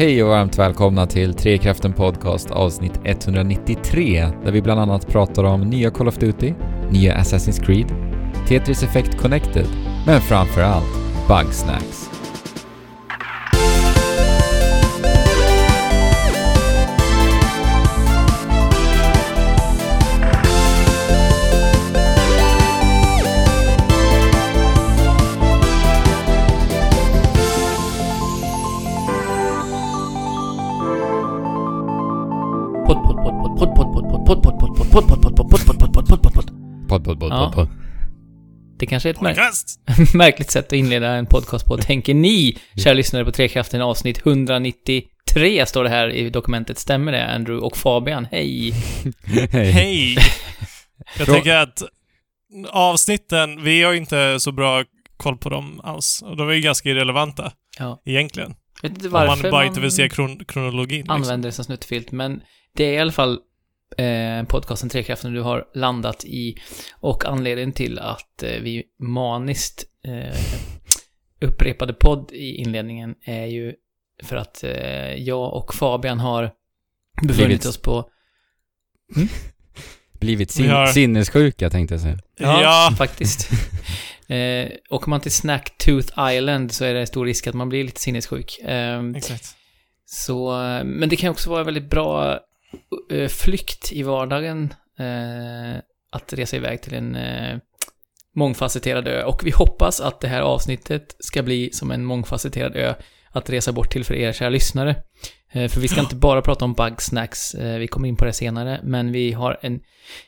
Hej och varmt välkomna till Trekraften Podcast avsnitt 193 där vi bland annat pratar om nya Call of Duty, nya Assassin's Creed, Tetris Effect Connected, men framför allt Bugsnacks. Ja. podd. Det kanske är ett mär- Podcast! märkligt sätt att inleda en podcast på, tänker ni, kära lyssnare på Trekraften, avsnitt 193 står det här i dokumentet. Stämmer det, Andrew och Fabian? Hej! Hej. Hej! Jag Frå- tänker att avsnitten, vi har ju inte så bra koll på dem alls. Och de är ju ganska irrelevanta, Ja. egentligen. Vet inte Om varför man bara inte vill se kron kronologin. Liksom. använder det som snuttfilt, men det är i alla fall eh, podcasten Trekraften du har landat i och anledningen till att eh, vi maniskt eh, upprepade podd i inledningen är ju för att eh, jag och Fabian har befunnit Blivit- oss på Blivit Vi sin- har- sinnessjuka tänkte jag säga. Ja, faktiskt. eh, åker man till Snacktooth Island så är det stor risk att man blir lite sinnessjuk. Eh, exakt. så, men det kan också vara en väldigt bra flykt i vardagen eh, att resa iväg till en eh, mångfacetterad ö. Och vi hoppas att det här avsnittet ska bli som en mångfacetterad ö att resa bort till för er kära lyssnare. Eh, för vi ska inte bara prata om bugsnacks, eh, vi kommer in på det senare, men vi har en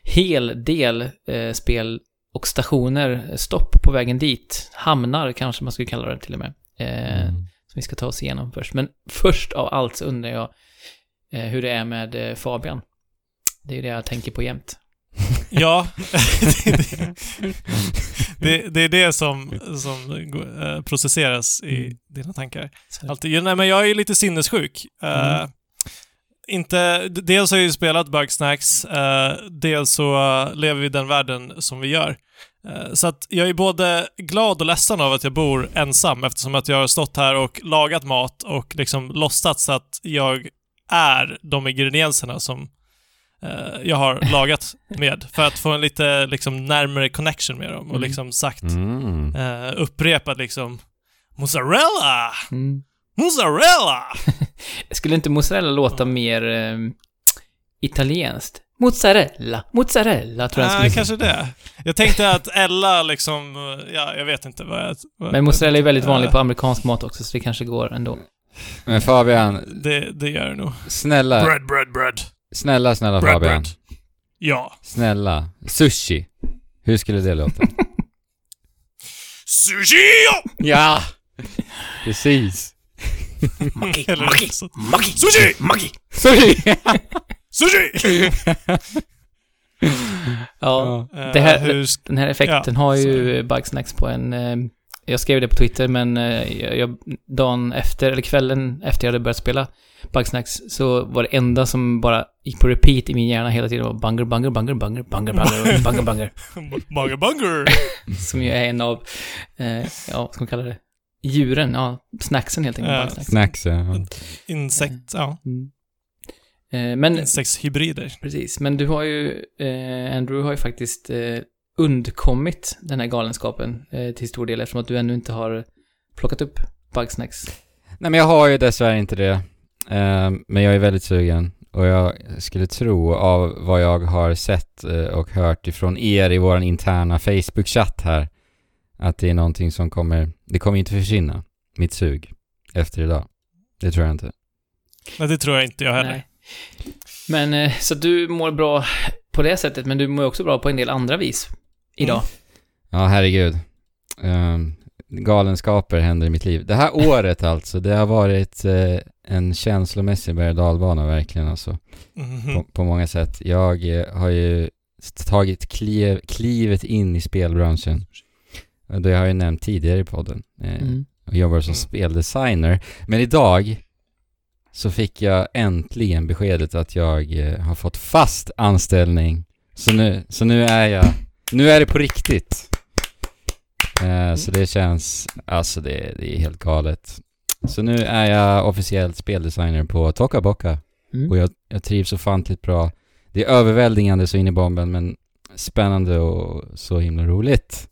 hel del eh, spel och stationer, stopp på vägen dit, hamnar kanske man skulle kalla det till och med. Eh, Mm. som vi ska ta oss igenom först. Men först av allt så undrar jag eh, hur det är med eh, Fabian. Det är det jag tänker på jämt. Ja, det, det är det som, som eh, processeras i Mm. dina tankar. Alltid. Nej, men jag är ju lite sinnessjuk. Eh, Mm. inte, dels har jag ju spelat Bugsnacks, uh, dels så eh, lever vi i den världen som vi gör. Eh, så att jag är både glad och ledsen av att jag bor ensam eftersom att jag har stått här och lagat mat och liksom låtsats att jag är de ingredienserna som eh, jag har lagat med för att få en lite liksom närmare connection med dem och Mm. liksom sagt, Mm. uh, upprepat liksom Mozzarella! mm. Mozzarella! Skulle inte mozzarella låta mer eh, italienskt? Mozzarella, mozzarella tror jag Nej, skulle kanske det. Jag tänkte att Ella liksom, eh, ja, jag vet inte vad jag... Vad, Men mozzarella är väldigt Eh, vanlig på amerikansk mat också, så det kanske går ändå. Men Fabian, Det, det gör det nog. snälla, Bread, bread, bread. snälla, snälla Bread, Fabian. bread. Ja. Snälla. Sushi. Hur skulle det låta? Sushi! ja! Precis. Maki, maki, maki, Sushi! maki! Sushi! Sushi! Ja, Eh, Det här- hur, den här effekten Ja, har ju Bugsnacks på en... Eh, jag skrev det på Twitter, men eh, jag, jag, dagen efter, eller kvällen efter jag hade börjat spela Bugsnacks, så var det enda som bara gick på repeat i min hjärna hela tiden var banger, banger, banger, banger, banger, banger, banger, banger. Banger Bunger! Som ju är en av, eh, ja, vad ska man kalla det? Djuren, ja, snacksen helt enkelt. Ja. Bugsnacks. Snacks, ja. Insekt, ja. Mm. Eh, men, Insektshybrider. precis, men du har ju, eh, Andrew har ju faktiskt eh, undkommit den här galenskapen eh, till stor del eftersom att du ännu inte har plockat upp Bugsnacks. Nej men jag har ju dessvärre inte det. Ehm, men jag är väldigt sugen. Och jag skulle tro av vad jag har sett eh, och hört ifrån er i vår interna Facebook-chatt här. Att det är någonting som kommer, det kommer inte försvinna. Mitt sug. Efter idag. Det tror jag inte. Nej, det tror jag inte jag heller. Nej. Men, eh, så du mår bra på det sättet, men du mår också bra på en del andra vis idag. Mm. Ja, herregud. Ehm, galenskaper händer i mitt liv. Det här året alltså, det har varit eh, en känslomässig berg dalbana verkligen alltså. Mhm. på, på många sätt. Jag eh, har ju tagit kliv, klivet in i spelbranschen. Det har jag ju nämnt tidigare i podden. Eh, Mm. och jobbar som Mm. speldesigner. Men idag så fick jag äntligen beskedet att jag eh, har fått fast anställning. Så nu, så nu är jag, nu är det på riktigt. Eh, så det känns, alltså det, det är helt galet. Så nu är jag officiellt speldesigner på Toka Boka. Mm. Och jag, jag trivs ofantligt bra. Det är överväldigande så in i bomben, men spännande och så himla roligt.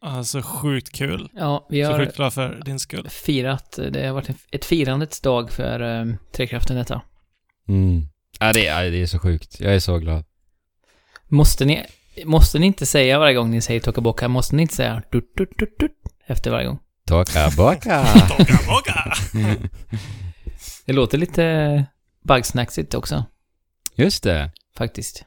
Alltså sjukt kul. Ja, vi Så har sjukt glad för din skull. firat, det har varit ett firandets dag för um, Trekraften detta. Mm. Ja, det är, det är så sjukt. Jag är så glad. Måste ni, måste ni inte säga varje gång ni säger Tokaboka, måste ni inte säga dut, dut, dut, dut, efter varje gång? Toka Boka! Toka boka! Det låter lite bugsnacksigt också, Just det. faktiskt.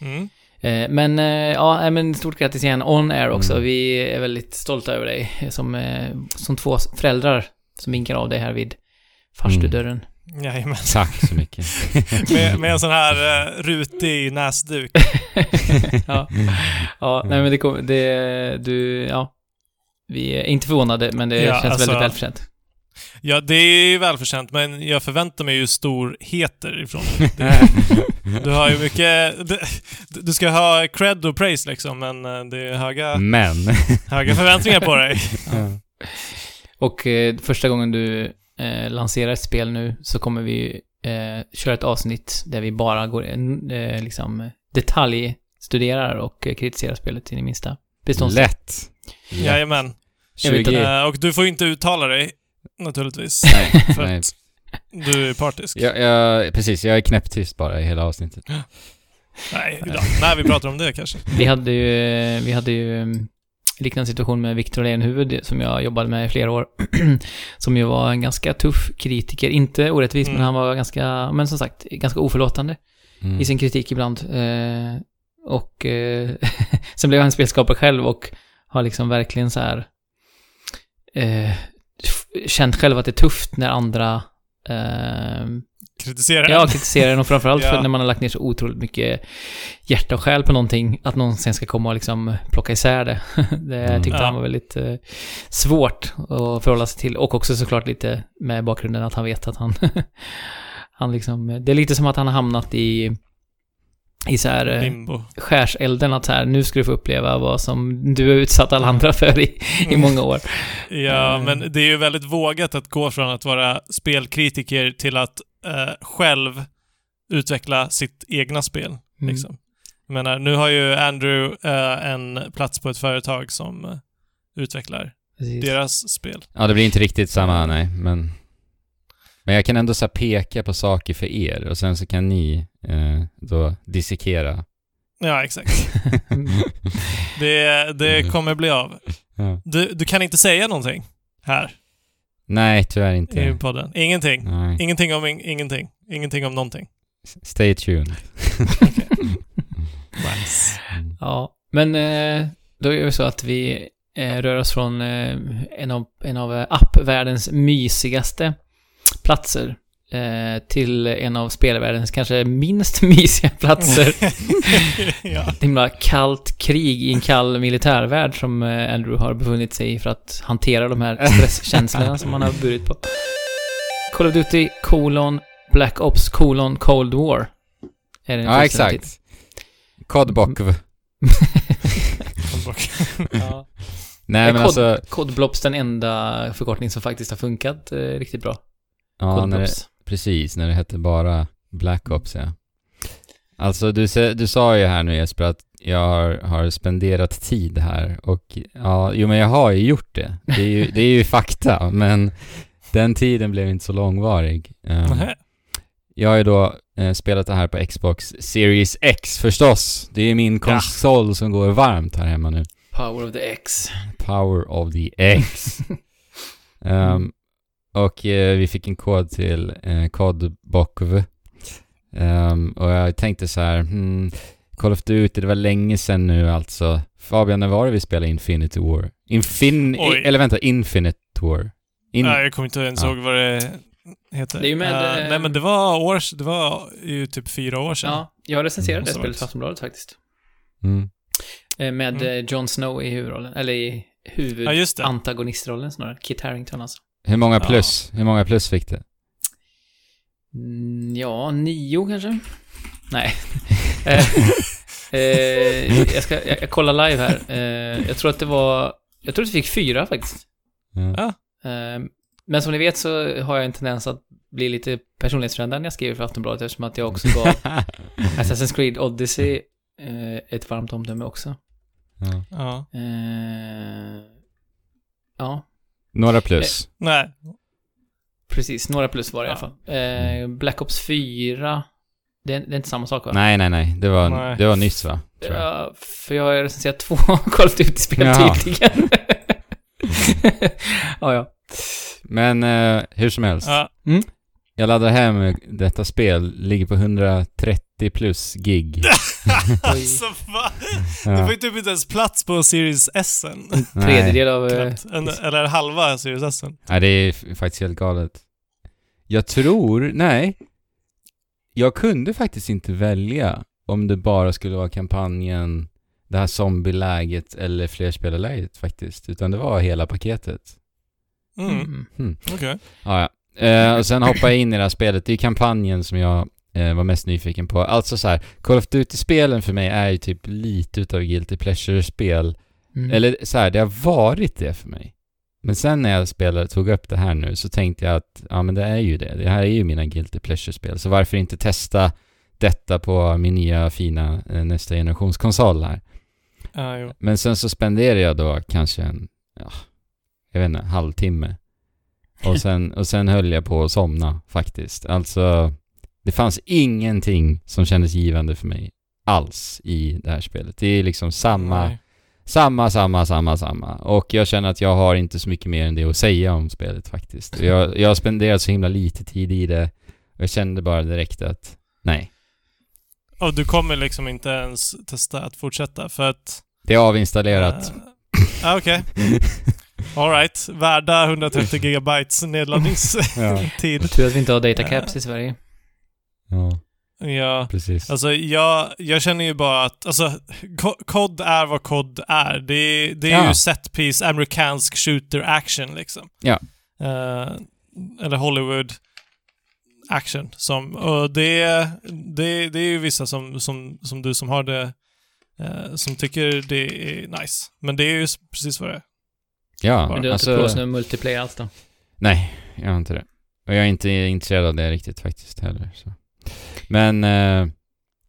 Mm. Eh, Men, eh, ja, nej, men stort grattis igen, on air också. Mm. Vi är väldigt stolta över dig som, eh, som två föräldrar som vinkar av dig här vid farstudörren. Jajamän. Tack så mycket. Med, med en sån här uh, rutig näsduk. ja, ja nej men det kommer, det, du, ja. Vi är inte förvånade, men det Ja, känns alltså- väldigt välförtjänt. Ja, det är ju välförtjänt, men jag förväntar mig ju storheter ifrån dig. Du har ju mycket... Du, du ska ha cred och praise liksom, men eh, det är höga, Men. höga förväntningar på dig. Och eh, första gången du eh, lanserar ett spel nu så kommer vi eh, köra ett avsnitt där vi bara går eh, liksom detaljstuderar och kritiserar spelet in i minsta beståndsdel. Lätt. Lätt. Jajamän. Jag vet 20... Eh, och du får inte uttala dig, naturligtvis. Nej, För nej. att du är partisk. Jag, jag, precis, jag är knäpptyst bara i hela avsnittet. Nej, när vi pratar om det kanske. Vi hade ju, vi hade ju mm, liknande situation med Viktor Lejonhuvud som jag jobbade med i flera år. som ju var en ganska tuff kritiker. Inte orättvis, Mm. men han var ganska, men som sagt, ganska oförlåtande Mm. i sin kritik ibland. Eh, och eh, sen blev han spelskapare själv och har liksom verkligen så här eh, känt själv att det är tufft när andra eh, Kritiserar Ja, den. kritisera den och framförallt Ja. för när man har lagt ner så otroligt mycket hjärta och själ på någonting, att någon sen ska komma och liksom plocka isär det. Det Mm. tyckte Ja. han var väldigt eh, svårt att förhålla sig till. Och också såklart lite med bakgrunden att han vet att han, han liksom, det är lite som att han har hamnat i, i så här eh, Limbo. skärselden, att så här, nu ska du få uppleva vad som du har utsatt alla andra för i, i många år. Ja, Eh. men det är ju väldigt vågat att gå från att vara spelkritiker till att eh, själv utveckla sitt egna spel. Mm. Liksom. Jag menar, nu har ju Andrew eh, en plats på ett företag som eh, utvecklar Precis. deras spel. Ja, det blir inte riktigt samma, nej, men... Men jag kan ändå så peka på saker för er och sen så kan ni eh, då dissekera. Ja, exakt. Det, det Mm. kommer bli av. Ja. Du, du kan inte säga någonting här Nej, tyvärr i inte. podden. Ingenting. Nej. Ingenting om in, ingenting. Ingenting om någonting. Stay tuned. Nice. Ja, men eh, då är det så att vi eh, rör oss från eh, en av, en av appvärldens mysigaste platser eh, till en av spelvärldens kanske minst mysiga platser. ja. Ett himla kallt krig i en kall militärvärld som eh, Andrew har befunnit sig i för att hantera de här stresskänslorna som han har burit på. Call of Duty, kolon, Black Ops, kolon, Cold War. Är Ja, exakt. Kodbokv. Ja. Nej, men kod- alltså... Kodblops den enda förkortning som faktiskt har funkat eh, riktigt bra. Ja, när det, precis. När det hette bara Black Ops, ja. Alltså, du, du sa ju här nu Jesper att jag har, har spenderat tid här och ja, jo men jag har ju gjort det. Det är ju, det är ju fakta, men den tiden blev inte så långvarig. Nähä. jag har ju då eh, spelat det här på Xbox Series X förstås. Det är min konsol som går varmt här hemma nu. Power of the X. Power of the X. Ehm, och eh, vi fick en kod till eh, kodbokv. Ehm, och jag tänkte så här, hmm, Call of Duty, det var länge sedan nu alltså. Fabian, när var det vi spelade Infinity War? Infin... Oj. Eller vänta, Infinite War. In... Nej, jag kommer inte ens Ja. ihåg vad det heter. Det är med, Eh, eh, nej, men det var år, det var ju typ fyra år sedan. Ja, jag recenserade det Måste spelet på Aftonbladet faktiskt. Mm. Eh, Med Mm. Jon Snow i huvudrollen, eller i Ja, det. huvudantagonistrollen snarare. Kit Harington alltså. Hur många Ja. plus? Hur många plus fick det? Mm, ja, nio kanske? Nej. eh, eh, jag, ska, jag, jag kollar live här. Eh, jag tror att det var... Jag tror att vi fick fyra faktiskt. Ja. Ja. Eh, Men som ni vet så har jag en tendens att bli lite personlighetsförändrad när jag skriver för Aftonbladet eftersom att jag också gav Assassin's Creed Odyssey eh, ett varmt omdöme också. ja. Ja. Eh, Några plus. Nej. precis. Några plus var det i alla fall. Eh, Black Ops 4, det är, det är inte samma sak va? Nej, nej, nej. Det var, Nej. det var nyss va? Tror jag. Ja, för jag har recenserat två Call of Duty-spel Ja. tydligen. ja, ja. Men eh, hur som helst. Ja. Jag laddar hem detta spel, ligger på 130 plus gig. alltså va? Det Ja. får ju typ inte ens plats på Series S än. Nej. Tredjedel av... eh. En, eller halva Series S än. Nej, det är faktiskt helt galet. Jag tror, nej. Jag kunde faktiskt inte välja om det bara skulle vara kampanjen, det här zombieläget eller flerspelarläget faktiskt. Utan det var hela paketet. Mm. mm. Okej. Ja, ja. Eh, och sen hoppar jag in i det här spelet. Det är kampanjen som jag eh, var mest nyfiken på. Alltså så här, Call of Duty-spelen för mig är ju typ lite utav guilty pleasure-spel. Mm. Eller så här, det har varit det för mig. Men sen när jag spelade, tog upp det här nu, så tänkte jag att ja men det är ju det. Det här är ju mina guilty pleasure-spel. Så varför inte testa detta på min nya fina eh, nästa generationskonsol här. Ja, jo. Men sen så spenderade jag då kanske en, ja, jag vet inte, halvtimme. Och sen, och sen höll jag på att somna faktiskt. Alltså, det fanns ingenting som kändes givande för mig alls i det här spelet. Det är liksom samma, Nej. samma, samma, samma, samma. Och jag känner att jag har inte så mycket mer än det att säga om spelet faktiskt. Jag, jag har spenderat så himla lite tid i det. Och jag kände bara direkt att, nej. Och du kommer liksom inte ens testa att fortsätta för att... Det är avinstallerat. Uh, okej. Alright. Värda 130 gigabytes ja. nedladdningstid. Tur att vi inte har datacaps i Sverige. ja, ja. precis. Alltså jag, jag känner ju bara att, alltså, Co- COD är vad COD är. Det, är- det är Ja. ju set piece, amerikansk shooter action liksom. Ja. Eh, eller Hollywood action. Som, och det, det, det är ju vissa som, som, som du som har det, eh, som tycker det är nice. Men det är ju precis vad det är. Ja, Men du har alltså, inte provat någon multiplayer alls då? Nej, jag har inte det. Och jag är inte intresserad av det riktigt faktiskt heller. Så. Men, eh,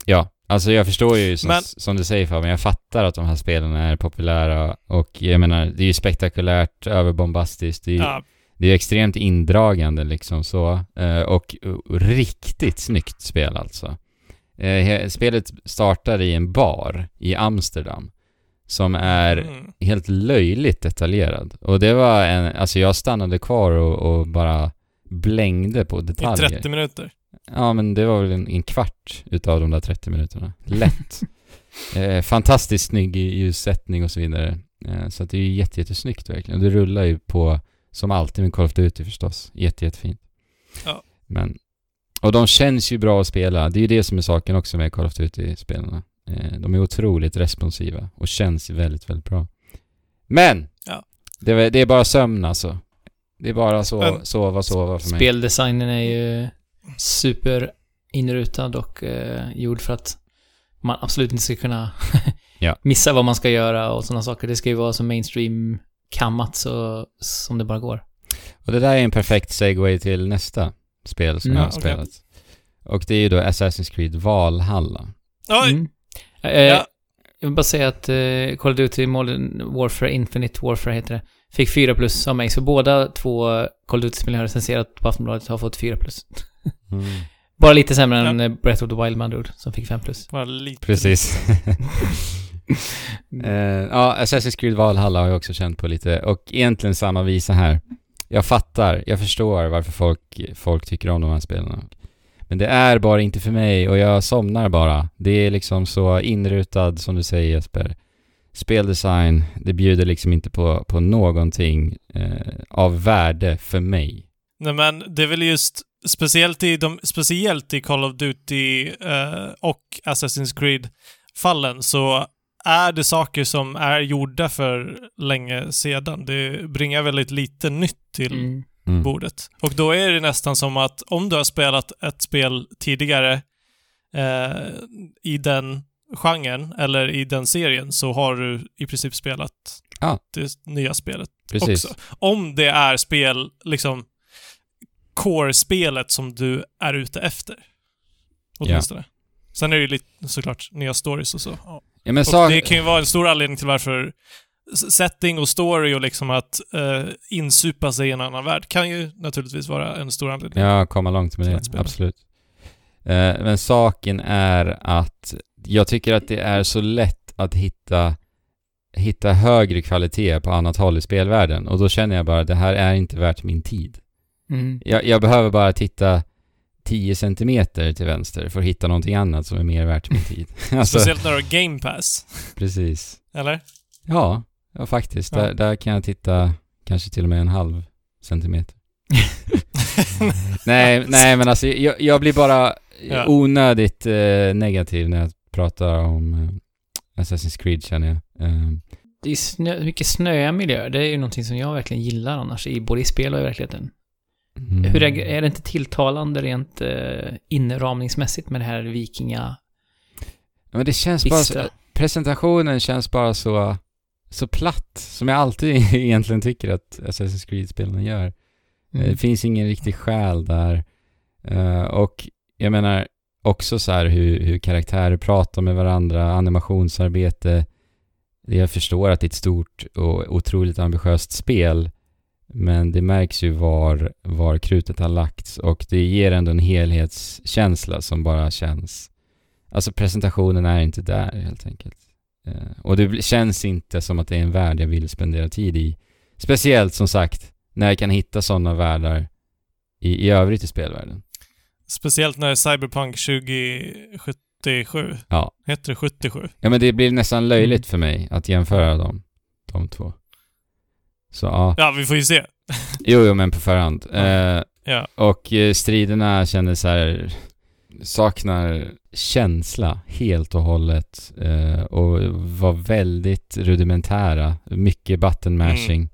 ja. Alltså jag förstår ju som, Men- som du säger Fabian, jag fattar att de här spelen är populära och jag menar, det är ju spektakulärt, överbombastiskt, det är ju Ja, det är extremt indragande liksom så. Eh, och, och riktigt snyggt spel alltså. Eh, spelet startar i en bar i Amsterdam. Som är mm. helt löjligt detaljerad. Och det var en, alltså jag stannade kvar och, och bara blängde på I detaljer. 30 minuter. Ja, men det var väl en, en kvart utav de där 30 minuterna. Lätt. eh, fantastiskt snygg i ljussättning och så vidare. Eh, så att det är ju jätte, jättesnyggt verkligen. Och det rullar ju på, som alltid med Call of Duty förstås. Jätte, jättefint. Ja. Men, och de känns ju bra att spela. Det är ju det som är saken också med Call of Duty-spelarna. Eh, de är otroligt responsiva och känns väldigt, väldigt bra. Men! Ja. Det, är- det är bara sömn alltså. Det är bara så, Men- sova, sova för mig. Speldesignen är ju super inrutad och eh, gjord för att man absolut inte ska kunna Ja. missa vad man ska göra och sådana saker. Det ska ju vara så mainstream kammat så som det bara går. Och det där är en perfekt segway till nästa spel som Mm. jag har okej. spelat. Och det är ju då Assassin's Creed Valhalla. Oj! Mm. Eh, Ja. Jag vill bara säga att eh, Call of Duty Modern Warfare, Infinite Warfare heter det, fick 4 plus av mig. Så båda två Call of Duty-spel jag har recenserat på Aftonbladet har fått 4 plus. Mm. Bara lite sämre än Ja. eh, Breath of the Wild ord, som fick 5 plus. Bara lite. Precis. eh, ja, Assassin's Creed Valhalla har jag också känt på lite. Och egentligen samma visa här. Jag fattar, jag förstår varför folk, folk tycker om de här spelarna. Men det är bara inte för mig och jag somnar bara. Det är liksom så inrutad som du säger Jesper. Speldesign, det bjuder liksom inte på, på någonting eh, av värde för mig. Nej men det är väl just speciellt i, de, speciellt i Call of Duty eh, och Assassin's Creed-fallen så är det saker som är gjorda för länge sedan. Det bringar väldigt lite nytt till Mm. Mm. bordet. Och då är det nästan som att om du har spelat ett spel tidigare eh, i den genren, eller i den serien, så har du i princip spelat Ja. det nya spelet Precis. också. Om det är spel, liksom, core-spelet som du är ute efter. Åtminstone. Sen är det ju lite, såklart, nya stories och så. Ja, Och sak... det kan ju vara en stor anledning till varför setting och story och liksom att uh, insupa sig i en annan värld kan ju naturligtvis vara en stor anledning. Ja, komma långt med Till det. spela. Absolut. Eh, men saken är att jag tycker att det är så lätt att hitta, hitta högre kvalitet på annat håll i spelvärlden. Och då känner jag bara att det här är inte värt min tid. Mm. Jag, jag behöver bara titta 10 centimeter till vänster för att hitta någonting annat som är mer värt min tid. alltså, Speciellt när du har Game Pass. precis. Eller? Ja, ja faktiskt. Ja. Där, där kan jag titta kanske till och med en halv centimeter. nej, nej men alltså jag, jag blir bara Ja. onödigt eh, negativ när jag pratar om eh, Assassin's Creed känner jag. Eh, Det är snö, mycket snöiga miljöer. Det är ju någonting som jag verkligen gillar annars, i både i spel och i verkligheten. mm. Hur är, är det inte tilltalande rent eh, inramningsmässigt med det här vikinga Men det känns bara så, presentationen känns bara så, så platt, som jag alltid egentligen tycker att Assassin's Creed-spelen gör. Eh, Mm. Det finns ingen riktig själ där. Eh, och jag menar också så här hur, hur karaktärer pratar med varandra, animationsarbete. Jag förstår att det är ett stort och otroligt ambitiöst spel. Men det märks ju var, var krutet har lagts och det ger ändå en helhetskänsla som bara känns... Alltså presentationen är inte där helt enkelt. Eh, och det känns inte som att det är en värld jag vill spendera tid i. Speciellt som sagt när jag kan hitta sådana världar i, i övrigt i spelvärlden. Speciellt när Cyberpunk 2077, Ja. heter det 77? Ja men det blir nästan löjligt för mig att jämföra dem, de två. Så ja, Ja, vi får ju se. jo jo men på förhand. Ja. Eh, Ja. och eh, striderna kändes så här saknar känsla helt och hållet eh, och var väldigt rudimentära. Mycket button mashing.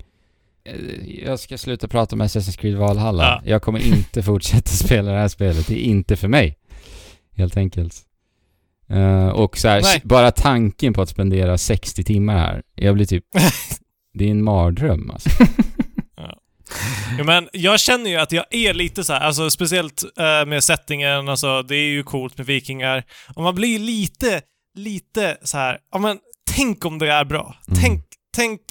Eh, Jag ska sluta prata om Assassin's Creed Valhalla. Ja. Jag kommer inte fortsätta spela det här spelet. Det är inte för mig. Helt enkelt. Eh, och så här, bara tanken på att spendera 60 timmar här. Jag blir typ... det är en mardröm alltså. Ja, men jag känner ju att jag är lite så här, alltså speciellt eh, med settingen, alltså det är ju coolt med vikingar. Och man blir lite, lite så här, ja men tänk om det är bra. Mm. Tänk, tänk,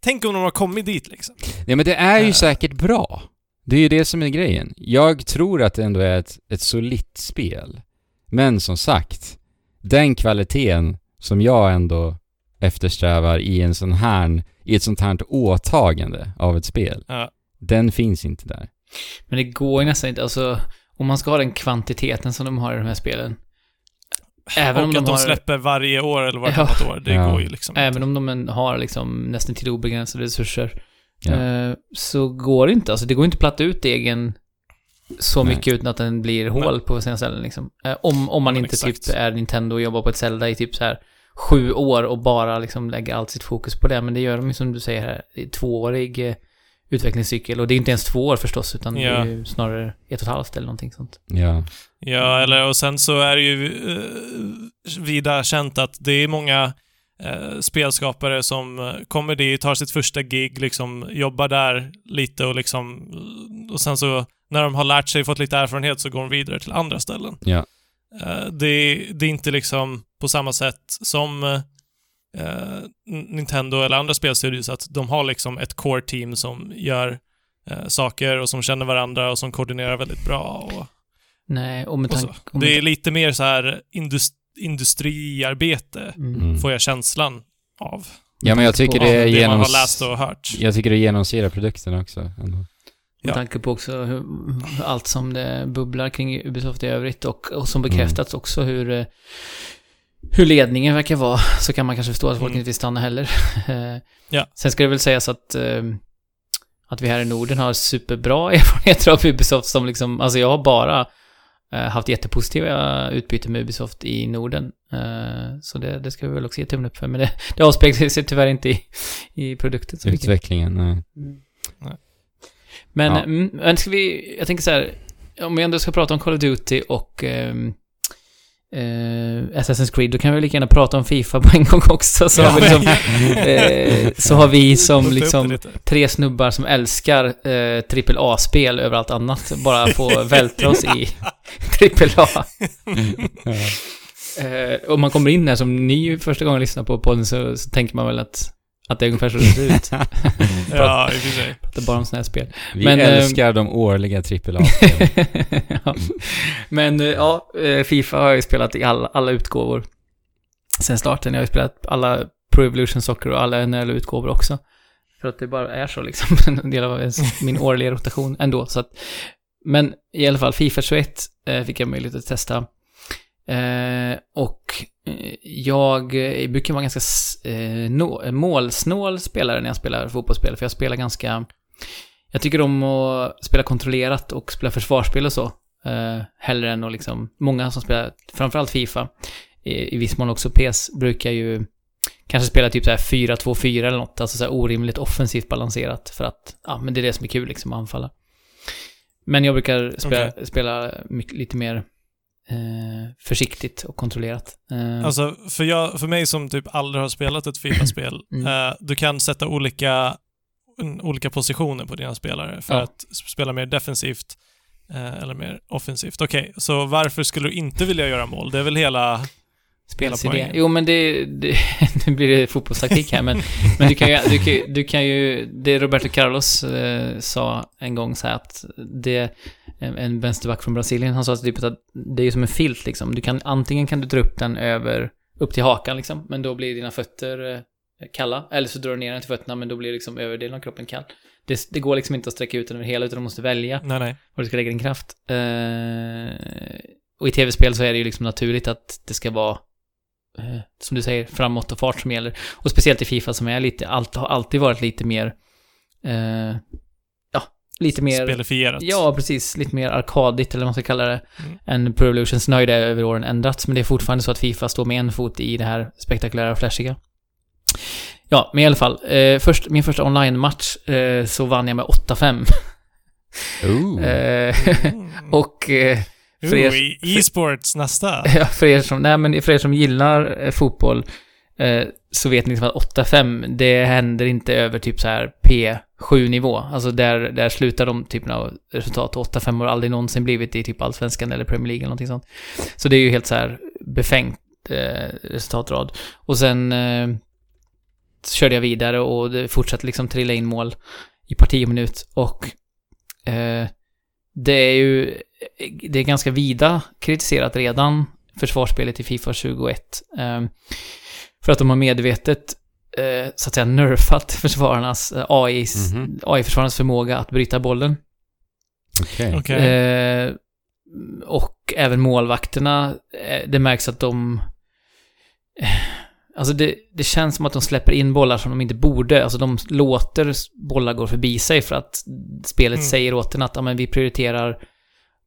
tänk om de har kommit dit liksom. Nej men det är ju Eh. säkert bra. Det är ju det som är grejen. Jag tror att det ändå är ett, ett solitt spel. Men som sagt, den kvaliteten som jag ändå eftersträvar i en sån här, i ett sånt här åtagande av ett spel, Ja. Den finns inte där. Men det går ju nästan inte, alltså om man ska ha den kvantiteten som de har i de här spelen. Även och om att de de har, släpper varje år eller Ja. vartannat år, det Ja. går ju liksom även om de har liksom nästan till obegränsade resurser, Ja. eh, så går det inte. Alltså det går inte att platta ut egen så Nej. mycket utan att den blir hål på sina ställen liksom. Eh, om, om man Ja, inte exakt. typ är Nintendo och jobbar på ett Zelda i typ så här sju år och bara liksom lägger allt sitt fokus på det. Men det gör de ju som du säger här, i tvåårig eh, utvecklingscykel. Och det är inte ens två år förstås, utan det Ja. är ju snarare ett och ett halvt eller någonting sånt. Ja. Ja, eller och sen så är det ju eh, vida känt att det är många eh, spelskapare som eh, kommer dit, tar sitt första gig, liksom jobbar där lite och liksom och sen så när de har lärt sig, fått lite erfarenhet så går de vidare till andra ställen. Ja. Eh, det, det är inte liksom på samma sätt som eh, Nintendo eller andra spelstudios att de har liksom ett core team som gör eh, saker och som känner varandra och som koordinerar väldigt bra och Nej, och med och så. tanke... Det är lite mer så här indust industriarbete, mm. Mm. får jag känslan av. Ja men jag tycker det, det man genoms... har läst och hört. Jag tycker det genomsyrar produkten också. Ändå. Med Ja. tanke på också hur, allt som det bubblar kring Ubisoft i övrigt och, och som bekräftats också hur, eh, hur ledningen verkar vara, så kan man kanske förstå att folk Mm. inte vill stanna heller. Ja. Sen ska det väl sägas att, eh, att vi här i Norden har superbra erfarenheter av Ubisoft som liksom, alltså jag har bara eh, haft jättepositiva utbyten med Ubisoft i Norden. Eh, Så det, det ska vi väl också ge tummen upp för, men det, det avspeglar sig tyvärr inte i, i produkten så. Utvecklingen, nej. Nej. Men, Ja. mm, men ska vi, jag tänker så här, om vi ändå ska prata om Call of Duty och ehm, eh, Assassin's Creed, då kan vi lika gärna prata om Fifa på en gång också. Så, har, vi liksom, eh, så har vi som liksom tre snubbar som älskar eh, AAA-spel över allt annat bara få vältra oss i AAA. Eh, om man kommer in här som ny första gången lyssnar på podden så, så tänker man väl att, att det är ungefär så det ser ut. Ja, i och för sig. Pratar bara om sådana här spel. Vi Men, eh, älskar de årliga AAA. ja. Men eh, ja, eh, Fifa har jag ju spelat i alla, alla utgåvor. Sen starten. Jag har ju spelat alla Pro Evolution Soccer och alla NHL-utgåvor också. För att det bara är så liksom. En del av min årliga rotation ändå. Så att, men i alla fall, Fifa 21 eh, fick jag möjlighet att testa. Eh, och eh, jag eh, brukar vara ganska eh, målsnål spelare när jag spelar fotbollsspel. För jag spelar ganska... Jag tycker om att spela kontrollerat och spela försvarsspel och så. Eh, hellre än att liksom... Många som spelar, framförallt Fifa, i, i viss mån också PS, brukar ju kanske spela typ så här 4-2-4 eller något. Alltså så här orimligt offensivt balanserat. För att, ja, men det är det som är kul liksom, att anfalla. Men jag brukar spela, spela mycket, lite mer försiktigt och kontrollerat. Eh, Alltså, för, jag, för mig som typ aldrig har spelat ett Fifa-spel, Mm. eh, du kan sätta olika, olika positioner på dina spelare för Ja. att spela mer defensivt eh, eller mer offensivt. Okej, så varför skulle du inte vilja göra mål? Det är väl hela... Spelsidé. Jo, men det, det... Nu blir det fotbollstaktik här, men, men du kan ju... Du kan, du kan ju det Roberto Carlos eh, sa en gång så här att det... En, vänsterback från Brasilien, han sa typ att det är ju som en filt liksom. Du kan, antingen kan du dra upp den över... Upp till hakan liksom, men då blir dina fötter eh, kalla. Eller så drar du ner den till fötterna, men då blir liksom överdelen av kroppen kall. Det, det går liksom inte att sträcka ut den över hela, utan du måste välja Nej, nej. var du ska lägga din kraft. Eh, och i tv-spel så är det ju liksom naturligt att det ska vara, eh, som du säger, framåt och fart som gäller. Och speciellt i Fifa som är lite, allt, har alltid varit lite mer, eh, ja, lite mer... Spelifierat. Ja, precis. Lite mer arkadigt, eller vad man ska kalla det, Mm. än Pro Evolution. Sen har ju det över åren ändrats, men det är fortfarande så att Fifa står med en fot i det här spektakulära och flashiga. Ja, men i alla fall. Eh, först, min första online-match eh, så vann jag med 8-5. Ooh. Eh, Mm. och eh, för er- E-sports nästa. ja, för, er som, nej, men för er som gillar eh, fotboll eh, så vet ni liksom att 8-5, det händer inte över typ så här P7-nivå. Alltså där, där slutar de typen av resultat. 8-5 har aldrig någonsin blivit i typ Allsvenskan eller Premier League eller någonting sånt. Så det är ju helt så här befängt eh, resultatrad. Och sen eh, körde jag vidare och det fortsatte liksom trilla in mål i parti och minut. Och eh, det är ju det är ganska vida kritiserat redan, försvarsspelet i Fifa 21. Eh, för att de har medvetet, eh, så att säga, nerfat försvararnas eh, AIs, Mhm. AI-försvararnas förmåga att bryta bollen. Okej. Okej. Eh, och även målvakterna, det märks att de... Alltså det, det känns som att de släpper in bollar som de inte borde. Alltså de låter bollar gå förbi sig för att spelet Mm. säger åt en att ja, men vi prioriterar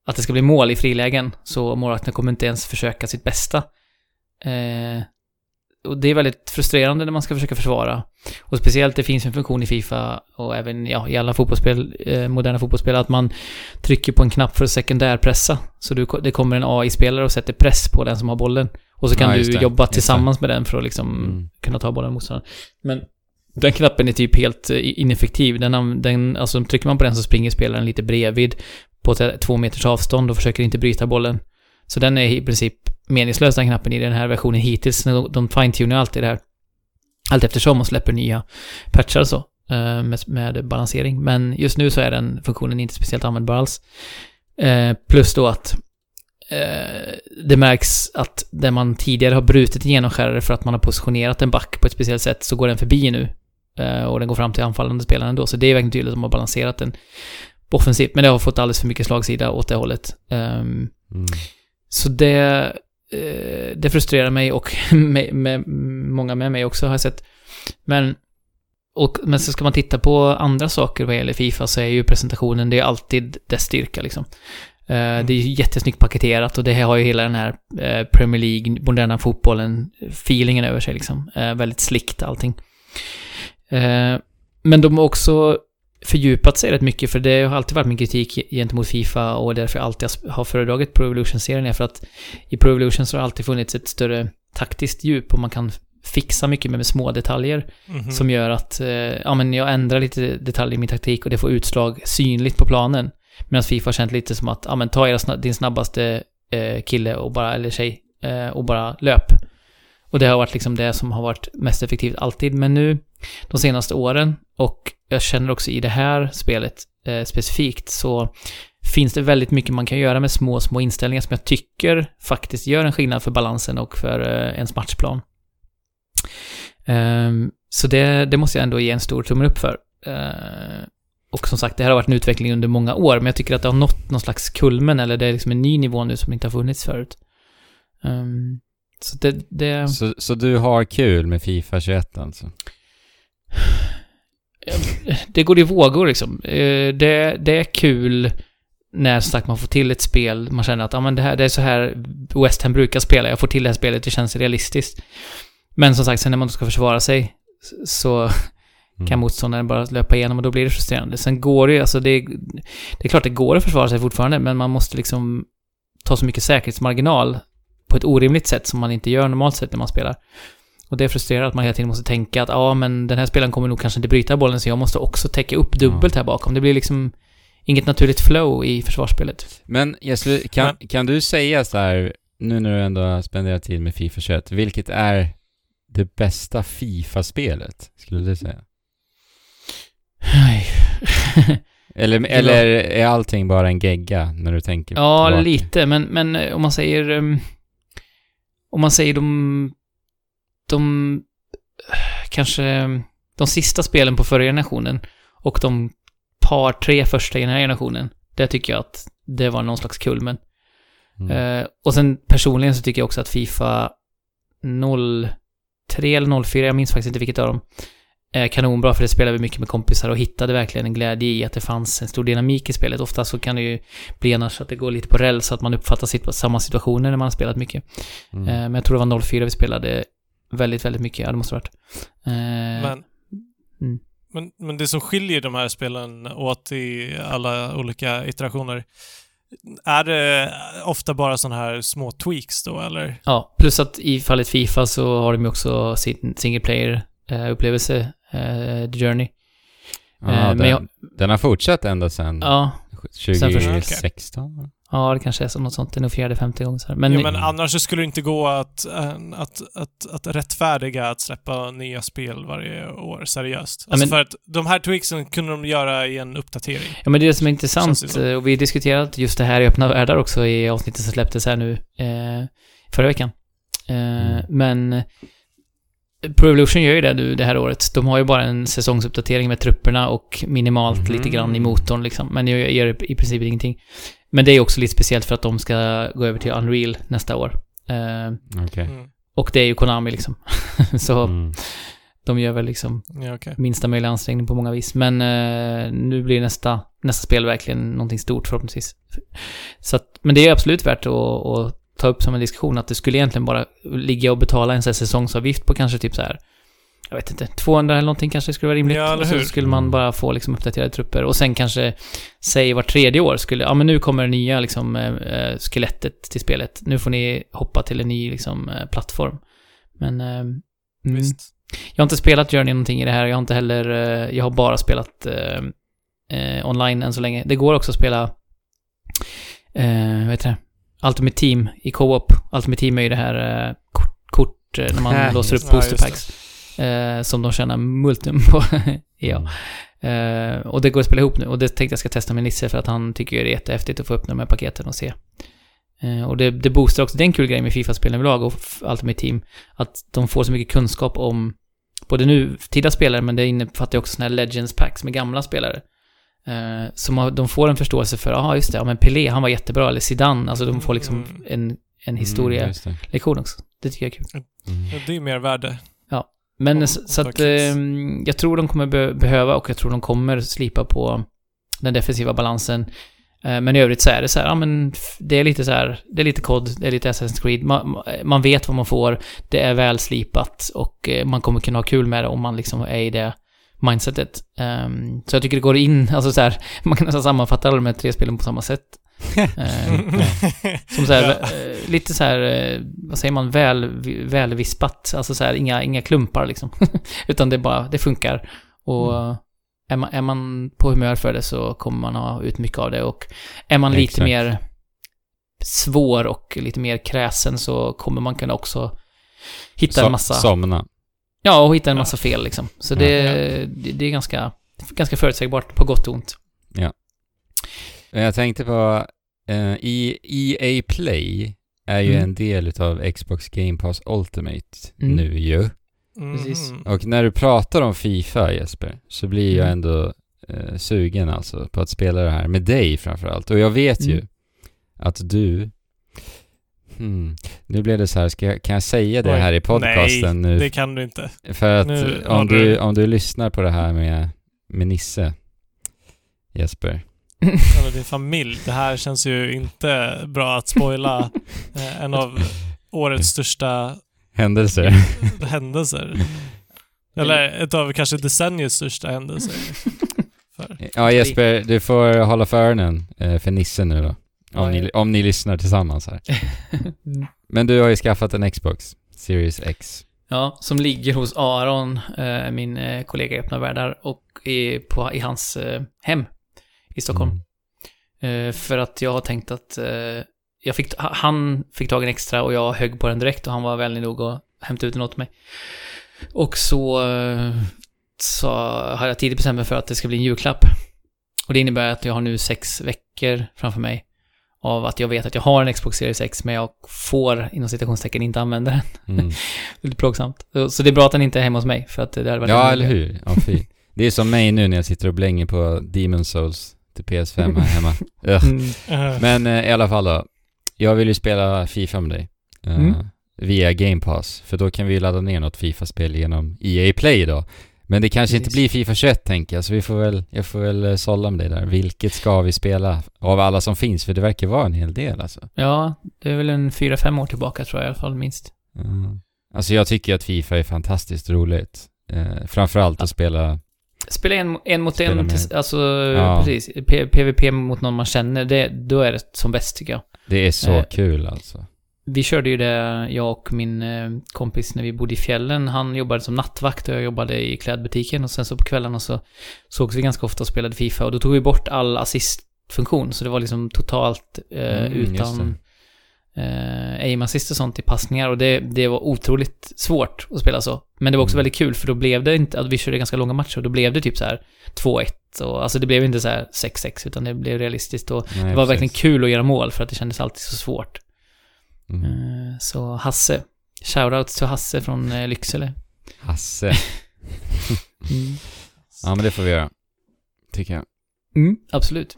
att det ska bli mål i frilägen. Så målvakterna kommer inte ens försöka sitt bästa. Eh, och det är väldigt frustrerande när man ska försöka försvara. Och speciellt, det finns en funktion i Fifa och även ja, i alla fotbollsspel, eh, moderna fotbollsspel, att man trycker på en knapp för att sekundärpressa. Så du, det kommer en AI-spelare och sätter press på den som har bollen. Och så kan Ja, du jobba Just det. tillsammans med den för att liksom Mm. kunna ta bollen motståndaren. Men den knappen är typ helt eh, ineffektiv. Den, den, alltså trycker man på den så springer spelaren lite bredvid på två meters avstånd och försöker inte bryta bollen. Så den är i princip meningslös den knappen i den här versionen hittills. De, de fine-tunar alltid det här. Allt eftersom och släpper nya patchar och så. Eh, med, med balansering. Men just nu så är den funktionen inte speciellt användbar alls. Eh, plus då att eh, det märks att där man tidigare har brutit en genomskärare för att man har positionerat en back på ett speciellt sätt så går den förbi nu. Eh, och den går fram till anfallande spelaren ändå. Så det är verkligen tydligt att de har balanserat den offensivt. Men det har fått alldeles för mycket slagsida åt det hållet. Ehm, Mm. så det, eh, det frustrerar mig och med, med, många med mig också har jag sett. Men, och, men så ska man titta på andra saker vad gäller Fifa så är ju presentationen, det är alltid dess styrka liksom. Eh, Det är ju jättesnyggt paketerat och det här har ju hela den här eh, Premier League, moderna fotbollen, feelingen över sig liksom. Väldigt slickt allting. Men de har också fördjupat sig rätt mycket, för det har alltid varit min kritik gentemot Fifa och därför jag alltid har föredragit Pro Evolution-serien är för att i Pro Evolution så har det alltid funnits ett större taktiskt djup och man kan fixa mycket med, små detaljer Mhm. som gör att eh, ja, men jag ändrar lite detaljer i min taktik och det får utslag synligt på planen. Medan Fifa har känt lite som att, ja men ta era, din snabbaste eh, kille och bara, eller tjej, eh, och bara löp. Och det har varit liksom det som har varit mest effektivt alltid. Men nu, de senaste åren, och jag känner också i det här spelet eh, specifikt, så finns det väldigt mycket man kan göra med små, små inställningar som jag tycker faktiskt gör en skillnad för balansen och för eh, ens matchplan. Um, så det, det måste jag ändå ge en stor tumme upp för. Uh, och som sagt, det här har varit en utveckling under många år, men jag tycker att det har nått någon slags kulmen, eller det är liksom en ny nivå nu som inte har funnits förut. Um, så det, det... Så, så du har kul med Fifa 21 alltså? Det går i vågor liksom. Eh, Det, det är kul när sagt man får till ett spel, man känner att ah, men det, här, det är så här West Ham brukar spela, jag får till det här spelet, det känns realistiskt. Men som sagt, sen när man ska försvara sig så Mm. kan motståndaren bara löpa igenom och då blir det frustrerande. Sen går det ju, alltså det, det är klart det går att försvara sig fortfarande, men man måste liksom ta så mycket säkerhetsmarginal på ett orimligt sätt som man inte gör normalt sett när man spelar. Och det frustrerar att man hela tiden måste tänka att ja, men den här spelaren kommer nog kanske inte bryta bollen så jag måste också täcka upp dubbelt här bakom. Det blir liksom inget naturligt flow i försvarsspelet. Men Jesper, kan, kan du säga så här, nu när du ändå har spenderat tid med Fifa 21, vilket är det bästa Fifa-spelet, skulle du säga? Nej. Eller, eller är allting bara en gegga när du tänker Ja, tillbaka? lite, men, men eh, om man säger... ehm, Om man säger de... De... Kanske... De sista spelen på förra generationen och de par, tre första i den här generationen. Det tycker jag att det var någon slags kulmen. Mm. Eh, och sen personligen så tycker jag också att Fifa 03 eller 04, jag minns faktiskt inte vilket av dem, är kanonbra för det spelade vi mycket med kompisar och hittade verkligen en glädje i att det fanns en stor dynamik i spelet. Ofta så kan det ju bli annars att det går lite på räls, så att man uppfattar sitt, samma situationer när man har spelat mycket. Mm. Eh, men jag tror det var 04 vi spelade väldigt, väldigt mycket, ja det måste ha varit. Eh, Men, Mm. men, men det som skiljer de här spelen åt i alla olika iterationer, är det ofta bara sådana här små tweaks då, eller? Ja, plus att i fallet Fifa så har de ju också sin single player-upplevelse, eh, The Journey. ja, eh, den, men jag- den har fortsatt ända sedan Ja, Sen försöker- 2016? Ja det kanske är så, något sånt. Det är nog fjärde, femte gången. Men, ja, men annars så skulle det inte gå att, äh, att, att, att rättfärdiga att släppa nya spel varje år, seriöst. Ja, Alltså men- för att de här tweaksen kunde de göra i en uppdatering. Ja, men det är det som är intressant. eh, Och vi diskuterat just det här i öppna världar också i avsnittet som släpptes här nu eh, förra veckan. Eh, Mm. Men eh, Pro Evolution gör ju det nu det här året. De har ju bara en säsongsuppdatering med trupperna och minimalt Mhm. lite grann i motorn liksom. Men jag gör i princip ingenting. Men det är också lite speciellt för att de ska gå över till Unreal nästa år. Eh, Okej. Mm. och det är ju Konami liksom. Så Mm. de gör väl liksom Ja, okej. minsta möjliga ansträngning på många vis. Men eh, nu blir nästa, nästa spel verkligen någonting stort förhoppningsvis. Så att, men det är absolut värt att, att ta upp som en diskussion att det skulle egentligen bara ligga och betala en säsongsavgift på kanske typ så här jag vet inte, 200 eller någonting kanske skulle vara rimligt. Ja, eller och så hur? skulle man Mm. bara få liksom uppdaterade trupper. Och sen kanske, säg var tredje år skulle, ja men nu kommer det nya liksom eh, eh, skelettet till spelet. Nu får ni hoppa till en ny liksom eh, plattform. Men... Eh, mm. Visst. Jag har inte spelat Journey någonting i det här. Jag har inte heller... eh, Jag har bara spelat eh, online än så länge. Det går också att spela... Eh, vad heter det? Ultimate Team i Co-op. Ultimate Team är ju det här kort, kort när man Ja, låser upp just det. booster Ja. Eh, som de tjänar multum på. ja. Mm. Eh, och det går att spela ihop nu. Och det tänkte jag ska testa med Nisse för att han tycker ju det är jättehäftigt att få upp de här paketen och se. Eh, och det, det boostar också, det är en kul grej med Fifa-spelen överlag och f- Ultimate Team. Att de får så mycket kunskap om både nu, tidiga spelare, men det innefattar ju också såna här Legends Packs med gamla spelare. Eh, så de får en förståelse för, ja just det, ja men Pelé, han var jättebra, eller Zidane, alltså de får liksom Mm. en, en Mm, historielektion också. Det tycker jag är kul. Mm. Ja, Det är mer värde. Men Om- så, om att eh, jag tror de kommer be behöva och jag tror de kommer slipa på den defensiva balansen. Eh, men i övrigt så är det så här, ja men det är lite så här, det är lite kod, det är lite Assassin's Creed. Man, man vet vad man får, det är väl slipat och eh, man kommer kunna ha kul med det om man liksom är i det mindsetet. Ehm, så jag tycker det går in, alltså så här, man kan nästan sammanfatta alla de här tre spelen på samma sätt. Ehm, som så här, Ja. eh, lite så här, eh, vad säger man, väl, välvispat. Alltså så här, inga, inga klumpar liksom. Utan det bara, det funkar. Och Mm. är, man, är man på humör för det så kommer man ha ut mycket av det. Och är man lite Exakt. mer svår och lite mer kräsen så kommer man kunna också hitta So- en massa... Somna. Ja, och hitta en Ja. massa fel liksom. Så Ja. det, det, det är ganska, ganska förutsägbart på gott och ont. Men Jag tänkte på, eh, i EA Play är ju Mm. en del utav Xbox Game Pass Ultimate Mm. nu ju. Precis. Mhm. Och när du pratar om Fifa Jesper, så blir jag Mm. ändå eh, sugen alltså på att spela det här med dig framförallt. Och jag vet ju Mm. att du... Hmm, nu blev det så här, ska jag, kan jag säga det Oj. här i podcasten Nej, nu? det kan du inte. För att Nu om du- om du lyssnar på det här med, med Nisse, Jesper. Eller din familj. Det här känns ju inte bra att spoila eh, en av årets största Händelser. händelser. Eller ett av kanske decenniets största händelser. För. Ja Jesper, du får hålla för öronen eh, för Nisse nu då. Om, ni, om ni lyssnar tillsammans här. Men du har ju skaffat en Xbox Series X. Ja, som ligger hos Aron, eh, min eh, kollega i Öppna Världar, och i, på, i hans eh, hem i Stockholm. Mm. Eh, för att jag har tänkt att eh, jag fick, ha- han fick tag i en extra och jag högg på den direkt och han var vänlig nog att hämta ut den åt mig. Och så, eh, så har jag tidigt bestämt mig för att det ska bli en julklapp. Och det innebär att jag har nu sex veckor framför mig av att jag vet att jag har en Xbox Series X men jag får inom citationstecken inte använda den. Mm. Lite plågsamt. Så- det är bra att den inte är hemma hos mig för att det hade varit Ja, eller hur? Ja, fy. Det är som mig nu när jag sitter och blänger på Demon Souls till PS5 här hemma. Mm. Eh, Men eh, i alla fall då. Jag vill ju spela Fifa med dig. eh, Mm. Via Game Pass. För då kan vi ju ladda ner något Fifa-spel genom EA Play då. Men det kanske inte Precis. blir Fifa 21 tänker jag, så vi får väl, jag får väl eh, sålla med dig där. Vilket ska vi spela av alla som finns? För det verkar vara en hel del alltså. Ja, det är väl en fyra, fem år tillbaka tror jag i alla fall minst. Mm. Alltså jag tycker att Fifa är fantastiskt roligt. Eh, framförallt att spela, Spela en, en mot Spela en, tills- alltså Ja. precis. P- PVP mot någon man känner, det, då är det som bäst tycker jag. det är så Eh. kul alltså. Vi körde ju det, jag och min eh, kompis när vi bodde i fjällen. Han jobbade som nattvakt och jag jobbade i klädbutiken och sen så på kvällarna så sågs vi ganska ofta och spelade Fifa och då tog vi bort all assistfunktion så det var liksom totalt eh, Mm, utan eh, aim assist och sånt i passningar och det, det var otroligt svårt att spela så. Men det var också Mm. väldigt kul för då blev det inte, att vi körde ganska långa matcher och då blev det typ så här 2-1 och alltså det blev inte så här 6-6 utan det blev realistiskt och Nej, det var verkligen precis. kul att göra mål för att det kändes alltid så svårt. Mm. Eh, Så Hasse, shoutouts till Hasse från eh, Lycksele. Hasse. Ja men det får vi göra. Tycker jag. Mm, absolut.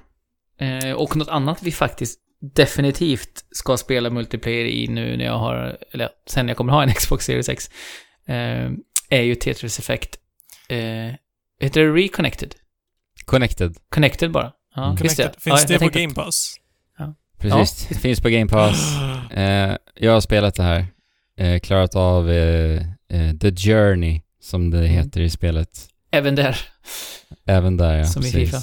Eh, och något annat vi faktiskt definitivt ska spela multiplayer i nu när jag har, eller sen jag kommer ha en Xbox Series X, eh, är ju Tetris Effect. Eh, heter det Reconnected? Connected. Connected bara? Ja, Connected. visst det. Finns ja, det på Game Pass? Precis. Det finns på Game Pass. Eh, jag har spelat det här. Eh, klarat av eh, eh, The Journey, som det Mm. heter i spelet. Även där. Även där ja, Som i precis. FIFA.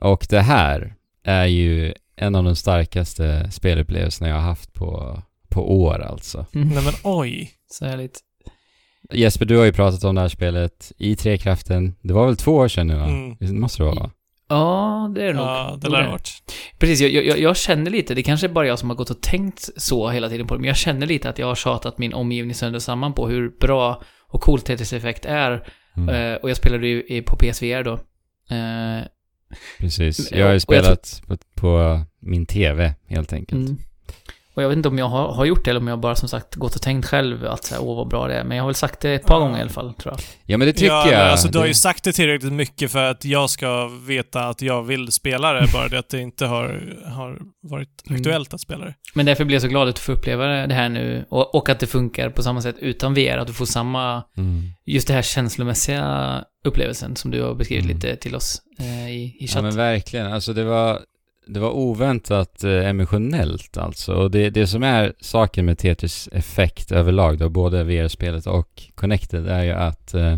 Och det här är ju en av de starkaste spelupplevelserna jag har haft på, på år alltså. Mm. Nej men oj. Så härligt. Jesper, du har ju pratat om det här spelet i Trekraften. Det var väl två år sedan nu va? Mm. Det måste det vara va? Ja, det är det nog. Ja, det lär är ha varit. Precis, jag, jag, jag känner lite, det kanske är bara jag som har gått och tänkt så hela tiden på det, men jag känner lite att jag har tjatat min omgivning sönder samman på hur bra och coolt Tetris Effect är. Mm. Eh, och jag spelade ju på PSVR då. Eh, Precis. Jag har ju spelat på, på min TV helt enkelt. mm. Och jag vet inte om jag har, har gjort det eller om jag bara som sagt gått och tänkt själv att så här, åh vad bra det är. Men jag har väl sagt det ett par Ja. gånger i alla fall, tror jag. Ja men det tycker ja, jag. Alltså, du har ju sagt det tillräckligt mycket för att jag ska veta att jag vill spela det, bara det att det inte har, har varit Mm. aktuellt att spela det. Men därför blir jag så glad att få uppleva det här nu. Och, och att det funkar på samma sätt utan VR. Att du får samma, Mm. just det här känslomässiga upplevelsen som du har beskrivit Mm. lite till oss eh, i, i Ja chatt. men verkligen, alltså det var, det var oväntat eh, emotionellt alltså. Och det, det som är saken med Tetris effekt överlag då, både VR-spelet och Connected, är ju att eh,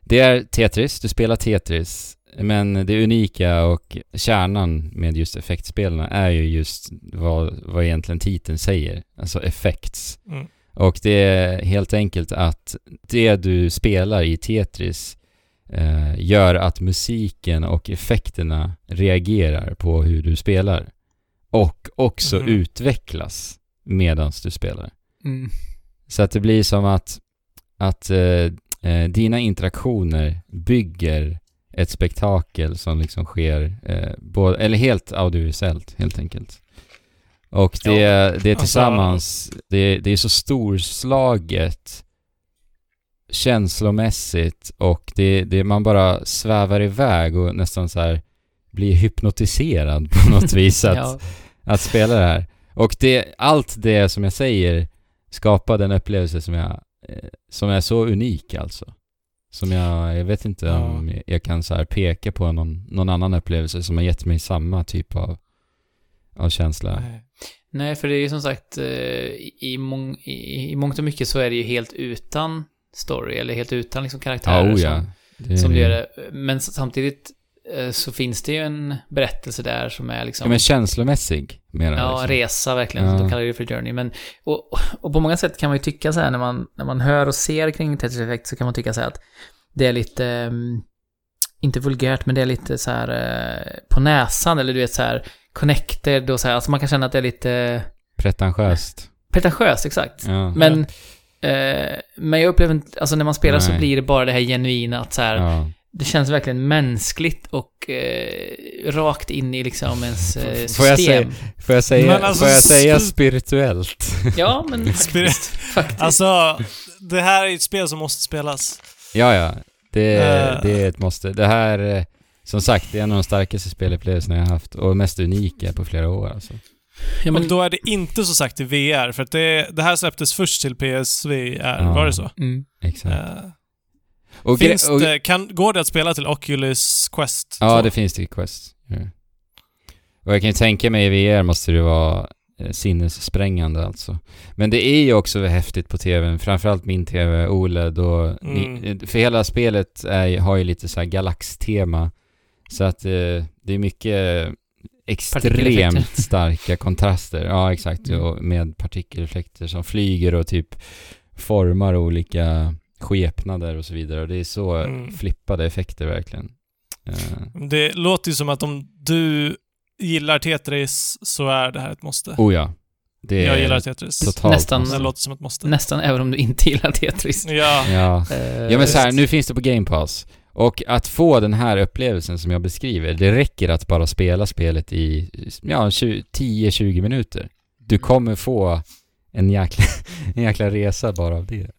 Det är Tetris, du spelar Tetris, men det unika och kärnan med just effektspelarna är ju just vad, vad egentligen titeln säger, alltså effects. Mm. Och det är helt enkelt att det du spelar i Tetris eh, gör att musiken och effekterna reagerar på hur du spelar. Och också Mhm. utvecklas medan du spelar. Mm. Så att det blir som att, att eh, eh, dina interaktioner bygger ett spektakel som liksom sker, eh, både, eller helt audiovisuellt helt enkelt. Och det, det är alltså- tillsammans, det, det är så storslaget känslomässigt och det, det, man bara svävar iväg och nästan så här blir hypnotiserad på något vis att, Ja. att spela det här. Och det, allt det som jag säger skapade en upplevelse som jag, eh, som är så unik alltså. Som jag, jag vet inte Ja. om jag- kan så här peka på någon, någon annan upplevelse som har gett mig samma typ av, av känsla. Nej. Nej, för det är ju som sagt, eh, i, mång, i, i mångt och mycket så är det ju helt utan story, eller helt utan liksom Ja, karaktärer oh, ja. som, Det, som det gör det. Men samtidigt eh, så finns det ju en berättelse där som är Ja, liksom... men känslomässig menar Ja, liksom. resa verkligen. Ja. De kallar det för journey. Men, och, och på många sätt kan man ju tycka så här när man, när man hör och ser kring Tetris Effect så kan man tycka så här att det är lite, ehm, inte vulgärt, men det är lite så här eh, på näsan eller du vet så här connected och så här. Alltså man kan känna att det är lite Pretentiöst. pretentiöst, exakt. Ja. Men, men jag upplever inte, alltså när man spelar så Nej. blir det bara det här genuina att så här, ja. det känns verkligen mänskligt och eh, rakt in i liksom ens eh, system. Får jag säga- Får jag säga, alltså, får jag säga sp- spirituellt? Ja, men faktiskt. faktiskt. Alltså, det här är ett spel som måste spelas. ja, ja. Det, Eh. det är ett måste. Det här, eh, som sagt, det är en av de starkaste spelupplevelserna jag har haft och mest unika på flera år alltså. Ja, men, Och då är det inte så sagt i VR, för att det, det här släpptes först till PSVR, Ja. var det så? mm. Exakt. Eh, Och finns och, det, kan, går det att spela till Oculus Quest? Ja, 2? det finns det i Quest. Ja. Och jag kan ju tänka mig i VR måste det vara eh, sinnessprängande alltså. Men det är ju också häftigt på TVn, framförallt min TV, OLED och ni, Mm. eh, för hela spelet är, har ju lite så här galaxtema. Så att eh, det är mycket extremt starka kontraster. Ja, exakt. Mm. Och med partikeleffekter som flyger och typ formar olika skepnader och så vidare. Och det är så Mm. flippade effekter verkligen. Eh, Det låter ju som att om du gillar Tetris så är det här ett måste. Oh ja. Det jag gillar Tetris. totalt Nästan- måste. Det låter som ett måste. nästan även om du inte gillar Tetris. Ja. Ja. Eh, ja men så här, nu finns det på Game Pass. Och att få den här upplevelsen som jag beskriver, det räcker att bara spela spelet i ja, 20 10-20 minuter. Du kommer få en jäkla, en jäkla resa bara av det.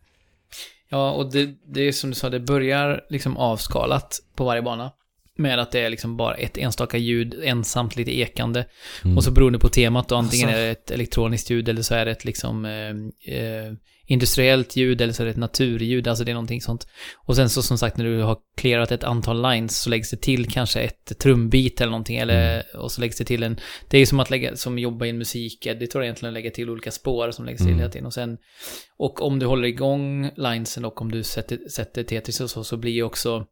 Ja, och det, det är som du sa, det börjar liksom avskalat på varje bana. Med att det är liksom bara ett enstaka ljud, ensamt lite ekande. Mm. Och så beroende på temat då, antingen Alltså. är det ett elektroniskt ljud eller så är det ett liksom eh, eh, industriellt ljud eller så är det ett naturljud, alltså det är någonting sånt. Och sen så som sagt när du har clearat ett antal lines så läggs det till kanske ett trumbit eller någonting eller och så läggs det till en, det är ju som att lägga, som jobba i en musikeditor egentligen, lägga till olika spår som läggs till Mm. hela tiden och sen och om du håller igång linesen och om du sätter, sätter Tetris och så, så blir ju också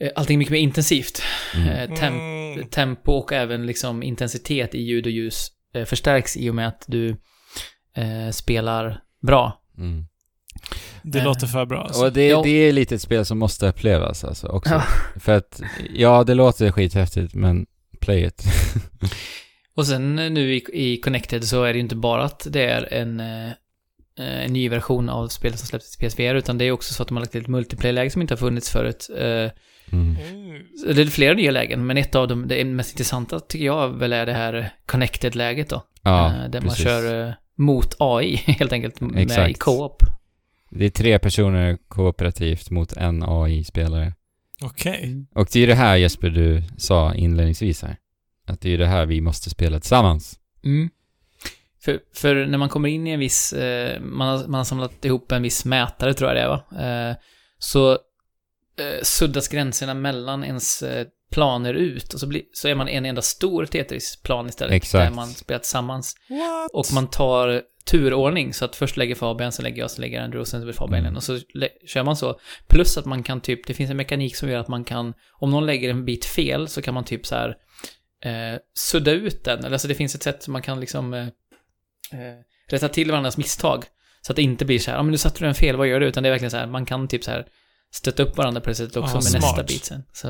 eh, allting mycket mer intensivt. Mm. Eh, tem Mm. tempo och även liksom intensitet i ljud och ljus eh, förstärks i och med att du eh, spelar bra. Mm. Det Eh. låter för bra alltså. Och det, Ja. det är lite ett spel som måste upplevas alltså också. Ja. För att, ja det låter skithäftigt men play it. Och sen eh, nu i, i Connected så är det ju inte bara att det är en, eh, en ny version av spelet som släpptes till PSVR, utan det är också så att de har lagt till ett multiplayer-läge som inte har funnits förut. Eh, Mm. Mm. det är flera nya lägen, men ett av dem, det mest intressanta tycker jag väl är det här Connected-läget då. Ja, eh, där man precis. kör eh, mot AI helt enkelt, med Exakt. i co-op. Det är tre personer kooperativt mot en AI-spelare. Okej. Och det är det här Jesper du sa inledningsvis här. Att det är ju det här vi måste spela tillsammans. Mm. För, för när man kommer in i en viss, eh, man, har, man har samlat ihop en viss mätare tror jag det är va? Eh, så eh, suddas gränserna mellan ens eh, planer ut och så, blir, så är man en enda stor Tetris-plan istället. Exakt. Där man spelar tillsammans. What? Och man tar turordning, så att först lägger Fabian, sen lägger jag, sen lägger Andrew, sen blir Fabian Mm. Och så kör man så. Plus att man kan typ, det finns en mekanik som gör att man kan, om någon lägger en bit fel så kan man typ så här eh, sudda ut den. Eller alltså det finns ett sätt som man kan liksom eh, eh, rätta till varandras misstag. Så att det inte blir så här, ja men nu satte du den fel, vad gör du? Utan det är verkligen så här, man kan typ så här stötta upp varandra på det sättet också Ah, med smart. nästa bit sen. Så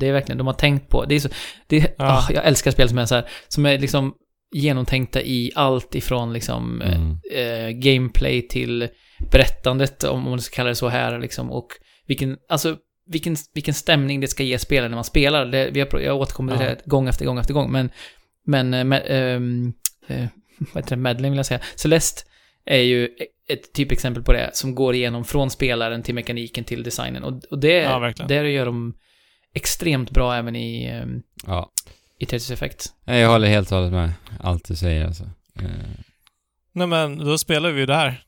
det är verkligen, de har tänkt på, det är så, det är, Ja. ah, jag älskar spel som är så här, som är liksom genomtänkta i allt ifrån liksom eh, Mm. eh, gameplay till berättandet, om man ska kalla det så här liksom, och vilken, alltså vilken, vilken stämning det ska ge spelaren när man spelar. Det, vi har, jag återkommer till det gång efter gång efter gång, men, men, eh, med, ehm, eh, vad heter det, Madeleine vill jag säga. Celeste är ju ett typexempel på det, som går igenom från spelaren till mekaniken till designen. Och, och det, Ja, det gör de extremt bra även i, ehm, Ja. i Tetris Effect. Nej, Jag håller helt och hållet med allt du säger alltså. Eh, Nej men, då spelar vi ju det här.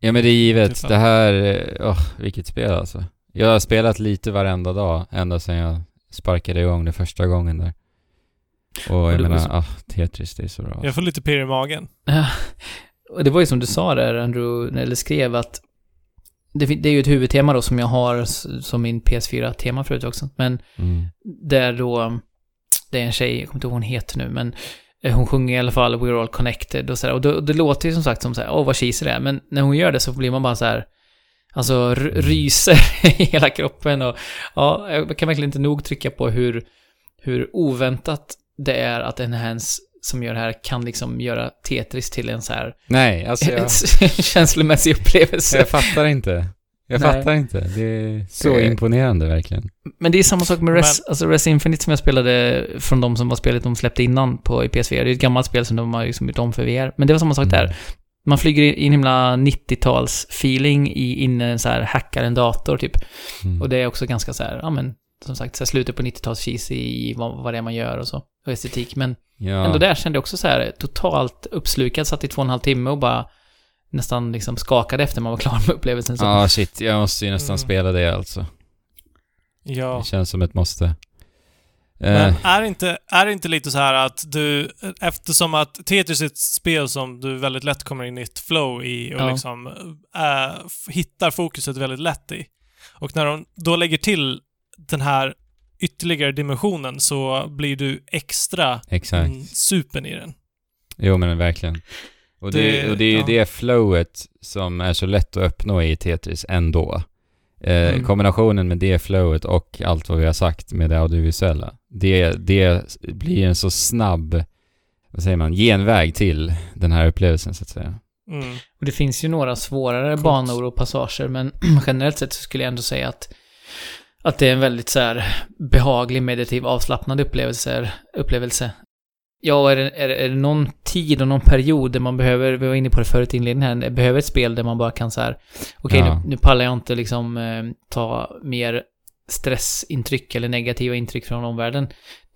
Ja men det är givet. Typ. Det här, åh, vilket spel alltså. Jag har spelat lite varenda dag, ända sedan jag sparkade igång det första gången där. Och jag menar, så- ah, Tetris, det är så bra. Jag får lite pirr i magen. Och det var ju som du sa där, Andrew, eller skrev att det, det är ju ett huvudtema då som jag har som min PS4-tema förut också. Men Mm. där då, det är en tjej, jag kommer inte ihåg vad hon heter nu, men eh, hon sjunger i alla fall We're All Connected och sådär. Och då, det låter ju som sagt som såhär, åh vad cheesy det är. Men när hon gör det så blir man bara så här. Alltså r- ryser i hela kroppen och ja, jag kan verkligen inte nog trycka på hur, hur oväntat det är att en hands som gör det här kan liksom göra Tetris till en så här Nej, alltså jag, känslomässig upplevelse. jag fattar inte. Jag Nej. fattar inte. Det är så Eh. imponerande verkligen. Men det är samma sak med Res, alltså Res Infinite som jag spelade från de som var spelet de släppte innan på PSVR. Det är ett gammalt spel som de har liksom gjort om för VR. Men det var samma sak där. Mm. Man flyger i en himla 90-tals-feeling i, in i en så här, hackar en dator typ. Mm. Och det är också ganska så här, ja men, som sagt, så här, slutet på 90-tals cheesy i vad, vad det är man gör och så. Och estetik. Men ja. ändå där kände jag också så här, totalt uppslukad, satt i två och en halv timme och bara nästan liksom skakade efter man var klar med upplevelsen. Så. Ja, shit. Jag måste ju nästan Mm. spela det alltså. Ja. Det känns som ett måste. Men Eh, är det, inte, är det inte lite så här att du, eftersom att Tetris är ett spel som du väldigt lätt kommer in i ett flow i och Ja. liksom äh, hittar fokuset väldigt lätt i. Och när de då lägger till den här ytterligare dimensionen så blir du extra exakt. mm, supern i den. Jo men verkligen. Och det, Det- och det är ju ja. det flowet som är så lätt att uppnå i Tetris ändå. Eh, Mm. Kombinationen med det flowet och allt vad vi har sagt med det audiovisuella. Det, det blir en så snabb, vad säger man, genväg till den här upplevelsen så att säga. Mm. Och det finns ju några svårare Coolt. banor och passager, men generellt sett så skulle jag ändå säga att, att det är en väldigt så här behaglig, meditativ, avslappnande upplevelse. upplevelse. Ja, är det, är, är det någon tid och någon period där man behöver, vi var inne på det förut i inledningen här, behöver ett spel där man bara kan så här, okej Ja. nu, nu pallar jag inte liksom eh, ta mer stressintryck eller negativa intryck från omvärlden.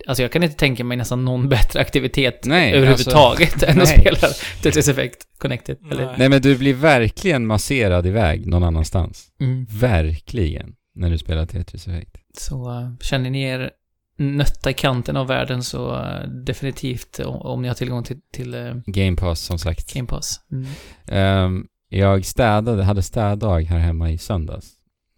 Alltså jag kan inte tänka mig nästan någon bättre aktivitet Nej, överhuvudtaget än att nej. spela Tetris Effect Connected. Nej. Nej men du blir verkligen masserad iväg någon annanstans. Mm. Verkligen. När du spelar Tetris Effect. Så känner ni er nötta i kanten av världen så äh, definitivt om, ni har tillgång till, till äh, Game Pass som sagt. Game Pass. Mm. Ehm, jag städade, hade städdag här hemma i söndags.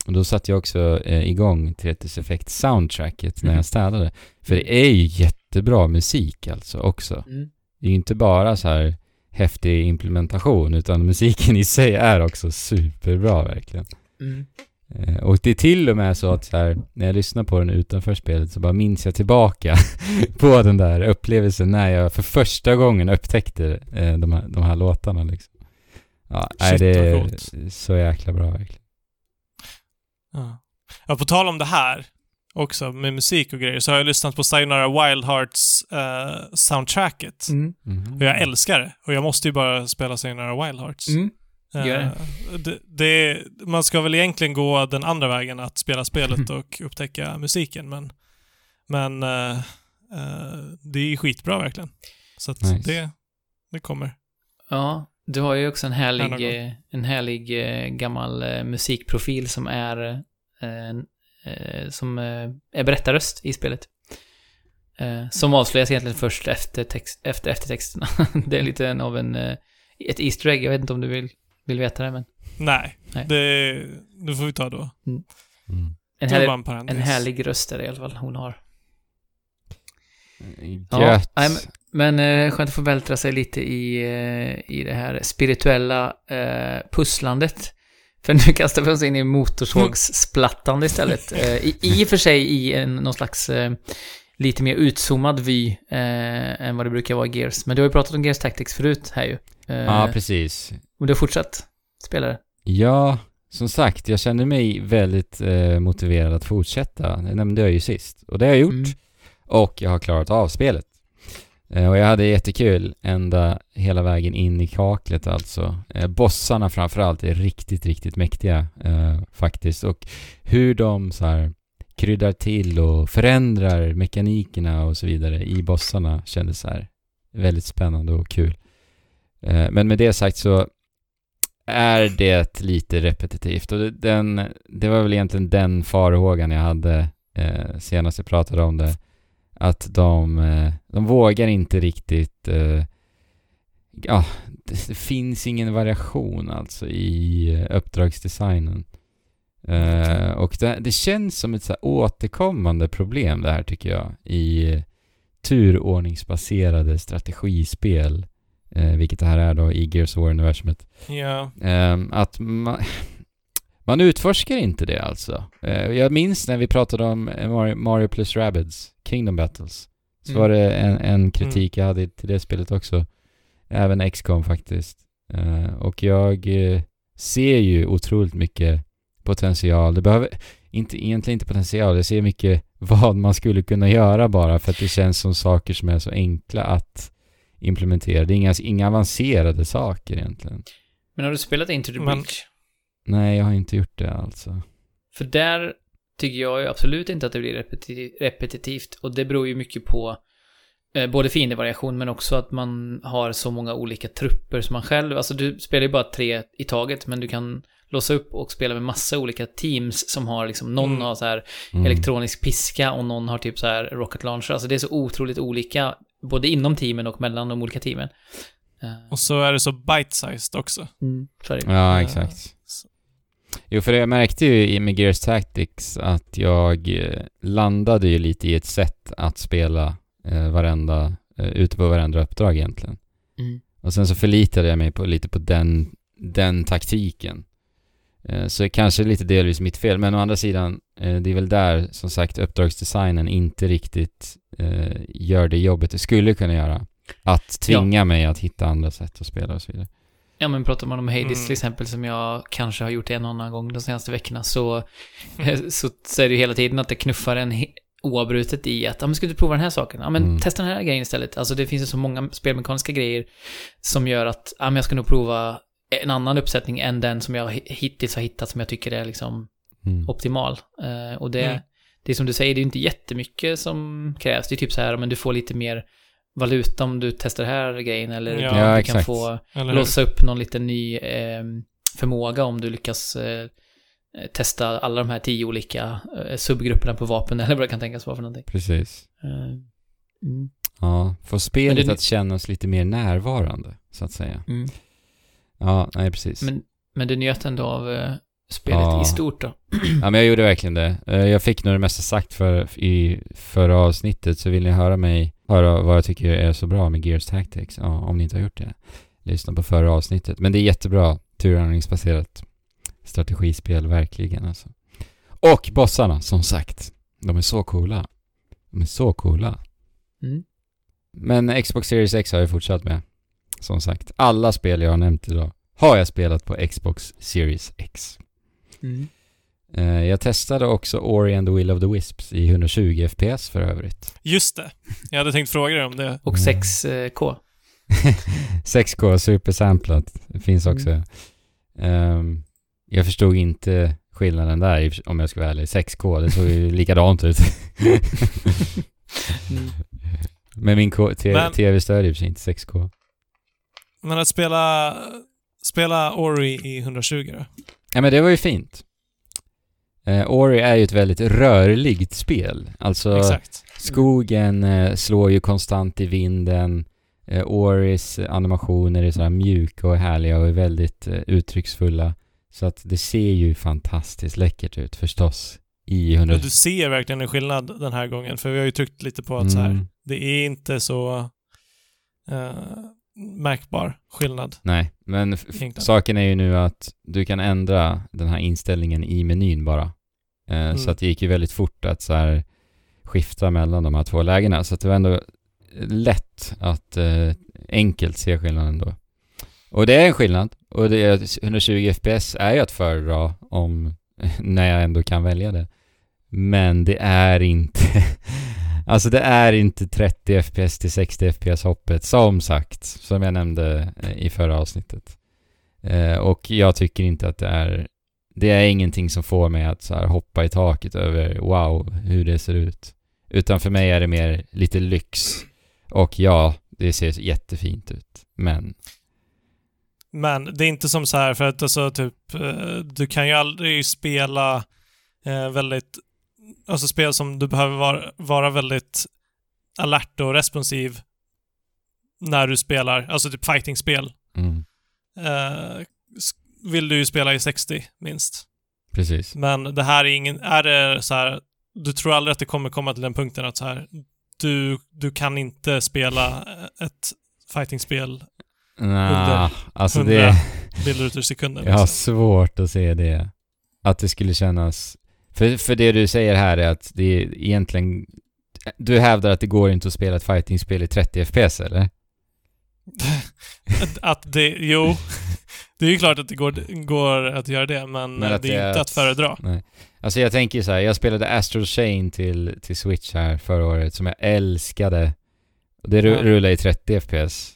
Och då satte jag också eh, igång Tetris Effect soundtracket när Mhm. jag städade. För det är ju jättebra musik alltså också. Mm. Det är ju inte bara så här häftig implementation utan musiken i sig är också superbra verkligen. Mm. Eh, och det är till och med så att så här, när jag lyssnar på den utanför spelet så bara minns jag tillbaka på den där upplevelsen när jag för första gången upptäckte eh, de, här, de här låtarna liksom. Ja, Shit, det är så jäkla bra verkligen. Ja. ja, på tal om det här också med musik och grejer så har jag lyssnat på Sayonara Wild Hearts eh, soundtracket. Mm. Mhm. Och jag älskar det. Och jag måste ju bara spela Sayonara Wild Hearts. Mm. Gör det. Eh, det, det. Man ska väl egentligen gå den andra vägen, att spela spelet och upptäcka musiken, men, men eh, eh, det är skitbra verkligen. Så att Nice. det, det kommer. Ja, du har ju också en härlig, eh, en härlig eh, gammal eh, musikprofil som är eh, eh, som eh, är berättarröst i spelet. Eh, som avslöjas egentligen först efter, text, efter eftertexterna. det är lite en av en... Eh, ett Easter egg, jag vet inte om du vill, vill veta det, men... Nej, Nej. Det, det får vi ta då. Mm. En, Det var härlig, en en härlig röst är det i alla fall hon har. Ja, Gött. nej, Men eh, skönt att få vältra sig lite i, eh, i det här spirituella eh, pusslandet. För nu kastar vi oss in i motorsågsplattande istället. Eh, i, I och för sig i en, någon slags eh, lite mer utzoomad vy eh, än vad det brukar vara i Gears. Men du har ju pratat om Gears Tactics förut här ju. Eh, Ja, precis. Och du har fortsatt spela det. Ja, som sagt, jag kände mig väldigt eh, motiverad att fortsätta. Det nämnde jag ju sist. Och det har jag gjort. Mm. Och jag har klarat av spelet. Eh, och jag hade jättekul ända hela vägen in i kaklet alltså. Eh, bossarna framförallt är riktigt, riktigt mäktiga eh, faktiskt. Och hur de så här kryddar till och förändrar mekanikerna och så vidare i bossarna kändes så här väldigt spännande och kul. Eh, men med det sagt så är det lite repetitivt och det- den, det var väl egentligen den farhågan jag hade eh, senast jag pratade om det. Att de, eh, de vågar inte riktigt, eh, ja, det, det finns ingen variation alltså i eh, uppdragsdesignen. Eh, och det, det känns som ett så här återkommande problem det här tycker jag i eh, turordningsbaserade strategispel. Eh, vilket det här är då i Gears of War-universumet. Ja. Ehm, att man, man utforskar inte det alltså. Eh, jag minns när vi pratade om eh, Mario, Mario plus Rabbids, Kingdom Battles. Så Mm. var det en, en kritik jag hade till det spelet också. Även XCOM faktiskt. Eh, och jag eh, ser ju otroligt mycket potential. Det behöver inte, egentligen inte potential, jag ser mycket vad man skulle kunna göra bara för att det känns som saker som är så enkla att implementera. Det är inga, inga avancerade saker egentligen. Men har du spelat Into the Men- Breach? Nej, jag har inte gjort det alltså. För där tycker jag ju absolut inte att det blir repeti- repetitivt. Och det beror ju mycket på eh, både fiendevariation men också att man har så många olika trupper som man själv, alltså du spelar ju bara tre i taget men du kan låsa upp och spela med massa olika teams som har liksom, någon Mm. har så här Mm. elektronisk piska och någon har typ så här rocket launcher. Alltså det är så otroligt olika, både inom teamen och mellan de olika teamen. Eh, Och så är det så bite-sized också. mm. Ja, Eh, exakt. så- Jo, för jag märkte ju i Gears Tactics att jag eh, landade ju lite i ett sätt att spela eh, varenda, eh, ute på varenda uppdrag egentligen. Mm. Och sen så förlitade jag mig på, lite på den, den taktiken. Eh, så kanske lite delvis mitt fel, men å andra sidan, eh, det är väl där som sagt uppdragsdesignen inte riktigt eh, gör det jobbet det skulle kunna göra. Att tvinga mig att hitta andra sätt att spela och så vidare. Ja, men pratar man om Hades Mm. till exempel, som jag kanske har gjort en och annan gång de senaste veckorna, så, eh, så, så är det ju hela tiden att det knuffar en oavbrutet i att, ja men ska du prova den här saken? Ja men Mm. testa den här grejen istället. Alltså det finns ju så många spelmekaniska grejer som gör att, ja men jag ska nog prova en annan uppsättning än den som jag hi- hittills har hittat som jag tycker är liksom Mm. optimal. Eh, och det, Mm. det är som du säger, det är inte jättemycket som krävs. Det är typ så här, men du får lite mer valuta om du testar den här grejen eller Ja. du, kan exakt. få Eller låsa upp någon liten ny eh, förmåga om du lyckas eh, testa alla de här tio olika eh, subgrupperna på vapen eller vad det kan tänkas vara för någonting. Precis. Eh, mm, Ja, få spelet det- att kännas lite mer närvarande, så att säga. mm. Ja, nej precis. Men, men du njöt ändå av eh, spelet Ja. i stort då? Ja, men jag gjorde verkligen det. Eh, Jag fick nog det mesta sagt för, i förra avsnittet, så vill ni höra mig höra vad jag tycker är så bra med Gears Tactics, ja, om ni inte har gjort det, lyssna på förra avsnittet. Men det är jättebra turordningsbaserat strategispel, verkligen alltså. Och bossarna, som sagt. De är så coola. De är så coola. Mm. Men Xbox Series X har jag fortsatt med. Som sagt, alla spel jag har nämnt idag har jag spelat på Xbox Series X. Mm. Eh, jag testade också Ori and the Will of the Wisps i 120 FPS för övrigt. Just det. Jag hade tänkt fråga dig om det. Och mm. 6K. Eh, 6K, supersamplat. Det finns mm. också. Mm. Jag förstod inte skillnaden där om jag ska vara ärlig. 6K, det såg ju likadant ut. mm. Men min tv-stödjer inte 6K. Men att spela, spela Ori i 120 då? Ja men det var ju fint. Eh, Ori är ju ett väldigt rörligt spel. Alltså, Exakt. skogen eh, slår ju konstant i vinden. Eh, Oris animationer är sådär mjuka och härliga och är väldigt eh, uttrycksfulla. Så att det ser ju fantastiskt läckert ut förstås. I 100... Men du ser verkligen en skillnad den här gången, för vi har ju tryckt lite på att så här, Mm. det är inte så eh, märkbar skillnad Nej, men saken är ju nu att du kan ändra den här inställningen i menyn bara. Eh, Mm. Så att det gick ju väldigt fort att så här skifta mellan de här två lägena. Så att det var ändå lätt att eh, enkelt se skillnaden då. Och det är en skillnad. Och det är 120 FPS är ju att föredra om när jag ändå kan välja det. Men det är inte Alltså det är inte 30 FPS till 60 FPS hoppet, som sagt, som jag nämnde eh, i förra avsnittet. Eh, och jag tycker inte att det är, det är ingenting som får mig att så här hoppa i taket över wow, hur det ser ut. Utan för mig är det mer lite lyx. Och ja, det ser jättefint ut. Men, Men det är inte som så här, för att alltså typ, eh, du kan ju aldrig spela eh, väldigt, alltså spel som du behöver vara, vara väldigt alert och responsiv när du spelar, alltså typ fighting-spel. mm, s- vill du ju spela i 60 minst. precis. Men det här är ingen, är det så här, du tror aldrig att det kommer komma till den punkten att så här, du, du kan inte spela ett fightingspel Nah, alltså 100 det... bilder i sekunden. Jag har liksom. svårt att se det. Att det skulle kännas... För, för det du säger här är att det är egentligen... Du hävdar att det går inte att spela ett fightingspel i 30 FPS, eller? att, att det, jo, det är ju klart att det går, går att göra det, men, Men det är är inte att- föredra. Nej. Alltså jag tänker så här, jag spelade Astral Chain till, till Switch här förra året som jag älskade. Det Ja. rullar i 30 FPS.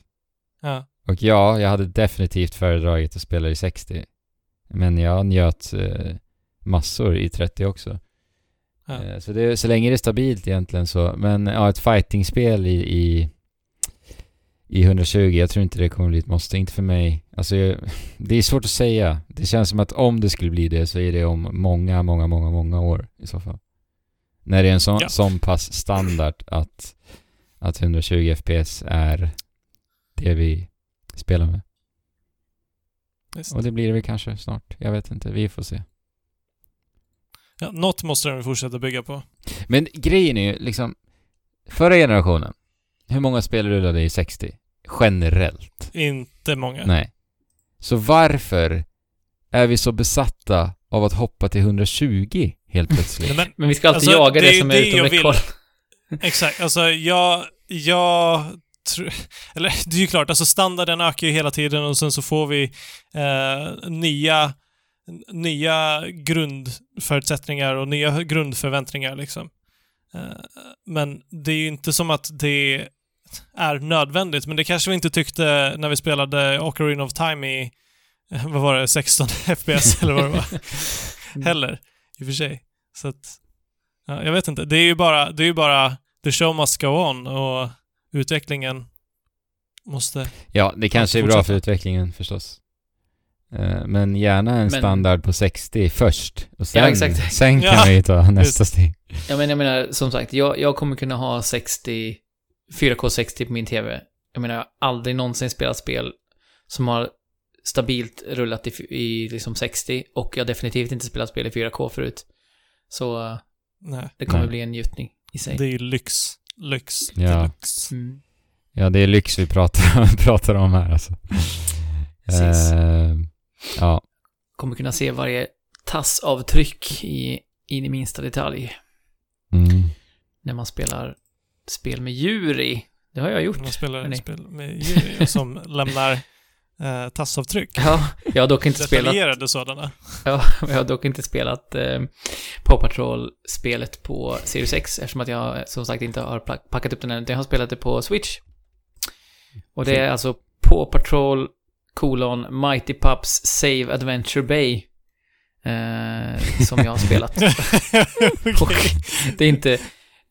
Ja. Och ja, jag hade definitivt föredragit att spela i 60. Men jag njöt eh, massor i 30 också. Ja. Eh, Så, det, så länge det är stabilt egentligen så. Men ja, ett fightingspel i, i, i 120, jag tror inte det kommer bli ett måste. Inte för mig. Alltså, jag, det är svårt att säga. Det känns som att om det skulle bli det så är det om många, många, många, många år i så fall. När det är en sån, Ja. sån pass standard att, att 120 FPS är det vi spelar med. Visst. Och det blir det väl kanske snart. Jag vet inte. Vi får se. Ja, något måste de fortsätta bygga på. Men grejen är ju liksom, förra generationen, hur många spel rullade i 60? Generellt? Inte många. Nej. Så varför är vi så besatta av att hoppa till 120 helt plötsligt? Nej, men Men vi ska alltid Alltså, jaga det, det som det är utom räckhåll. Exakt, alltså jag, jag eller det är ju klart, alltså standarden ökar ju hela tiden och sen så får vi eh, nya, nya grundförutsättningar och nya grundförväntningar liksom. Eh, men det är ju inte som att det är nödvändigt, men det kanske vi inte tyckte när vi spelade Ocarina of Time i, vad var det, 16 FPS eller vad det var. Heller, i och för sig. Så att, ja, jag vet inte. Det är ju bara, det är ju bara the show must go on och utvecklingen måste... ja, det kanske är bra för utvecklingen förstås. Eh, Men gärna en Men- standard på 60 först. Och sen, Ja, exakt. sen kan Ja, vi ta nästa steg. Ja, men jag menar, som sagt, jag, jag kommer kunna ha 60, 4K 60 på min TV. Jag menar, jag har aldrig någonsin spelat spel som har stabilt rullat i, i liksom 60 och jag har definitivt inte spelat spel i 4K förut. Så Nej. det kommer Nej. bli en njutning i sig. Det är ju lyx. Lyx. Ja. Deluxe. Mm. Ja, det är lyx vi pratar, pratar om här alltså. Precis. Eh, ja, Kommer kunna se varje tassavtryck i, in i minsta detalj. mm. När man spelar spel med djur i. Det har jag gjort. Man spelar hörni. spel med djur som lämnar eh, tassavtryck. Ja, jag har dock inte spelat... Detaljerade sådana. Ja, jag har dock inte spelat eh, Paw Patrol-spelet på Series X eftersom att jag som sagt inte har packat upp den än. Jag har spelat det på Switch. Och det är alltså Paw Patrol kolon Mighty Pups Save Adventure Bay. Eh, som jag har spelat. Det är inte...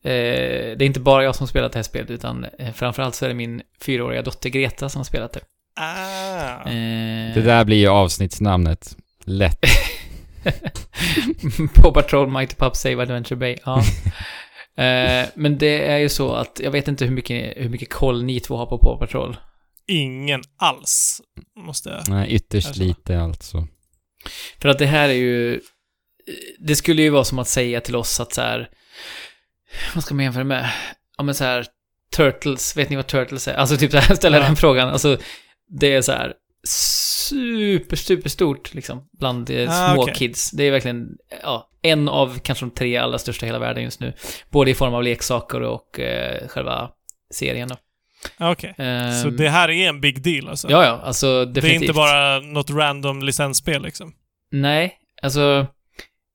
Eh, det är inte bara jag som har spelat det här spelet, utan eh, framförallt så är det min fyraåriga dotter Greta som har spelat det. Ah. Eh, Det där blir ju avsnittsnamnet. Lätt. Paw Patrol, Mighty Pup, Save Adventure Bay. Ja. Eh, men det är ju så att jag vet inte hur mycket, hur mycket koll ni två har på Paw Patrol. Ingen alls, måste jag... Nej, ytterst Alltså. lite alltså. För att det här är ju... Det skulle ju vara som att säga till oss att så här... Vad ska man jämföra med? Ja men så här... Turtles, vet ni vad Turtles är? Alltså typ så här, ställa Ja. den frågan. Alltså, det är så här super, super stort liksom, bland eh, Ah, små okej. kids. Det är verkligen, ja, en av kanske de tre allra största i hela världen just nu. Både i form av leksaker och eh, själva serien då. Okej. Så Ehm, det här är en big deal alltså? Ja, ja, alltså det är definitivt. inte bara något random licensspel liksom? Nej, alltså...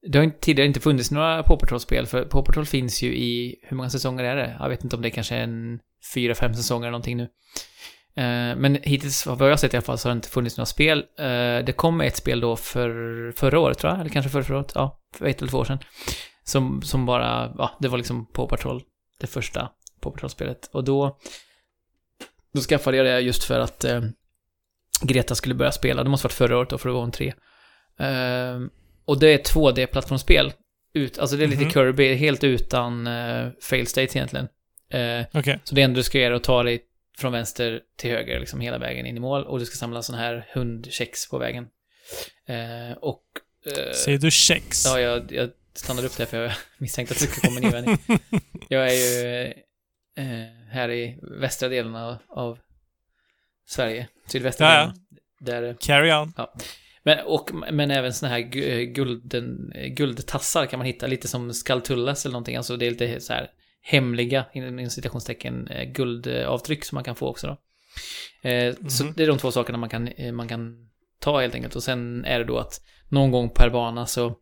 Det har inte, tidigare inte funnits några Paw Patrol-spel, för Paw Patrol finns ju i... Hur många säsonger är det? Jag vet inte om det kanske är en fyra, fem säsonger eller någonting nu. Eh, men hittills, vad jag har sett i alla fall, så har det inte funnits några spel. Eh, det kom ett spel då för förra året, tror jag, eller kanske förra, förra året. Ja, för ett eller två år sedan. Som, som bara, ja, det var liksom Paw Patrol, det första Paw Patrol-spelet. Och då... Då skaffade jag det just för att eh, Greta skulle börja spela. Det måste varit förra året då, för det var hon tre. Ehm, och det är 2D-plattformsspel. Ut, alltså det är lite Mhm. Kirby, helt utan uh, fail states egentligen. Eh, Okej. så det enda du ska göra är att ta dig från vänster till höger, liksom hela vägen in i mål. Och du ska samla sådana här hundchecks på vägen. Eh, och... eh, Säger du kex? ja, jag, jag stannade upp där för jag misstänkte att det skulle komma en invändning. Jag är ju eh, här i västra delen av, av Sverige. Sydvästra Ja, ja. delen. Där, Carry on. men, och, men även såna här eh, gulden, eh, guldtassar kan man hitta, lite som Skaltullas eller någonting. Alltså det är lite så här hemliga, inom citationstecken, eh, guldavtryck som man kan få också då. Eh, Så Mhm. det är de två sakerna man kan, eh, man kan ta helt enkelt. Och sen är det då att någon gång per bana så,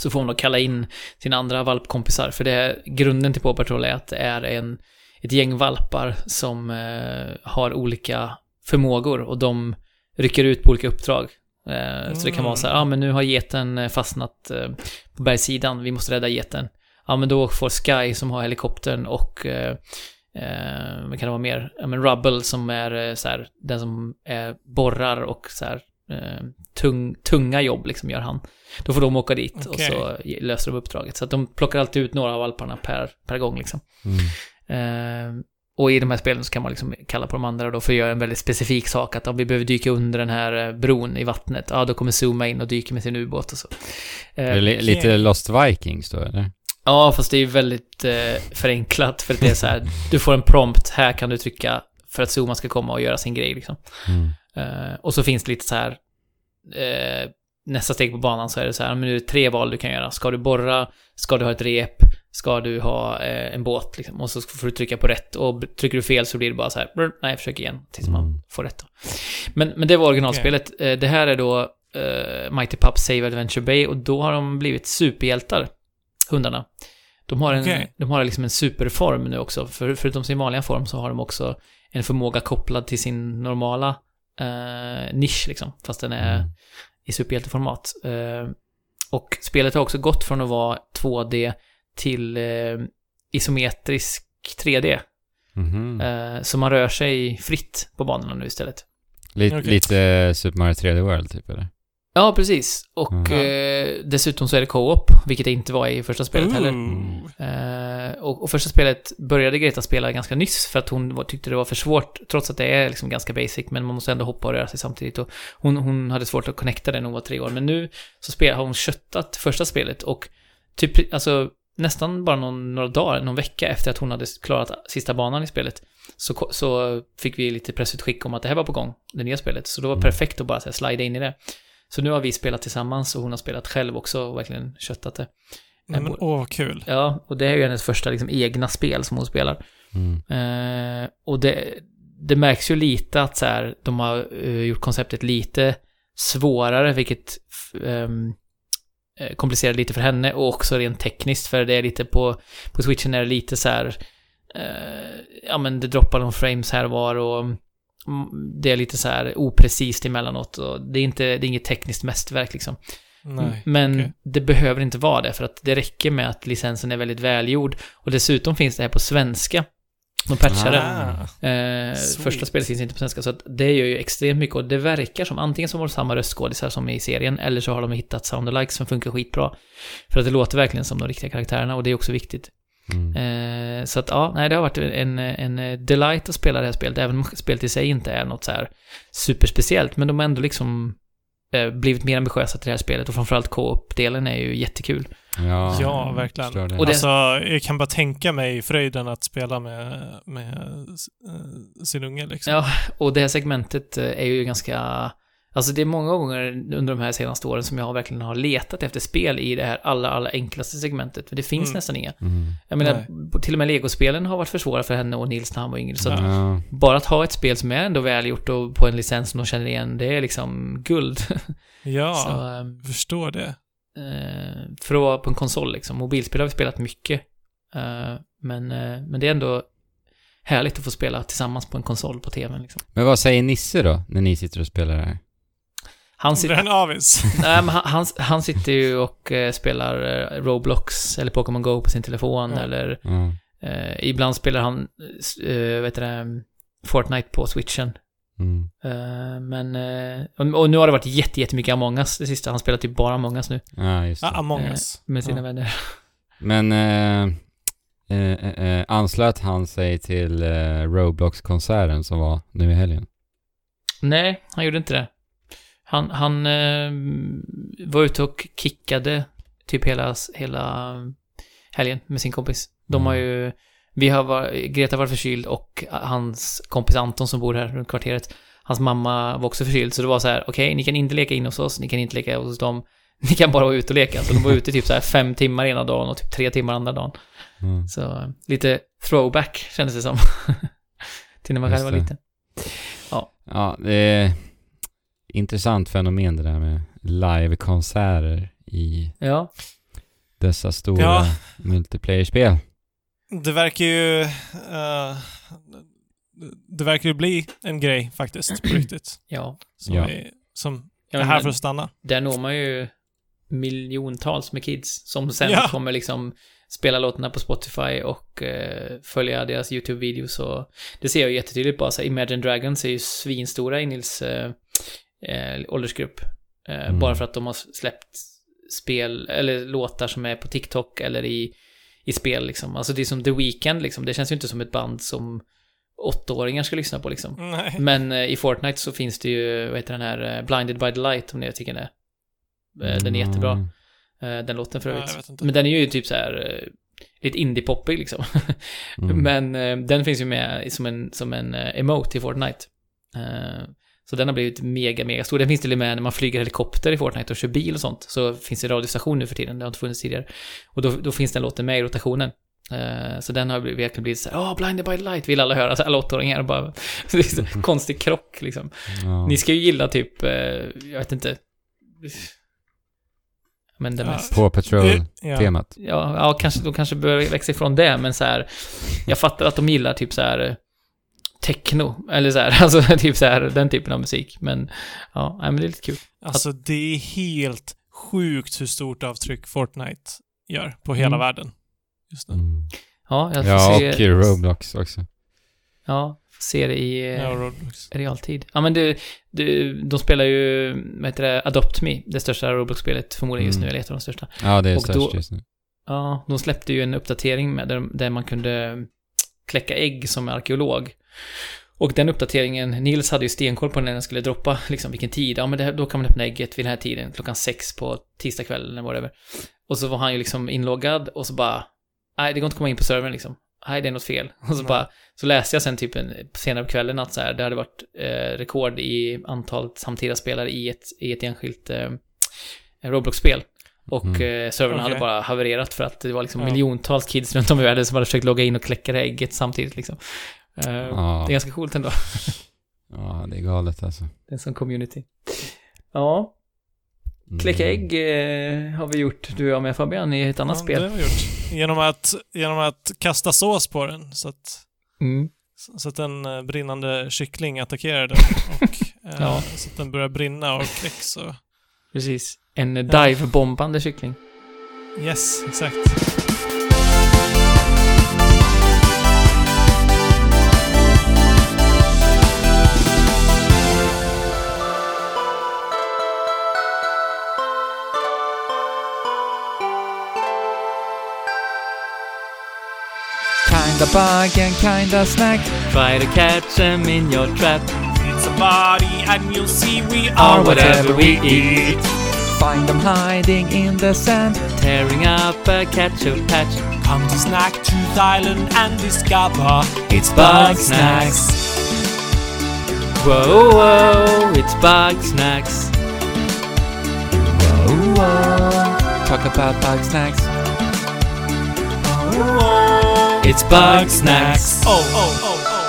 så får man då kalla in sina andra valpkompisar. För det är, grunden till Paw Patrol är att det är en, ett gäng valpar som eh, har olika förmågor och de rycker ut på olika uppdrag. Eh, Så det kan vara så här, ja ah, men nu har geten eh, fastnat eh, på bergssidan, vi måste rädda geten. Ja men då får Sky som har helikoptern och eh, eh, vad kan det vara mer? Ja men Rubble som är så här, den som är borrar och så här tung, tunga jobb liksom gör han. Då får de åka dit och Okej. så löser de uppdraget. Så att de plockar alltid ut några av valparna per, per gång liksom. Mm. Eh, och i de här spelen så kan man liksom kalla på de andra då för att göra en väldigt specifik sak. Att om vi behöver dyka under den här eh, bron i vattnet, ja då kommer Zuma in och dyker med sin ubåt och så. Eh, lite Lost Vikings då, eller? Ja, fast det är ju väldigt eh, förenklat för att det är så här, du får en prompt, här kan du trycka för att Zuma ska komma och göra sin grej liksom. Mm. Eh, och så finns det lite så här, eh, nästa steg på banan så är det så här, men nu är det tre val du kan göra. Ska du borra? Ska du ha ett rep? Ska du ha eh, en båt liksom? Och så får du trycka på rätt och trycker du fel så blir det bara så här, brr, nej, försök igen tills man Mm. får rätt. Då. Men, men det var originalspelet. Eh, det här är då eh, Mighty Pup Save Adventure Bay och då har de blivit superhjältar, hundarna. De har en, Okej. de har liksom en superform nu också. För, förutom sin vanliga form så har de också en förmåga kopplad till sin normala eh, nisch liksom. Fast den är Mm. i superhjälteformat. Eh, och spelet har också gått från att vara 2D till eh, isometrisk 3D. Mhm. Eh, så man rör sig fritt på banorna nu istället. Lite, Okej. lite Super Mario 3D World, typ, eller? Ja, precis. Och Mhm. eh, dessutom så är det co-op, vilket det inte var i första spelet heller. Eh, och, och första spelet började Greta spela ganska nyss för att hon tyckte det var för svårt, trots att det är liksom ganska basic, men man måste ändå hoppa och röra sig samtidigt. Och hon, hon hade svårt att connecta det när hon var tre år, men nu så spel, har hon köttat första spelet och typ, alltså nästan bara någon, några dagar, någon vecka efter att hon hade klarat sista banan i spelet, så, så fick vi lite pressutskick om att det här var på gång, det nya spelet. Så det var Mm. perfekt att bara så här, slida in i det. Så nu har vi spelat tillsammans och hon har spelat själv också och verkligen köttat det. Nej, men åh, vad kul. Ja, och det är ju hennes första liksom, egna spel som hon spelar. Mm. Eh, och det, det märks ju lite att så här, de har eh, gjort konceptet lite svårare, vilket eh, komplicerar lite för henne och också rent tekniskt, för det är lite på, på switchen är det lite så här, eh, ja men det droppar någon frames här och var och det är lite så här oprecist emellanåt och det är inte, det är inget tekniskt mästerverk liksom. Nej. Men okej. det behöver inte vara det, för att det räcker med att licensen är väldigt välgjord. Och dessutom finns det här på svenska. De patchade. Ah. Eh, första spelet finns inte på svenska, så att det gör ju extremt mycket och det verkar som antingen som har samma röstskådisar som i serien, eller så har de hittat sound alike som funkar skitbra. För att det låter verkligen som de riktiga karaktärerna och det är också viktigt. Mm. Eh, så att ja, nej, det har varit en, en delight att spela det här spelet, även om spelet i sig inte är något så här superspeciellt, men de har ändå liksom eh, blivit mer ambitiösa till det här spelet och framförallt co-op-delen är ju jättekul. Ja, Ja, verkligen. Och det- Alltså, jag kan bara tänka mig fröjden att spela med, med eh, sin unge liksom. Ja, och det här segmentet eh, är ju ganska... Alltså det är många gånger under de här senaste åren som jag verkligen har letat efter spel i det här allra, allra enklaste segmentet. För det finns Mm. nästan inga. Mm. Jag menar, till och med legospelen har varit för svåra för henne och Nils när han var yngre. Så att Ja. bara att ha ett spel som är ändå välgjort och på en licens som de känner igen, det är liksom guld. Ja, Så, ehm, jag förstår det. eh, för att vara på en konsol liksom. Mobilspel har vi spelat mycket. Eh, men, eh, men det är ändå härligt att få spela tillsammans på en konsol på tvn liksom. Men vad säger Nisse då, när ni sitter och spelar här? Han Det sitter... är en avis. Nej, men han, han, han sitter ju och eh, spelar eh, Roblox eller Pokémon Go på sin telefon Ja. eller Ja. eh, ibland spelar han, eh, vet du det, Fortnite på switchen. Mm. Eh, men, eh, och, och nu har det varit jätte, jättemycket Among Us det sista. Han spelar typ bara Among Us nu ja, just det. Among Eh, us. med sina Ja. vänner. Men eh, eh, eh, anslöt han sig till eh, Roblox-konserten som var nu i helgen? Nej, han gjorde inte det. Han, han eh, var ute och kickade typ hela, hela helgen med sin kompis. De har Mm. ju, vi har varit, Greta var förkyld och hans kompis Anton som bor här runt kvarteret, hans mamma var också förkyld. Så det var så här, okej, ni kan inte leka in hos oss, ni kan inte leka hos dem, ni kan bara vara ute och leka. Så de var ute typ så här fem timmar ena dagen och typ tre timmar andra dagen. Mm. Så lite throwback kändes det som. Till när man Just själv var det. liten. Ja, det är intressant fenomen det där med livekonserter i Ja, dessa stora Ja. multiplayer-spel. Det verkar ju... eh, det verkar ju bli en grej faktiskt, på riktigt. ja. Som, Ja. är, som ja är här för att stanna. där når man ju miljontals med kids som sen Ja. kommer liksom spela låtarna på Spotify och eh, följa deras YouTube-videos och det ser jag ju jättetydligt bara så Imagine Dragons är ju svinstora i Nils eh, eh, åldersgrupp. Eh, Mm. Bara för att de har släppt spel, eller låtar som är på TikTok eller i, i spel liksom. Alltså det är som The Weeknd liksom, det känns ju inte som ett band som åttaåringar ska lyssna på liksom. Nej. Men eh, i Fortnite så finns det ju, vad heter den här, eh, Blinded by the Light, om ni tycker den är. Eh, Den är jättebra. Mm. Eh, Den låten för Ja, övrigt. inte. Men den är ju typ så här lite indie-poppig liksom. Mm. Men den finns ju med som en, som en emote i Fortnite. Så den har blivit mega, mega stor. Den finns till och med när man flyger helikopter i Fortnite och kör bil och sånt. Så finns det radiostation nu för tiden, det har inte funnits tidigare. Och då, då finns den låten med i rotationen. Eh, Så den har blivit- verkligen blivit så här, åh, blinded by light, vill alla höra, så alla åttaåringar bara. Så det är så konstig krock liksom. Ja. Ni ska ju gilla typ, eh, jag vet inte. Men det Ja. mest. På Patrol-temat. Ja. Ja, ja, kanske, de kanske bör växa ifrån det, men så här. Jag fattar att de gillar typ så här eh, techno, eller så här, alltså typ så här, den typen av musik. Men ja, men det är lite kul. Alltså det är helt sjukt hur stort avtryck Fortnite gör på hela Mm. världen. Just nu. Mm. Ja, jag får Ja, se, och i Roblox också. Ja, får se det i eh, Ja, Roblox. realtid. Ja, men du, du, de spelar ju, vad heter det, Adopt Me, det största Roblox-spelet förmodligen just nu, Mm. eller ett av de största. Ja, det är Och störst då- just nu. Ja, de släppte ju en uppdatering med, där, där man kunde kläcka ägg som arkeolog. Och den uppdateringen, Nils hade ju stenkoll på när den skulle droppa, liksom vilken tid. Ja, men det, då kan man öppna ägget vid den här tiden, klockan sex på tisdagskvällen eller whatever. Och så var han ju liksom inloggad och så bara, nej, det går inte att komma in på servern liksom. Nej, det är något fel. Och så Nej. bara, så läste jag sen typ en, senare på kvällen att så här, det hade varit eh, rekord i antalet samtida spelare i ett, i ett enskilt eh, Roblox-spel. Och Mm. eh, servern hade Okej. bara havererat för att det var liksom Ja. miljontals kids runt om i världen som hade försökt logga in och kläcka det ägget samtidigt liksom. Eh, Ja. Det är ganska coolt ändå. Ja, det är galet alltså. Det är en sån community. Ja, Mm. kläcka ägg eh, har vi gjort, du och jag med Fabian, i ett annat Ja, spel. Det har vi gjort. Genom att, genom att kasta sås på den så att, Mm. så att en eh, brinnande kyckling attackerar den och eh, Ja. så att den börjar brinna och kläcks och... Precis. En eh, dive-bombande kyckling. Yes, exakt. Find a bug and kinda snack. Try to catch them in your trap. It's a body and you'll see we Are are whatever we eat. Find them hiding in the sand. Tearing up a ketchup patch. Come to Snack Tooth Island and discover It's bug snacks. Whoa, whoa, it's bug snacks. Whoa, whoa. Talk about bug snacks. It's bug snacks. Oh, oh, oh, oh,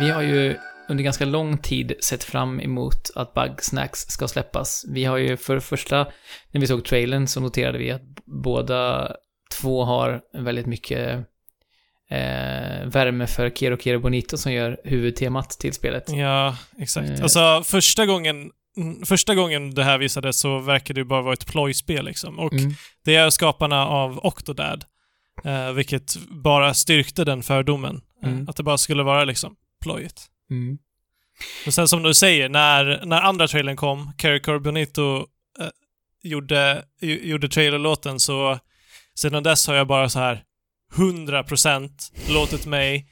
Vi har ju under ganska lång tid sett fram emot att Bug Snacks ska släppas. Vi har ju för det första, när vi såg trailern så noterade vi att båda två har väldigt mycket eh, värme för Kero Kero Bonito som gör huvudtemat till spelet. oh. Ja, exakt. Eh. Alltså, första gången, första gången det här visades så verkade det bara vara ett plojspel liksom. Och Mm. det är skaparna av Octodad, eh, vilket bara styrkte den fördomen. Eh, Mm. Att det bara skulle vara liksom plojigt. Mm. Men sen som du säger, när, när andra trailern kom, Carrie Bonito eh, gjorde, gjorde trailerlåten så sedan dess har jag bara så här 100% låtit mig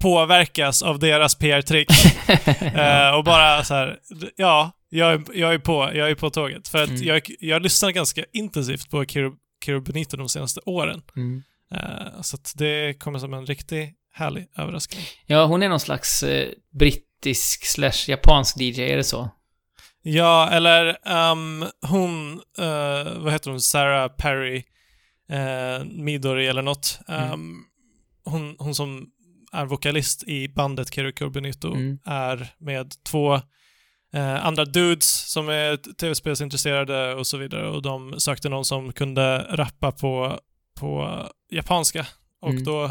påverkas av deras PR-trick. eh, och bara så här, ja, jag jag är på, jag är på tåget. För att Mm. jag, jag lyssnar ganska intensivt på Kiro, Bonito de senaste åren. Mm. Eh, så att det kommer som en riktigt härlig överraskning. Ja, hon är någon slags eh, brittisk slash japansk DJ, är det så? Ja, eller ehm, hon, eh, vad heter hon, Sarah Perry uh, Midori eller något. Ehm, Mm. hon, hon som är vokalist i bandet Kiriko Benito Mm. är med två eh, andra dudes som är tv-spelsintresserade och så vidare och de sökte någon som kunde rappa på, på japanska och Mm. då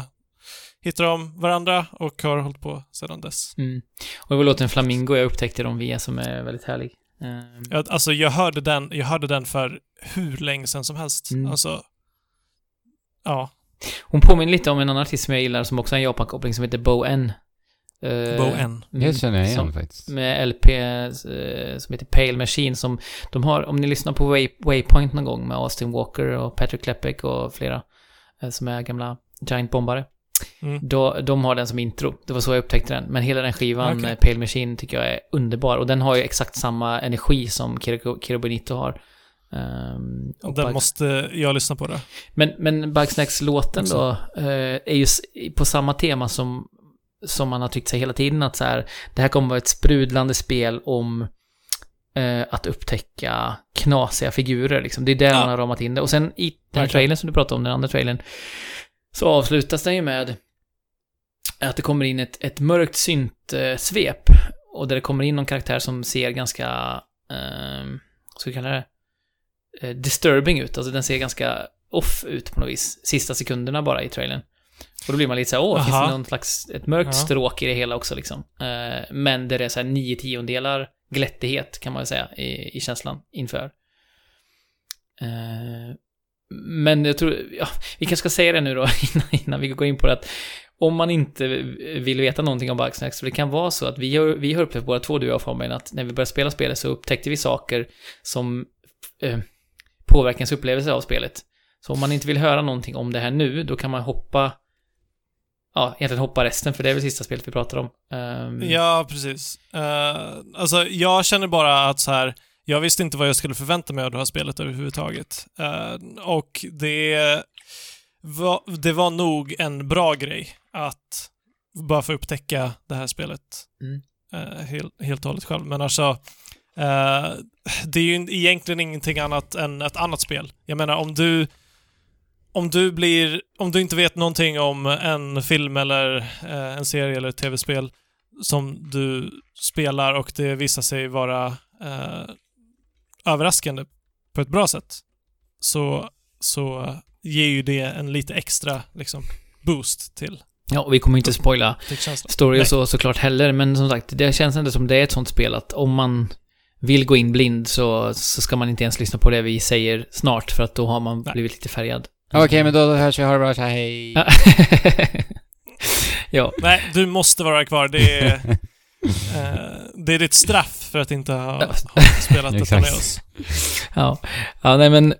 hittade de varandra och har hållit på sedan dess. Mm. Och det var låten Flamingo jag upptäckte dem via som är väldigt härlig. Ehm, Jag, alltså jag hörde, den, jag hörde den för hur länge sedan som helst. Mm. Alltså, ja. Hon påminner lite om en annan artist som jag gillar som också har en Japan-koppling som heter Bo N. Eh, Bo N. mm, Det känner jag igen som- faktiskt. Med LP eh, som heter Pale Machine som de har, om ni lyssnar på Way, Waypoint någon gång med Austin Walker och Patrick Klepek och flera eh, som är gamla Giant Bombare. Mm. Då, de har den som intro. Det var så jag upptäckte den. Men hela den skivan, eh, Pale Machine, tycker jag är underbar. Och den har ju exakt samma energi som Kiro, Kiro Bonito har. Och Den måste jag lyssna på då. Men, men Bugsnacks-låten då, eh, är ju på samma tema som, som man har tyckt sig hela tiden att så här, det här kommer vara ett sprudlande spel om eh, att upptäcka knasiga figurer liksom. Det är där Ja. man har ramat in det. Och sen i den här trailern som du pratade om, den andra trailern, så avslutas den ju med att det kommer in ett, ett mörkt synt-svep. Och där det kommer in någon karaktär som ser ganska, eh, vad ska vi kalla det? Eh, disturbing ut. Alltså den ser ganska off ut på något vis. Sista sekunderna bara i trailern. Och då blir man lite såhär, åh, finns Aha. det någon slags, ett mörkt Ja. stråk i det hela också liksom. Eh, men där det är såhär nio tiondelar glättighet kan man väl säga i, i känslan inför. Eh, men jag tror, ja, vi kanske ska säga det nu då innan, innan vi går in på det att om man inte vill veta någonting om Bugsnax, så det kan vara så att vi har, vi har upplevt båda två, du och jag Fabian, att när vi började spela spelet så upptäckte vi saker som eh, påverkar ens upplevelse av spelet. Så om man inte vill höra någonting om det här nu, då kan man hoppa Ja, egentligen hoppa resten, för det är väl sista spelet vi pratar om. Ehm, Ja, precis. Uh, alltså, jag känner bara att så här, jag visste inte vad jag skulle förvänta mig av det här spelet överhuvudtaget. Eh, och det var, det var nog en bra grej att bara få upptäcka det här spelet Mm. eh, helt, helt och hållet själv. Men alltså, eh, det är ju egentligen ingenting annat än ett annat spel. Jag menar, om du om du blir, om du inte vet någonting om en film eller eh, en serie eller ett tv-spel som du spelar och det visar sig vara eh, överraskande på ett bra sätt så, så ger ju det en lite extra liksom, boost till, Ja, och vi kommer inte spoila story och så såklart heller, men som sagt, det känns ändå som det är ett sånt spel att om man vill gå in blind så, så ska man inte ens lyssna på det vi säger snart, för att då har man Nej. blivit lite färgad. Okej, men då, då hörs vi. Ha det bra. så här, Hej. Ja. Nej, du måste vara kvar. Det är, eh, det är ditt straff för att inte ha, ha spelat detta med oss. ja. Ja, nej men, eh,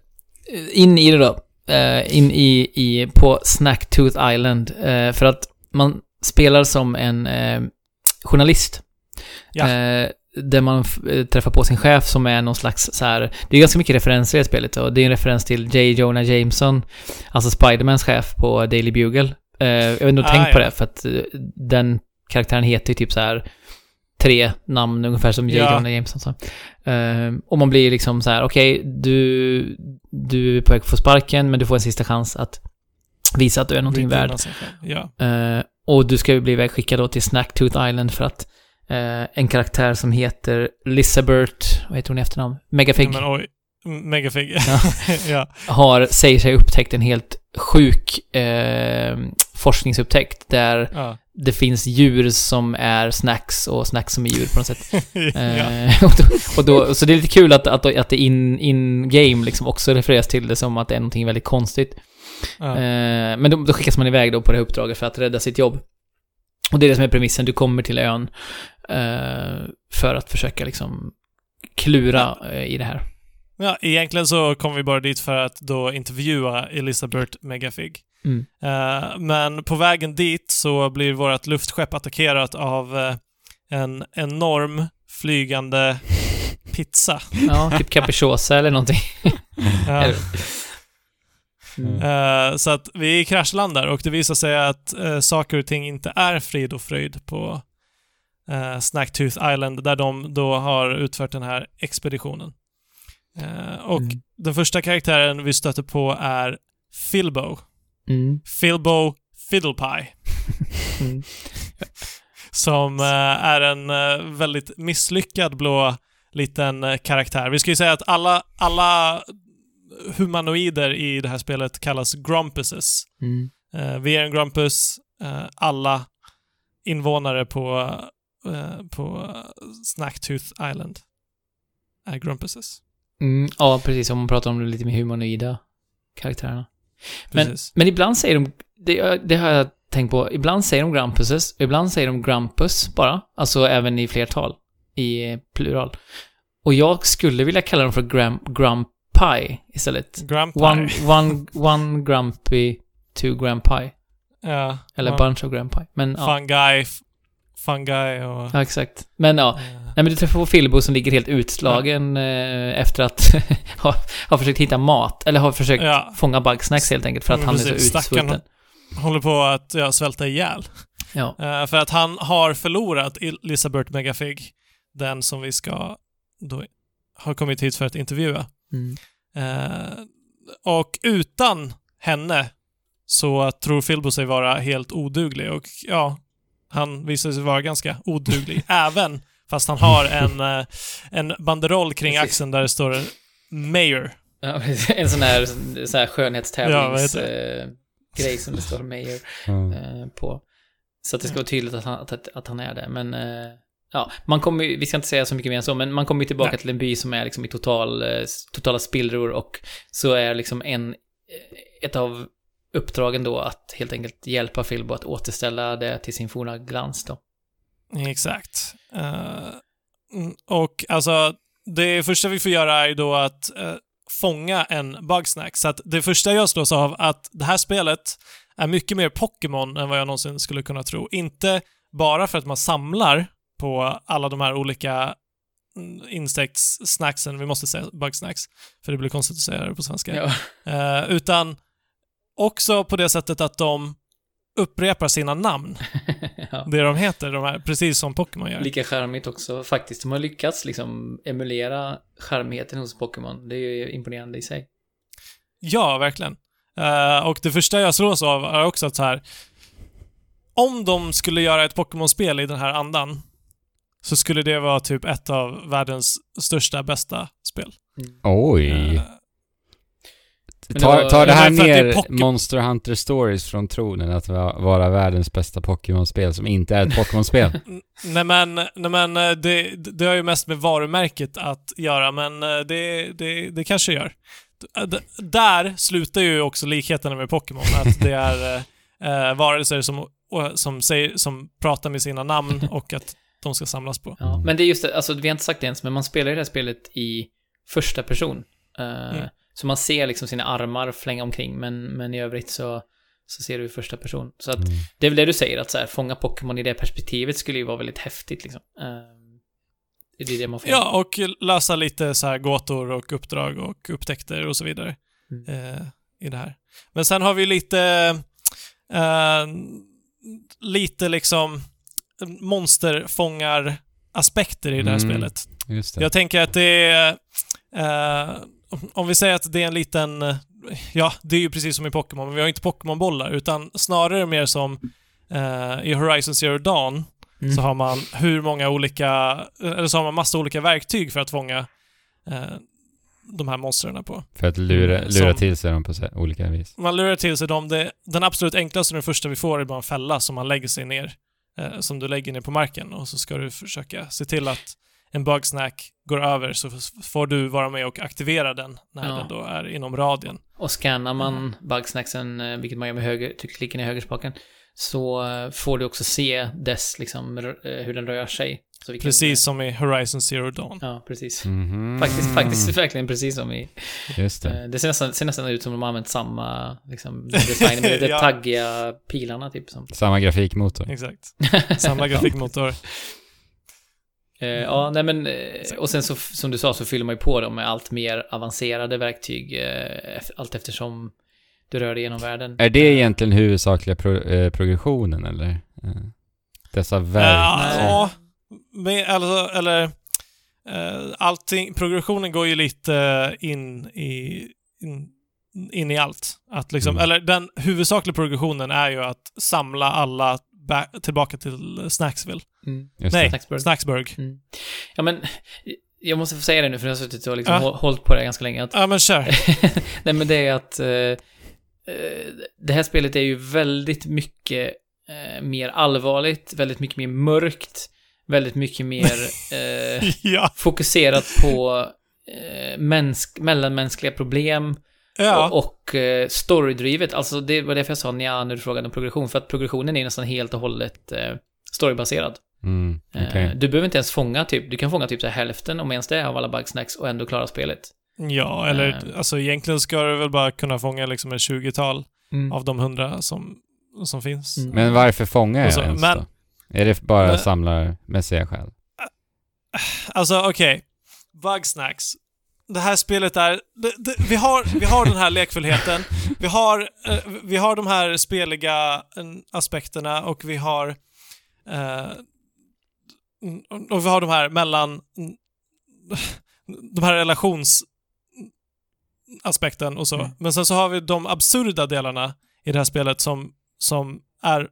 in i det då. eh, in i, i, på Snacktooth Island. Eh, för att man spelar som en eh, journalist. Ja. Där man eh, träffar på sin chef som är någon slags så här. Det är ganska mycket referenser i spelet och det är en referens till J. Jonah Jameson, alltså Spidermans chef på Daily Bugle. Eh, jag vet inte om du Ah, tänkt på ja. det, för att eh, den karaktären heter ju typ så här tre namn ungefär som J. Ja. Jonah Jameson sa. Eh, och man blir liksom så här, okej, du, du är på väg att få sparken, men du får en sista chans att visa att du är någonting värd. Ja. Och du ska ju bli ivägskickad då till Snacktooth Island för att eh, en karaktär som heter Lizabert, vad heter hon i efternamn? Megafig, Men oj. Megafig. Ja. ja. har, säger sig ha upptäckt en helt sjuk eh, forskningsupptäckt där Ja. det finns djur som är snacks och snacks som är djur på något sätt. ja. Eh, och, då, och då, så det är lite kul att, att, att det in, in game liksom också refereras till det som att det är någonting väldigt konstigt. Ja. Eh, men då, då skickas man iväg då på det här uppdraget för att rädda sitt jobb. Och det är det som är premissen, du kommer till ön för att försöka liksom klura eh, i det här. Ja, egentligen så kom vi bara dit för att då intervjua Elisabeth Megafig. Mm. Eh, men på vägen dit så blir vårt luftskepp attackerat av eh, en enorm flygande pizza. Ja, typ capricciosa eller någonting. Ja. Mm. Eh, så att vi kraschlandar och det visar sig att uh, saker och ting inte är frid och fröjd på uh, Snacktooth Island där de då har utfört den här expeditionen. Eh, och Mm. den första karaktären vi stöter på är Filbo. Mm. Filbo Fiddlepie. Mm. Som eh, är en eh, väldigt misslyckad blå liten eh, karaktär. Vi ska ju säga att alla, alla humanoider i det här spelet kallas Grumpuses. Mm. Eh, vi är en Grumpus, eh, alla invånare på, eh, på Snacktooth Island är Grumpuses. Mm. Ja, precis. Om man pratar om de lite mer humanoida karaktärerna. Men, Precis. men ibland säger de, det, det har jag tänkt på, ibland säger de Grampuses, och ibland säger de Grampus bara. Alltså även i flertal, i plural. Och jag skulle vilja kalla dem för Gram, Grumpy istället. Grumpy. One, one, one Grumpy, two Grumpy. ja, Eller man- bunch of Grumpy. Men ja, Fungi, f- fungi och... ja, exakt. Men ja, eh, Nej men du träffar på Filbo som ligger helt utslagen eh, efter att ha, ha försökt hitta mat. Eller har försökt ja, fånga bugsnacks helt enkelt för att Mm, han är precis. så Stackarn. utsvulten. håller på att ja, svälta ihjäl. Ja. Eh, för att han har förlorat Elisabeth Megafig, den som vi ska då har kommit hit för att intervjua. Mm. Eh, och utan henne så tror Filbo sig vara helt oduglig och ja, han visar sig vara ganska oduglig. även fast han har en, eh, en banderoll kring Precis. axeln där det står Mayor. Ja, en sån här, sån här Ja, vad skönhetstävlings heter eh, grej som det står Mayor Ja. eh, på. Så att det ska vara tydligt att han, att, att han är det. Men eh, ja, man kommer vi ska inte säga så mycket mer än så, men man kommer ju tillbaka Nej. till en by som är liksom i total, totala spillror och så är liksom en, ett av uppdragen då att helt enkelt hjälpa Filbo att återställa det till sin forna glans då. Exakt. Mm, och alltså, det första vi får göra är då att eh, fånga en bugsnack. Så att det första jag slås av att det här spelet är mycket mer Pokémon än vad jag någonsin skulle kunna tro. Inte bara för att man samlar på alla de här olika mm, insektssnacksen, vi måste säga bugsnacks, för det blir konstigt att säga det på svenska. Ja. Eh, utan också på det sättet att de upprepar sina namn, ja. det de heter, de här, precis som Pokémon gör. Lika charmigt också faktiskt. De har lyckats liksom emulera charmigheten hos Pokémon. Det är ju imponerande i sig. Ja, verkligen. Eh, och det första jag slås av är också att så här. Om de skulle göra ett Pokémon-spel i den här andan så skulle det vara typ ett av världens största, bästa spel. Oj. Eh, Men det Tar, var- tar det här det ner Poké- Monster Hunter Stories från tronen att va- vara världens bästa Pokémon-spel som inte är ett Pokémon-spel? nej men, nej men eh, det, det har ju mest med varumärket att göra, men eh, det, det, det kanske gör. D- d- Där slutar ju också likheterna med Pokémon, att det är eh, eh, varelser som, som, säger, som pratar med sina namn och att de ska samlas på. Ja, men det är just det, alltså vi har inte sagt det ens, men man spelar ju det här spelet i första person. Eh, Mm. Så man ser liksom sina armar flänga omkring, men, men i övrigt så, så ser du i första person. Så att Mm. det är väl det du säger, att så här, fånga Pokémon i det perspektivet skulle ju vara väldigt häftigt liksom. Ehm, det är det man får. Ja, och lösa lite så här gåtor och uppdrag och upptäckter och så vidare Mm. eh, i det här. Men sen har vi lite, eh, lite liksom monsterfångar-aspekter i det här Mm. spelet. Just det. Jag tänker att det är... Eh, om vi säger att det är en liten... eh, Ja, det är ju precis som i Pokémon, men vi har inte Pokémon-bollar, utan snarare mer som eh, i Horizon Zero Dawn, Mm. så har man hur många olika... Eller så har man massa olika verktyg för att fånga eh, de här monstren på. För att lura, Mm, lura som- till sig dem på olika vis. Man lurar till sig dem. Det, den absolut enklaste den första vi får är bara en fälla som man lägger sig ner. Eh, som du lägger ner på marken och så ska du försöka se till att en bugsnack går över så får du vara med och aktivera den när Ja. den då är inom radien. Och scannar man bugsnacksen, eh, vilket man gör med höger, klicken i högerspaken, så eh, får du också se dess, liksom, eh, hur den rör sig. Så vi kan- Precis som i Horizon Zero Dawn. Ja, precis. Mhm. Faktiskt, faktiskt verkligen precis som i... Just det. Det ser nästan, ser nästan ut som de har använt samma liksom, design med de Ja. taggiga pilarna typ som... Samma grafikmotor. Exakt. Samma grafikmotor. Eh, ja, nej men... eh, Och sen så, som du sa, så fyller man ju på dem med allt mer avancerade verktyg eh, allt eftersom du rör dig genom världen. Är det egentligen huvudsakliga pro, progressionen eller? Dessa verktyg? Ja, alltså, eller... Allting, progressionen går ju lite in i... In, in i allt. Att liksom, Mm. Eller den huvudsakliga progressionen är ju att samla alla tillbaka till Snacksville. Mm. Nej, det. Snacksburg. Snacksburg. Mm. Ja, men jag måste få säga det nu, för jag har suttit och liksom Ja. hå- hållit på det ganska länge. Att, Ja, men kör. nej, men det är att eh, eh, det här spelet är ju väldigt mycket eh, mer allvarligt, väldigt mycket mer mörkt, väldigt mycket mer eh, ja. fokuserat på eh, mänsk- mellanmänskliga problem Ja. och, och eh, storydrivet. Alltså det var därför jag sa nja när du frågade om progression, för att progressionen är nästan helt och hållet eh, storybaserad. Mm, Eh, okej. Du behöver inte ens fånga typ, du kan fånga typ så här hälften om ens det av alla bugsnacks och ändå klara spelet. ja, eller Eh. alltså egentligen ska du väl bara kunna fånga liksom en 20-tal Mm. av de hundra som, som finns. Mm. Men varför fångar jag så- ens men- då? Är det bara Men- samlarmässiga skäl? Alltså okej. Bugsnacks. Det här spelet är... Det, det, vi, har, vi har den här lekfullheten. Vi har, eh, vi har de här speliga eh, aspekterna och vi har... Eh, mm, och vi har de här mellan... mm, De här relations aspekten och så. Mm. Men sen så har vi de absurda delarna i det här spelet som, som är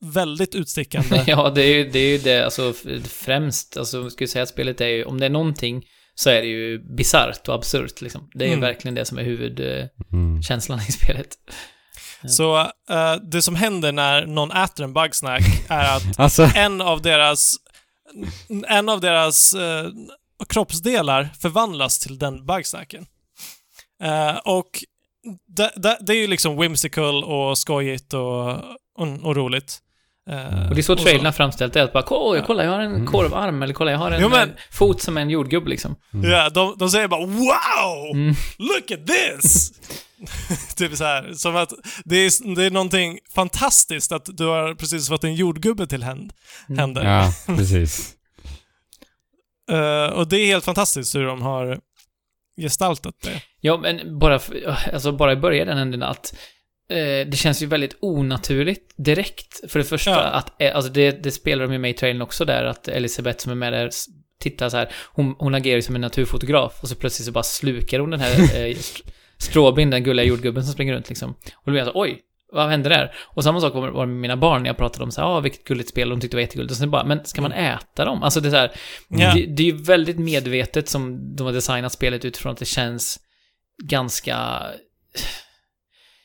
väldigt utstickande. ja, det är ju det, är ju det alltså främst, alltså skulle säga att spelet är ju, om det är någonting så är det ju bisarrt och absurt liksom. Det är ju Mm. verkligen det som är huvudkänslan Mm. i spelet. Så eh, det som händer när någon äter en bugsnack är att Alltså, en av deras, en av deras eh, kroppsdelar förvandlas till den bugsnacken. Eh, och det, det, det är ju liksom whimsical och skojigt och, och, och roligt. Eh, Och det är så trailerna framställt är att bara kolla, kolla jag har en Mm. korvarm eller kolla jag har en Jo, men- eh, fot som en jordgubb liksom. Mm. Ja, de, de säger bara wow! Mm. Look at this! typ så här, som att det är, det är någonting fantastiskt att du har precis fått en jordgubbe till händ, Mm. händer. ja, precis. Eh, och det är helt fantastiskt hur de har gestaltat det. Ja, men bara, alltså bara i början änden att det känns ju väldigt onaturligt direkt. För det första, Ja. att, eh, alltså det, det spelar de ju med i trailern också där, att Elisabeth som är med där tittar så här, hon, hon agerar ju som en naturfotograf och så plötsligt så bara slukar hon den här eh, st- stråbin, den gulliga jordgubben som springer runt liksom. Och då blir jag så oj, vad hände där? Och samma sak var med mina barn när jag pratade om så här, ah, vilket gulligt spel, de tyckte det var jättegulligt. Och sen bara, men ska man äta dem? Alltså det är så här, Ja. det, det är ju väldigt medvetet som de har designat spelet utifrån att det känns ganska...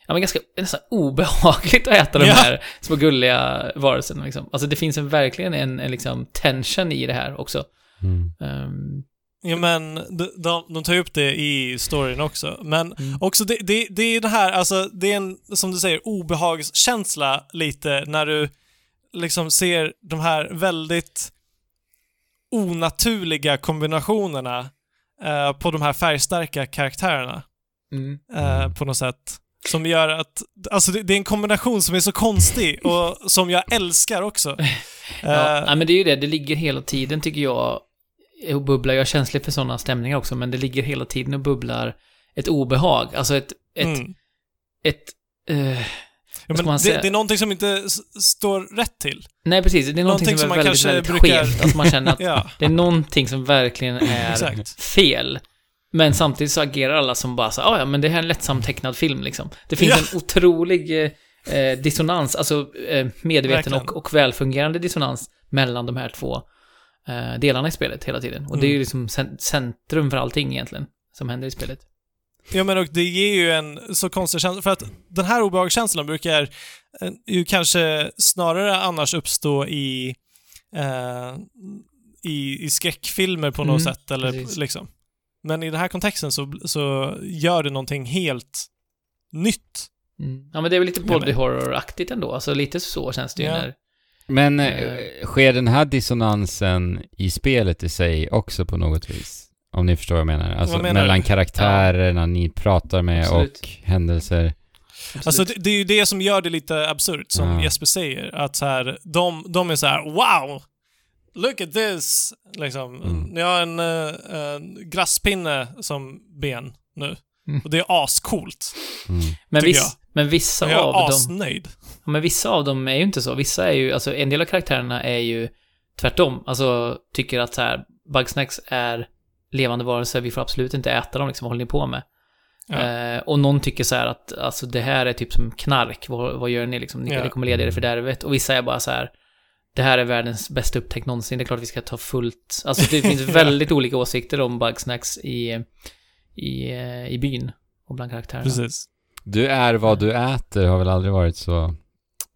Ja, men ganska nästan obehagligt att äta de Ja. här små gulliga varelserna liksom. Alltså det finns en, verkligen en, en liksom tension i det här också. Mm. Ehm, Ja, men de, de, de tar ju upp det i storyn också. Men Mm. också det, det, det är det här, alltså det är en, som du säger, obehagskänsla lite när du liksom ser de här väldigt onaturliga kombinationerna eh, på de här färgstarka karaktärerna. Mm. eh, på något sätt. Som gör att, alltså det, det är en kombination som är så konstig och som jag älskar också. Ja, Eh, nej, men det är ju det, det ligger hela tiden tycker jag och bubblar. Jag är känslig för sådana stämningar också, men det ligger hela tiden och bubblar ett obehag. Alltså ett, ett, mm. ett eh, Ja, men det, det är någonting som inte står rätt till. nej precis, det är någonting, Någonting som, som är man väldigt, kanske väldigt brukar- skevt. Alltså man känner att Ja, det är någonting som verkligen är fel. Men samtidigt så agerar alla som bara så "Ah, ja men det här är en lättsam tecknad film liksom. Det finns Ja. en otrolig eh, eh, dissonans, alltså eh, medveten Verkligen. och, och välfungerande dissonans mellan de här två eh, delarna i spelet hela tiden. Och det är ju Mm. liksom cen- centrum för allting egentligen, som händer i spelet. Ja men och det ger ju en så konstig känsla, för att den här obehagskänslan brukar eh, ju kanske snarare annars uppstå i, eh, i, i skräckfilmer på något Mm, sätt, eller precis. liksom. Men i den här kontexten så, så gör det någonting helt nytt. Mm. Ja men det är väl lite Ja, body horror-aktigt ändå, alltså lite så känns det ju Ja. när... Men Eh. eh, sker den här dissonansen i spelet i sig också på något vis? Om ni förstår vad jag menar. Alltså menar mellan du? karaktärerna ni pratar med Absolut. och händelser. Alltså det, det är ju det som gör det lite absurt, som Ja. Jesper säger. Att så här, de, de är så här: wow! Look at this! Liksom, Mm. jag har en, eh, en glasspinne som ben nu. Mm. Och det är ascoolt. Mm. men, viss, men vissa jag av är dem... asnöjd. Ja, men vissa av dem är ju inte så. Vissa är ju, alltså en del av karaktärerna är ju tvärtom. Alltså tycker att så här, Bugsnacks är levande varelser, vi får absolut inte äta dem liksom, vad håller ni på med? Ja. Eh, och någon tycker så här att, alltså det här är typ som knark, vad, vad gör ni liksom? Ni, Ja. Det kommer leda er i fördärvet. Och vissa är bara så här, det här är världens bästa upptäckt någonsin, det är klart vi ska ta fullt. Alltså det finns väldigt olika åsikter om Bugsnacks i, i, i byn och bland karaktärerna. Precis. Du är vad du äter har väl aldrig varit så...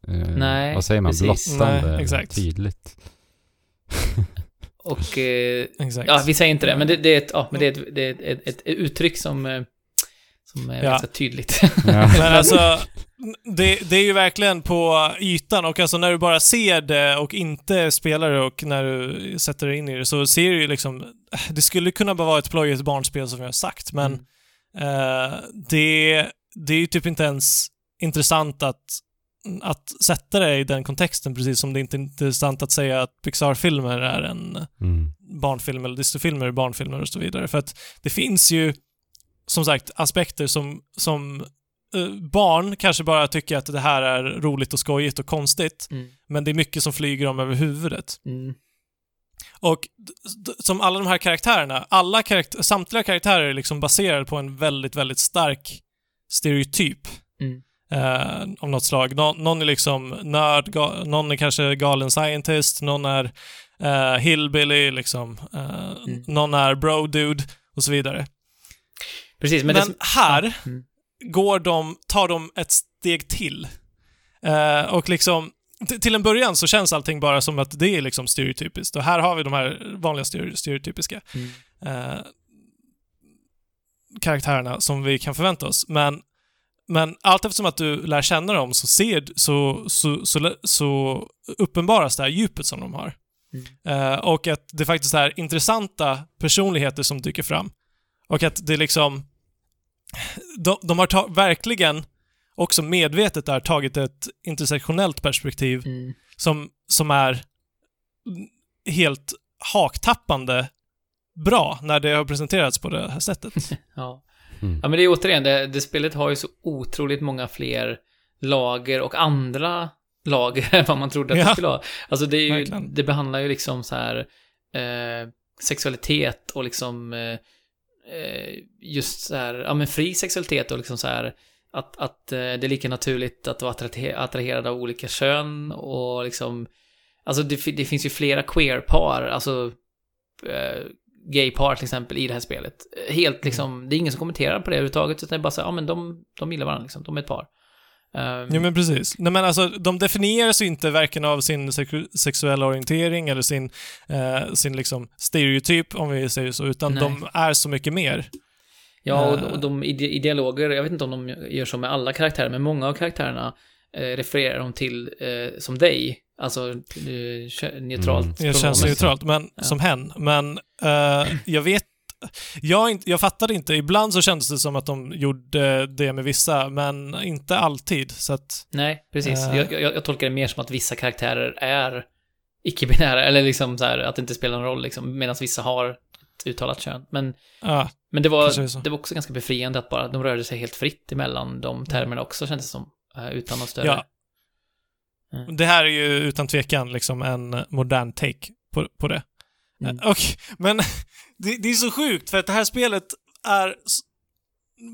Eh, Nej, Vad säger man? precis. Blottande? Nej, exakt. Tydligt. Och eh, Exakt. Ja, vi säger inte det, men det, det är ett, ja, men det är ett, det är ett, ett, ett uttryck som, eh, som är Ja. ganska tydligt. Ja. Men alltså, det, det är ju verkligen på ytan och alltså när du bara ser det och inte spelar det och när du sätter dig in i det så ser du ju liksom, det skulle kunna bara vara ett plojigt barnspel som jag har sagt, men Mm. eh, det, det är ju typ inte ens intressant att, att sätta det i den kontexten, precis som det inte är intressant att säga att Pixar-filmer är en Mm. barnfilm eller Disney-filmer är barnfilmer och så vidare. För att det finns ju, som sagt, aspekter som, som eh, barn kanske bara tycker att det här är roligt och skojigt och konstigt, Mm. men det är mycket som flyger dem över huvudet. Mm. Och som alla de här karaktärerna, alla karakt samtliga karaktärer är liksom baserade på en väldigt, väldigt stark stereotyp Mm. eh, av något slag. Nå någon är liksom nörd, någon är kanske galen scientist, någon är eh, hillbilly, liksom. Eh, Mm. Någon är bro-dude och så vidare. Precis, men, Men, det här Mm. går de, tar de ett steg till. Eh, och liksom, till en början så känns allting bara som att det är liksom stereotypiskt. Och här har vi de här vanliga stereo- stereotypiska mm. eh, karaktärerna som vi kan förvänta oss. Men, men allt eftersom att du lär känna dem så, ser, så, så, så, så uppenbaras det här djupet som de har. Mm. Eh, och att det faktiskt är intressanta personligheter som dyker fram. Och att det liksom... De, de har ta, verkligen också medvetet där tagit ett intersektionellt perspektiv Mm. som, som är helt haktappande bra när det har presenterats på det här sättet. Ja. Mm. ja, men det är återigen, det, det spelet har ju så otroligt många fler lager och andra lager än vad man trodde att det Ja. skulle ha. Alltså det är ju, det behandlar ju liksom så här eh, sexualitet och liksom eh, just så här, ja men fri sexualitet och liksom så här att, att eh, det är lika naturligt att vara attrahe- attraherad av olika kön och liksom Alltså det, det finns ju flera queer-par, alltså eh, gay-par till exempel i det här spelet. Eh, Helt liksom, det är ingen som kommenterar på det överhuvudtaget, utan det är bara så här, ja men de, de gillar varandra liksom, de är ett par. Ehm, Ja men precis. Nej men alltså, de definieras ju inte varken av sin sex- sexuella orientering eller sin, eh, sin liksom stereotyp, om vi säger så, utan Nej. de är så mycket mer. Ja, och, Eh. och de i, di- i dialoger, jag vet inte om de gör så med alla karaktärer, men många av karaktärerna eh, refererar de till eh, som dig. Alltså eh, neutralt. Mm. Det känns pronomen. neutralt, men Ja. som hen. Men eh, jag vet jag, jag fattade inte. Ibland så kändes det som att de gjorde det med vissa, men inte alltid. Så att, Nej, precis. Eh. Jag, jag, jag tolkar det mer som att vissa karaktärer är icke-binära, eller liksom så här, att det inte spelar någon roll liksom, medan vissa har ett uttalat kön. Men, ja, men det, var, det var också ganska befriande att bara de rörde sig helt fritt emellan de termerna också, kändes det som. eh, Utan någon större... Ja. det här är ju utan tvekan liksom en modern take på, på det. Mm. Eh, Och, men det, det är så sjukt för att det här spelet är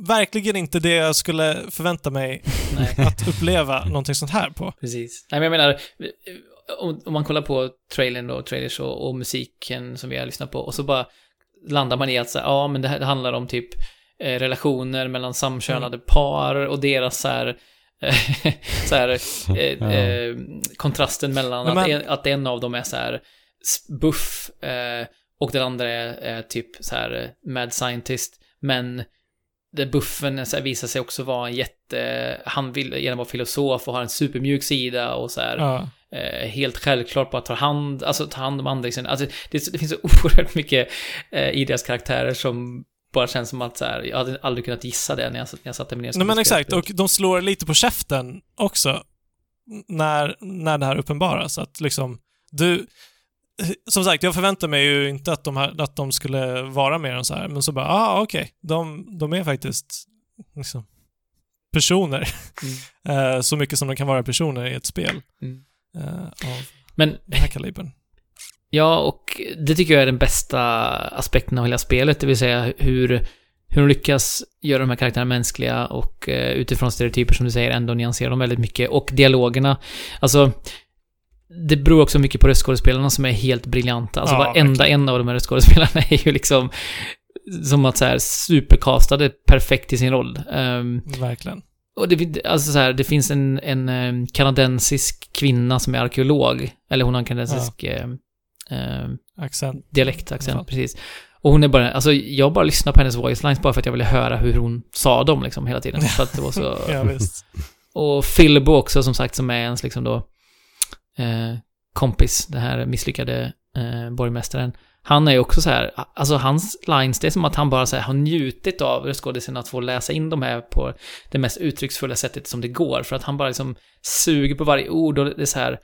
verkligen inte det jag skulle förvänta mig Nej. att uppleva någonting sånt här på. Precis. Nej, men jag menar, om, om man kollar på trailern då, trailers och, och musiken som vi har lyssnat på, och så bara landar man i att så här, ja, men det här det handlar om typ eh, relationer mellan samkönade par och deras så här, eh, så här eh, eh, kontrasten mellan Men att, en, att en av dem är så här buff eh, och den andra är, är typ så här eh, mad scientist, men där buffen så här, visar sig också vara en jätte... Han vill gärna vara filosof och har en supermjuk sida och så här, Ja. eh, helt självklart bara tar hand, alltså tar hand om andra. Alltså, det, det finns så oerhört mycket eh, i deras karaktärer som bara känns som att så här, jag hade aldrig kunnat gissa det när jag, när jag satte mig ner Nej men exakt, och de slår lite på käften också när, när det här uppenbaras. Att liksom, du... Som sagt, jag förväntar mig ju inte att de, här, att de skulle vara mer än så här, men så bara, ah okej, de, de är faktiskt liksom personer. Eh, så mycket som de kan vara personer i ett spel Mm. eh, av Men den här kalibern. Ja, och det tycker jag är den bästa aspekten av hela spelet, det vill säga hur, hur de lyckas göra de här karaktärerna mänskliga och eh, utifrån stereotyper som du säger ändå nyansera dem väldigt mycket. Och dialogerna, alltså det beror också mycket på röstskådespelarna som är helt briljanta. Alltså Ja, varenda en av de här röstskådespelarna är ju liksom som att så här supercastade perfekt i sin roll. Ehm, Verkligen. och det, alltså så här, det finns en, en eh, kanadensisk kvinna som är arkeolog, eller hon har en kanadensisk eh, eh, Accent. dialekt, accent, precis. Och hon är bara, alltså jag bara lyssnar på hennes voice lines bara för att jag ville höra hur hon sa dem liksom hela tiden. För att det var så... Ja, visst. Och Philbo också som sagt som är ens liksom då eh, kompis, den här misslyckade eh, borgmästaren. Han är ju också så här, alltså hans lines, det är som att han bara så här, har njutit av röstskådisen att få läsa in de här på det mest uttrycksfulla sättet som det går. För att han bara liksom suger på varje ord och det är så här,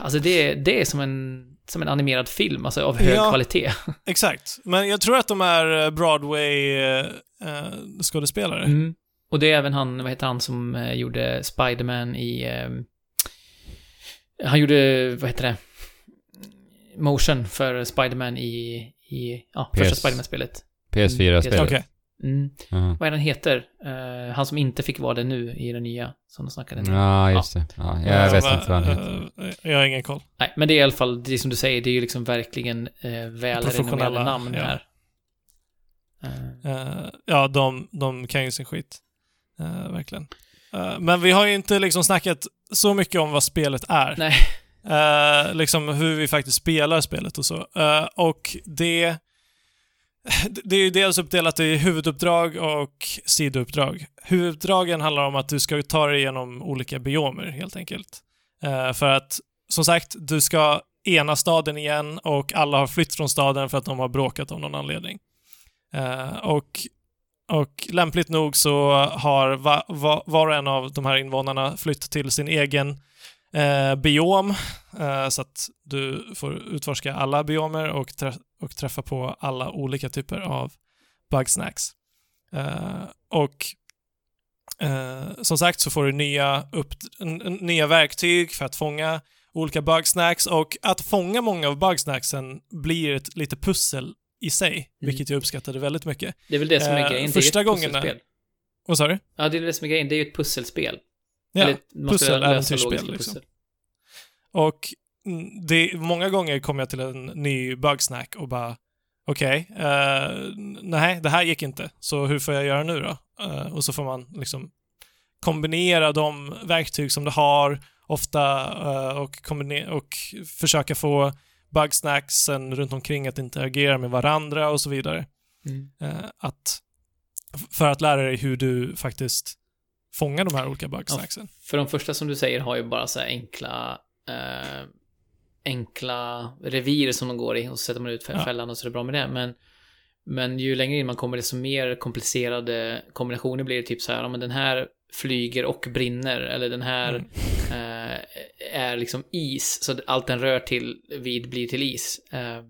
alltså det, det är som en, som en animerad film, alltså av hög Ja. kvalitet. Exakt. Men jag tror att de är Broadway-skådespelare. Mm. Och det är även han, vad heter han som eh, gjorde Spiderman i... Han gjorde, vad heter det? Motion för Spiderman i, i ja, första. Spiderman-spelet. PS4-spelet. Okej. Mm. Ja. Vad är den heter? Eh, han som inte fick vara det nu i den nya, som de snackade om. Ja, just det. Ja, jag vet men, inte vad han heter. eh, Jag har ingen koll. Nej, men det är i alla fall, det som du säger, det är ju liksom verkligen eh, väl Professionella, renommerade namn ja. här. Ja, de, de kan ju sin skit. Verkligen. Men vi har ju inte liksom snackat så mycket om vad spelet är. nej, Eh, liksom hur vi faktiskt spelar spelet och så. Eh, och det... Det är ju dels uppdelat i huvuduppdrag och sidouppdrag. Huvuduppdragen handlar om att du ska ta dig igenom olika biomer, helt enkelt. Eh, för att, som sagt, du ska ena staden igen och alla har flytt från staden för att de har bråkat av någon anledning. Och, och lämpligt nog så har va, va, var och en av de här invånarna flytt till sin egen eh, biom, eh, så att du får utforska alla biomer och, trä- och träffa på alla olika typer av bugsnacks. Eh, och eh, som sagt så får du nya, upp, nya verktyg för att fånga olika bugsnacks och att fånga många av bugsnacksen blir ett lite pussel i sig, vilket jag uppskattade väldigt mycket. det är väl det som är Eh, grejen. första det är ett gången pusselspel. Vad sa du? Ja, det är det som är grejen. Det är ju ett pusselspel. Ja, Eller, pussel, äventyrsspel, liksom. pussel. Och mm, det, många gånger kommer jag till en ny bugsnack och bara okej, eh, nej, det här gick inte, så hur får jag göra nu då? Eh, och så får man liksom kombinera de verktyg som du har ofta eh, och, och försöka få bugsnacksen runt omkring att interagera med varandra och så vidare. Mm. Eh, att, för att lära dig hur du faktiskt fångar de här olika bugsnacksen. För de första som du säger har ju bara så här enkla eh, enkla revir som de går i och så sätter man ut Ja. fällan och så är det bra med det. Men, Men ju längre in man kommer desto mer komplicerade kombinationer blir det typ så här, ja men den här flyger och brinner, eller den här Mm. eh, är liksom is, så allt den rör till vid blir till is. Eh,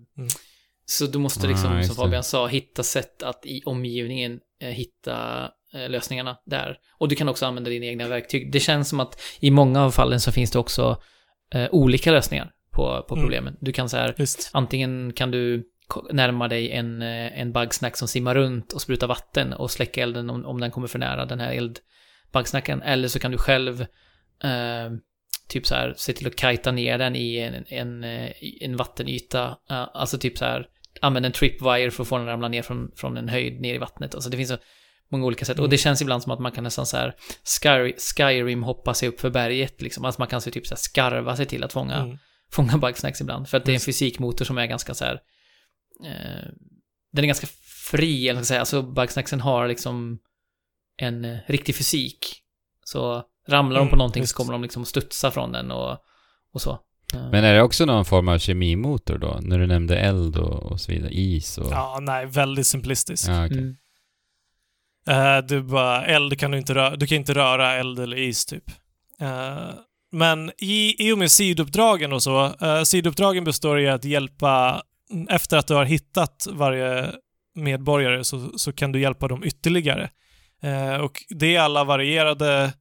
Så du måste liksom, Ah, just som. Fabian sa, hitta sätt att i omgivningen eh, hitta eh, lösningarna där. Och du kan också använda dina egna verktyg. Det känns som att i många av fallen så finns det också eh, olika lösningar på, på Mm. problemen. Du kan så här, Visst. antingen kan du närma dig en, eh, en bugsnack som simmar runt och sprutar vatten och släcka elden om, om den kommer för nära den här eldbugsnacken. Eller så kan du själv eh, typ så här se till att kajta ner den i en, en, eh, en vattenyta. Eh, alltså typ så här använda en tripwire för att få den att ramla ner från, från en höjd ner i vattnet. Alltså det finns så många olika sätt. Och det känns ibland som att man kan nästan så här Sky, Skyrim hoppa sig upp för berget liksom. Alltså man kan så typ så här skarva sig till att fånga Mm. fånga bugsnacks ibland. För att det är en fysikmotor som är ganska så här. Eh, den är ganska fri, eller ska säga. Alltså bugsnacksen har liksom en eh, riktig fysik. Så ramlar de Mm, på någonting visst. så kommer de liksom studsa från den och, och så. Eh, Men är det också någon form av kemimotor då? När du nämnde eld och, och så vidare, is och... Ja, nej, väldigt simplistiskt. Ja, okej. mm, Eh, du bara, eld kan du inte röra, du kan inte röra eld eller is typ. Eh, men i, i och med sidouppdragen och så, uh, sidouppdragen består i att hjälpa, efter att du har hittat varje medborgare så, så kan du hjälpa dem ytterligare. Eh, och det är alla varierade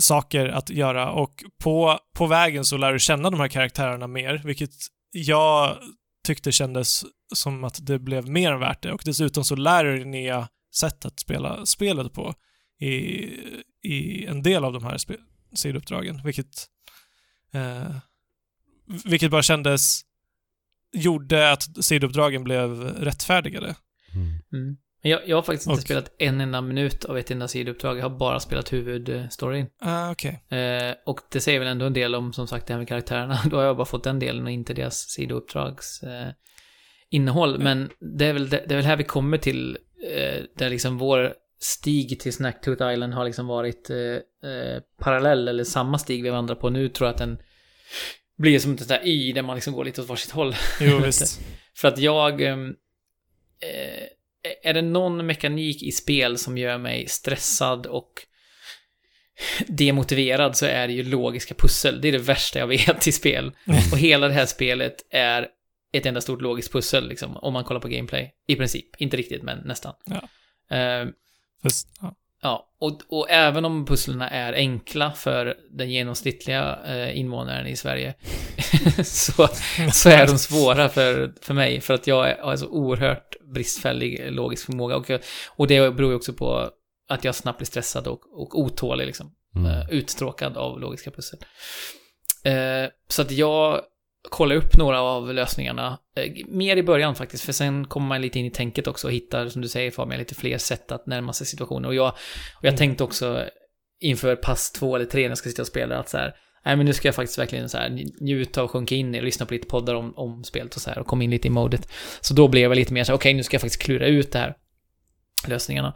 saker att göra och på, på vägen så lär du känna de här karaktärerna mer, vilket jag tyckte kändes som att det blev mer än värt det och dessutom så lär du dig nya sätt att spela spelet på i, i en del av de här sidouppdragen, vilket eh, vilket bara kändes gjorde att sidouppdragen blev rättfärdigade. Mm. mm. Jag, jag har faktiskt inte Och- spelat en enda minut av ett enda sidouppdrag. Jag har bara spelat huvudstoryn. Ah, okej. Eh, och det säger väl ändå en del om, som sagt, det här med karaktärerna. Då har jag bara fått den delen och inte deras sidouppdrags eh, innehåll. Men det är, väl, det, det är väl här vi kommer till, eh, där liksom vår stig till Snacktooth Island har liksom varit eh, eh, parallell, eller samma stig vi vandrar på nu, tror jag att den blir som ett sånt där y, där man liksom går lite åt varsitt håll. Jo, visst. För att jag... ehm, Eh, är det någon mekanik i spel som gör mig stressad och demotiverad så är det ju logiska pussel. Det är det värsta jag vet i spel. Och hela det här spelet är ett enda stort logiskt pussel, liksom, om man kollar på gameplay. I princip. Inte riktigt, men nästan. Ja. Eh, Fast, ja. Ja, och, och även om pusslerna är enkla för den genomsnittliga eh, invånaren i Sverige så, så är de svåra för, för mig för att jag är, har så oerhört bristfällig logisk förmåga och, och det beror ju också på att jag snabbt blir stressad och, och otålig liksom. Mm. Eh, uttråkad av logiska pussel. Eh, så att jag kollar upp några av lösningarna. Eh, mer i början faktiskt, för sen kommer man lite in i tänket också och hittar, som du säger Fabian, lite fler sätt att närma sig situationer. Och jag, och jag Mm. tänkte också inför pass två eller tre när jag ska sitta och spela att så här, nej men nu ska jag faktiskt verkligen så här njuta och sjunka in i och lyssna på lite poddar om, om spelet och så här och komma in lite i modet. Så då blev jag lite mer så här, okej nu ska jag faktiskt klura ut det här lösningarna.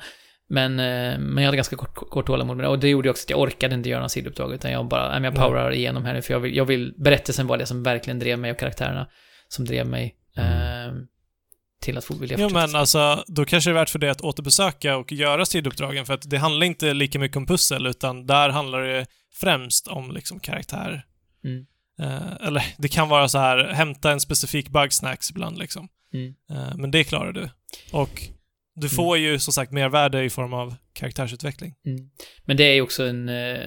Men, eh, men jag hade ganska kort, kort tålamod med det och det gjorde också att jag orkade inte göra några sidouppdrag utan jag bara, jag Nej. powerar igenom här nu för jag vill, jag vill, berättelsen var det som verkligen drev mig och karaktärerna som drev mig eh, till att få vilja Jo fortsätta. men alltså, då kanske det är värt för dig att återbesöka och göra sidouppdragen för att det handlar inte lika mycket om pussel utan där handlar det främst om liksom karaktär. Mm. Eh, eller det kan vara så här, hämta en specifik bugsnacks ibland liksom. Mm. Eh, men det klarar du. Och du får ju som sagt mervärde i form av karaktärsutveckling. Mm. Men det är ju också en, eh,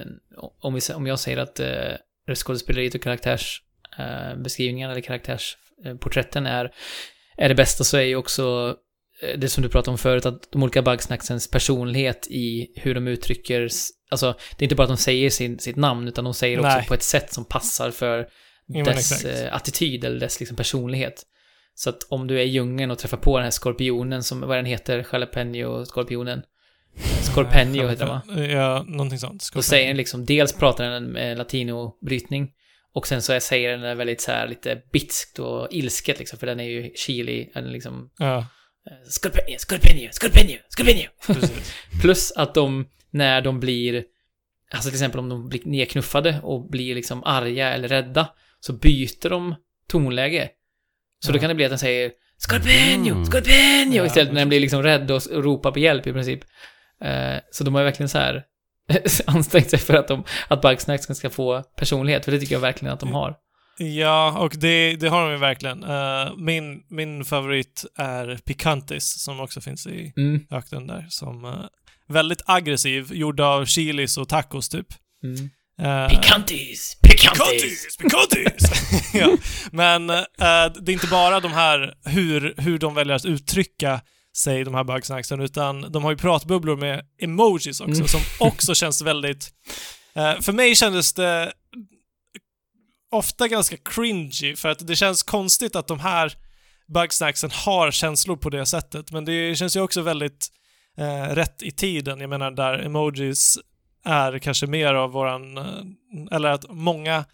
om, vi, om jag säger att eh, skådespeleriet och karaktärsbeskrivningarna eh, eller karaktärsporträtten är, är det bästa så är ju också eh, det som du pratade om förut, att de olika bugsnacksens personlighet i hur de uttrycker, alltså det är inte bara att de säger sin, sitt namn, utan de säger också Nej. på ett sätt som passar för dess exakt. eh, attityd eller dess liksom personlighet. Så att om du är i djungeln och träffar på den här skorpionen som, vad den heter, jalapeno-skorpionen. Scorpenio heter den va? Ja, någonting sånt. Då säger den liksom, dels pratar den med latinobrytning och sen så säger den det väldigt så här lite bitskt och ilsket liksom, för den är ju chili, eller liksom Ja, Scorpenio, Scorpenio, Scorpenio, Scorpenio. Plus att de, när de blir, alltså till exempel om de blir nedknuffade och blir liksom arga eller rädda, så byter de tonläge. Så då kan det bli att den säger Scorpion! Mm. Scorpion! Ja, Istället när den blir liksom rädd och, ropar på hjälp i princip. Eh, så de har verkligen så här ansträngt sig för att, de, att Bugsnax ska få personlighet, för det tycker jag verkligen att de har. Ja, och det, det har de ju verkligen. Eh, min, min favorit är Picantis, som också finns i Mm. öknen där. Som eh, väldigt aggressiv, gjord av chilis och tacos typ. Mm. Uh! Picantis! Picantis! ja. Men eh, det är inte bara de här, hur, hur de väljer att uttrycka sig, de här bugsnacksen, utan de har ju pratbubblor med emojis också, Mm. som också känns väldigt... eh, för mig kändes det ofta ganska cringy, för att det känns konstigt att de här bugsnacksen har känslor på det sättet, men det känns ju också väldigt eh, rätt i tiden. Jag menar, där emojis är kanske mer av våran, eller att många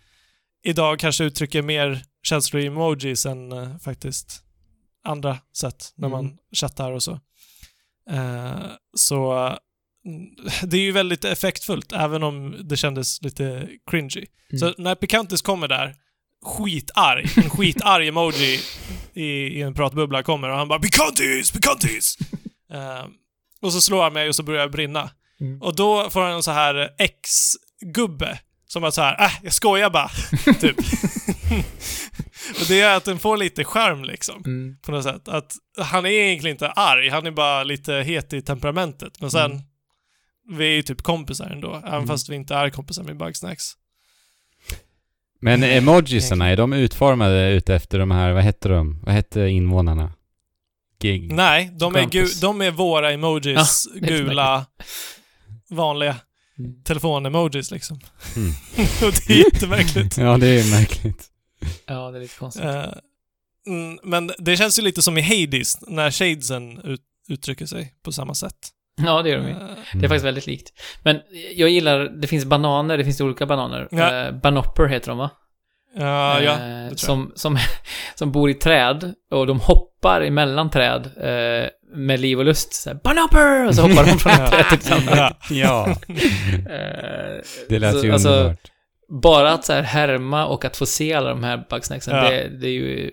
idag kanske uttrycker mer känslor i emojis än eh, faktiskt andra sätt när man Mm. chattar och så. Eh, så mm, det är ju väldigt effektfullt, även om det kändes lite cringy. Så när Picantis kommer där, skitarg, en skitarg emoji i, i en pratbubbla kommer och han bara Picantis! Picantis! Eh, och så slår han mig och så börjar jag brinna. Mm. Och då får han en så här ex-gubbe som att så här, äh, jag skojar bara, typ. och det är att den får lite charm liksom, Mm. på något sätt. Att han är egentligen inte arg, han är bara lite het i temperamentet. Men sen, Mm. vi är ju typ kompisar ändå, även Mm. fast vi inte är kompisar med Bugsnacks. Men emojisarna, är de utformade utefter de här, vad hette de? Vad hette invånarna? Gig? Nej, de är, de är våra emojis, är så gula, vanliga Mm. telefon-emojis liksom. Mm. och det är jättemärkligt. Ja, det är märkligt. Ja, det är lite konstigt. Mm, men det känns ju lite som i Hades, när Shadesen ut, uttrycker sig på samma sätt. Ja, det gör de ju. Eh, Det är faktiskt väldigt likt. Men jag gillar, det finns bananer, det finns olika bananer. Ja. Eh, banopper heter de va? ja, ja, Eh, det tror jag. som, som, som bor i träd och de hoppar emellan träd eh, med liv och lust. Så här, banopper! Och så hoppar de från ett träd till ett annat. Ja. Ja, Eh, det lät så, ju alltså, underbart. Bara att så här härma och att få se alla de här bugsnacksen, Ja. det, det är ju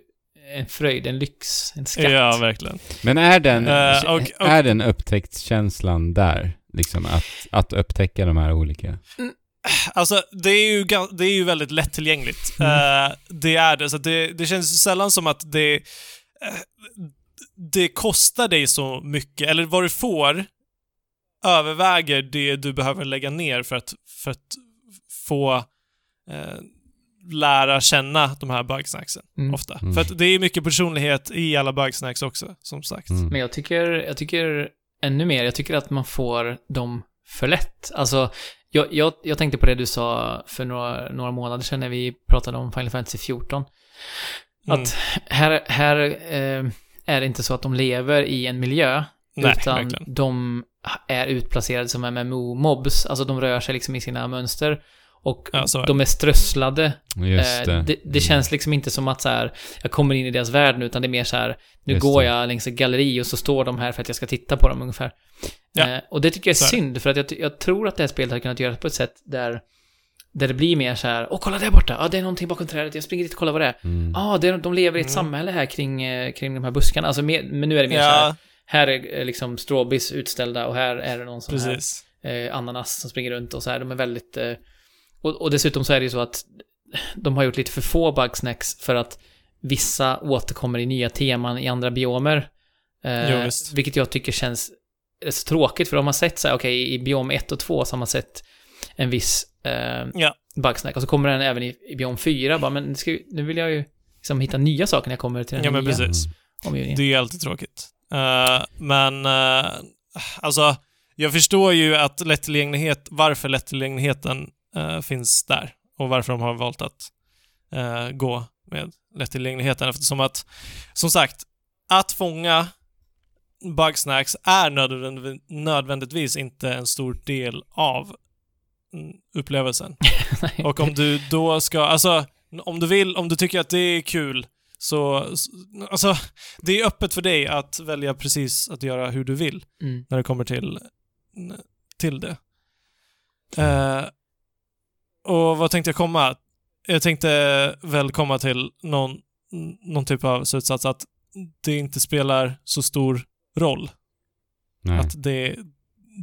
en fröjd, en lyx, en skatt. Ja, verkligen. Men är den, Eh, och- och- är den upptäcktskänslan där? Liksom att, att upptäcka de här olika? Alltså, det är ju, det är ju väldigt lättillgängligt. Mm. Eh, det är det, så det, det känns sällan som att det... eh, det kostar dig så mycket, eller vad du får överväger det du behöver lägga ner för att, för att få eh, lära känna de här bugsnacksen, Mm. ofta. Mm. För att det är mycket personlighet i alla bugsnacks också, som sagt. Mm. Men jag tycker, jag tycker ännu mer, jag tycker att man får dem för lätt. Alltså, jag, jag, jag tänkte på det du sa för några, några månader sedan när vi pratade om Final Fantasy 14. Mm. Att här, här eh, är det inte så att de lever i en miljö, Nej, utan verkligen. de är utplacerade som MMO-mobs, alltså de rör sig liksom i sina mönster. Och Ja, är de är strösslade. Just Eh, det. det, det känns liksom inte som att så här, jag kommer in i deras värld nu, utan det är mer så här, nu Just går det. jag längs ett galleri och så står de här för att jag ska titta på dem ungefär. Ja, Eh, och det tycker jag är så synd, för att jag, jag tror att det här spelet hade kunnat göras på ett sätt där, där det blir mer så här, åh kolla där borta, ja det är någonting bakom trädet, jag springer dit och kollar vad det är. Mm. Ja, det är, de lever i ett Mm. samhälle här kring, eh, kring de här buskarna. Alltså, mer, men nu är det mer så här, Ja, här är eh, liksom strawberries utställda och här är det någon sån här precis. eh, ananas som springer runt och så här. De är väldigt... Eh, och, och dessutom så är det ju så att de har gjort lite för få bugsnacks för att vissa återkommer i nya teman i andra biomer. Eh, Jo, vilket jag tycker känns rätt så tråkigt, för om man sett så här, okej, i biom 1 och 2 så har man sett en viss eh, Ja. bugsnack och så kommer den även i, i biom 4, bara, men ska, ju- nu vill jag ju liksom hitta nya saker när jag kommer till den Ja, men nya precis. omgivningen. Det är alltid tråkigt. Eh, men, uh, alltså, jag förstår ju att lättillgänglighet, varför lättillgängligheten eh, finns där och varför de har valt att eh, gå med lättillgängligheten eftersom att, som sagt, att fånga bugsnacks är nödvändig, nödvändigtvis inte en stor del av upplevelsen. Och om du då ska, alltså, om du vill, om du tycker att det är kul, så, alltså, det är öppet för dig att välja precis att göra hur du vill Mm. när det kommer till, till det. Eh, och vad tänkte jag komma? Jag tänkte väl komma till någon, någon typ av slutsats att det inte spelar så stor roll. Nej. Att det,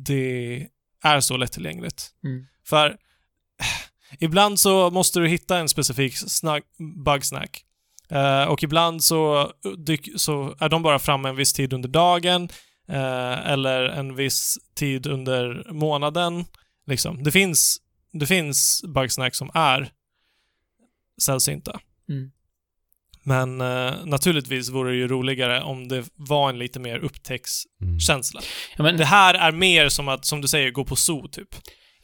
det är så lättillgängligt. Mm. För ibland så måste du hitta en specifik snack, bugsnack. Eh, och ibland så, dyk, så är de bara framme en viss tid under dagen eh, eller en viss tid under månaden. Liksom. Det finns, det finns bugsnack som är sällsynta. Mm. Men eh, naturligtvis vore det ju roligare om det var en lite mer upptäcktskänsla. Mm. Ja, men Det här är mer som att, som du säger, gå på zoo typ.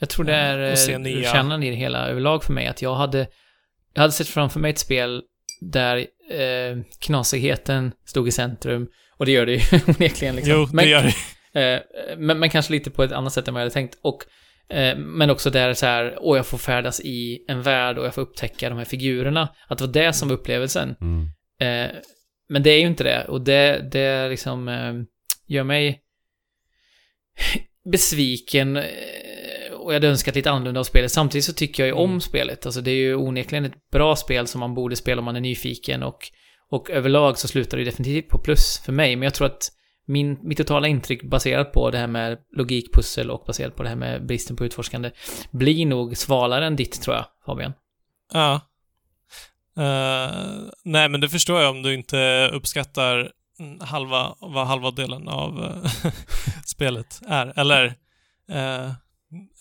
Jag tror det är eh, nya- kärnan i det hela överlag för mig, att jag hade, jag hade sett framför mig ett spel där eh, knasigheten stod i centrum, och det gör det ju onekligen liksom. Jo, men, det gör det. Eh, men, men kanske lite på ett annat sätt än vad jag hade tänkt. Och, eh, men också där så här, åh, jag får färdas i en värld och jag får upptäcka de här figurerna. Att det var det som var upplevelsen. Mm. Eh, men det är ju inte det. Och det, det liksom eh, gör mig besviken. Och jag hade önskat lite annorlunda av spelet. Samtidigt så tycker jag ju om Mm. spelet. Alltså det är ju onekligen ett bra spel som man borde spela om man är nyfiken. Och, och överlag så slutar det definitivt på plus för mig. Men jag tror att min, mitt totala intryck baserat på det här med logikpussel och baserat på det här med bristen på utforskande blir nog svalare än ditt tror jag, Fabian. Ja. Eh, nej, men det förstår jag om du inte uppskattar mm, halva, vad halva delen av eh, spelet är. Eller eh,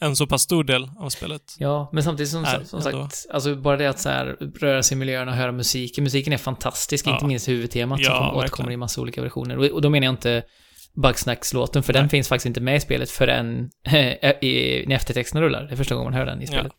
en så pass stor del av spelet. Ja, men samtidigt som, Är som sagt, alltså bara det att så här, röra sig i miljöerna och höra musiken. Musiken är fantastisk, Ja. inte minst huvudtemat Ja, som verkligen. återkommer i massa olika versioner. Och, och då menar jag inte Bugsnacks-låten, för Nej. den finns faktiskt inte med i spelet förrän i, när eftertexten rullar. Det är första gången man hör den i Ja. spelet.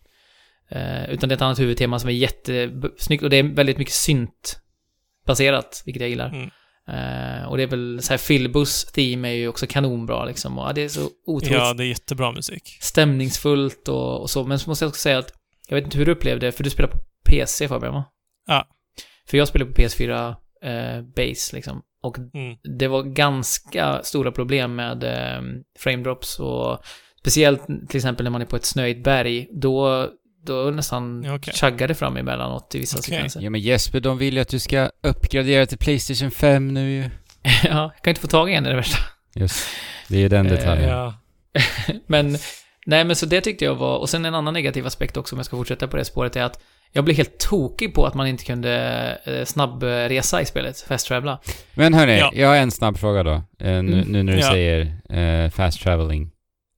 Eh, utan det är ett annat huvudtema som är jättesnyggt och det är väldigt mycket synt-baserat, vilket jag gillar. Mm. Eh, och det är väl så här, Philbus theme är ju också kanonbra liksom. Och ja, det är så otroligt Ja, det är jättebra musik. stämningsfullt och, och så. Men så måste jag också säga att, jag vet inte hur du upplevde det, för du spelar på PC Fabian va? Ja. För jag spelar på PS4 eh, Base liksom. Och Mm. det var ganska stora problem med eh, frame drops och speciellt till exempel när man är på ett snöigt berg, då, då nästan Ja, okej. chaggar det fram emellanåt i vissa Okej. sekvenser. Ja men Jesper, de vill ju att du ska uppgradera till Playstation 5 nu ju. ja, jag kan inte få tag i en, det är det värsta. Just det, är ju den Eh, detaljen. Ja. Men, nej men så det tyckte jag var, och sen en annan negativ aspekt också om jag ska fortsätta på det spåret är att jag blev helt tokig på att man inte kunde eh, snabbresa i spelet, fast travela. Men hörni, Ja. jag har en snabb fråga då. Eh, nu, Mm. nu när du Ja. säger eh, fast traveling.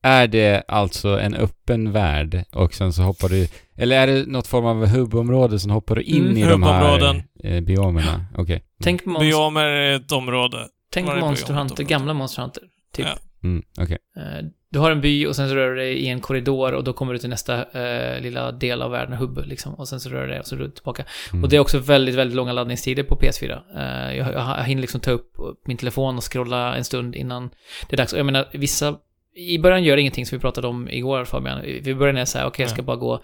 Är det alltså en öppen värld och sen så hoppar du... Eller är det något form av hubbområde som hoppar du in Mm, i de här eh, biomerna? Okej. Tänk på, monst- Biomer är ett område. tänk varje Monster Hunter, gamla Monster Hunter. Typ. Ja. Mm, okej. Eh, Du har en by och sen så rör du dig i en korridor och då kommer du till nästa eh, lilla del av världen, hubb liksom. Och sen så rör du dig och så rör du tillbaka. Mm. Och det är också väldigt, väldigt långa laddningstider på PS4. Eh, jag, jag, jag hinner liksom ta upp min telefon och scrolla en stund innan det är dags. Och jag menar, vissa... I början gör det ingenting som vi pratade om igår Fabian. I början är så här, okej jag ska bara gå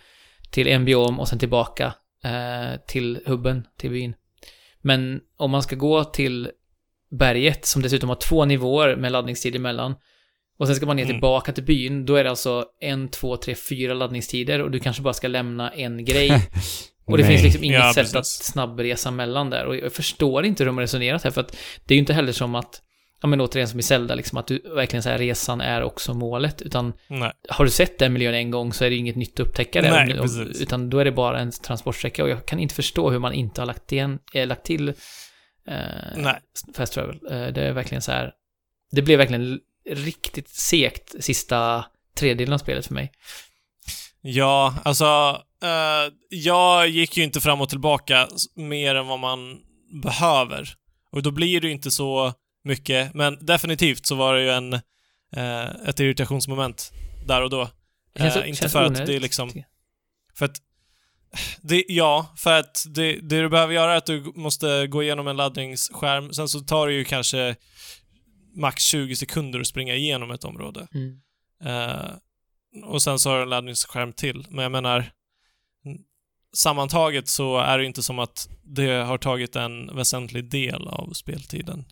till en biom och sen tillbaka eh, till hubben, till byn. Men om man ska gå till berget, som dessutom har två nivåer med laddningstid emellan, och sen ska man ner Mm. tillbaka till byn, då är det alltså en, två, tre, fyra laddningstider och du kanske bara ska lämna en grej och det Nej. finns liksom inget Ja, sätt precis. att snabbresa mellan där. Och jag förstår inte hur de har resonerat här, för att det är ju inte heller som att, ja men återigen som i Zelda, liksom att du verkligen säger resan är också målet, utan Nej. har du sett den miljön en gång så är det inget nytt att upptäcka där. Nej, Om- utan då är det bara en transportsträcka och jag kan inte förstå hur man inte har lagt, igen, äh, lagt till eh, Nej. fast travel. Eh, det är verkligen så här, det blev verkligen riktigt segt sista tredjedelen av spelet för mig. Ja, alltså, eh, jag gick ju inte fram och tillbaka mer än vad man behöver. Och då blir det ju inte så mycket, men definitivt så var det ju en, eh, ett irritationsmoment där och då. Eh, inte känns för att onödigt, det är liksom- För att, det, ja, för att det, det du behöver göra är att du måste gå igenom en laddningsskärm, sen så tar det ju kanske max 20 sekunder att springa igenom ett område. Mm. Eh, och sen så har du en laddningsskärm till. Men jag menar, sammantaget så är det inte som att det har tagit en väsentlig del av speltiden.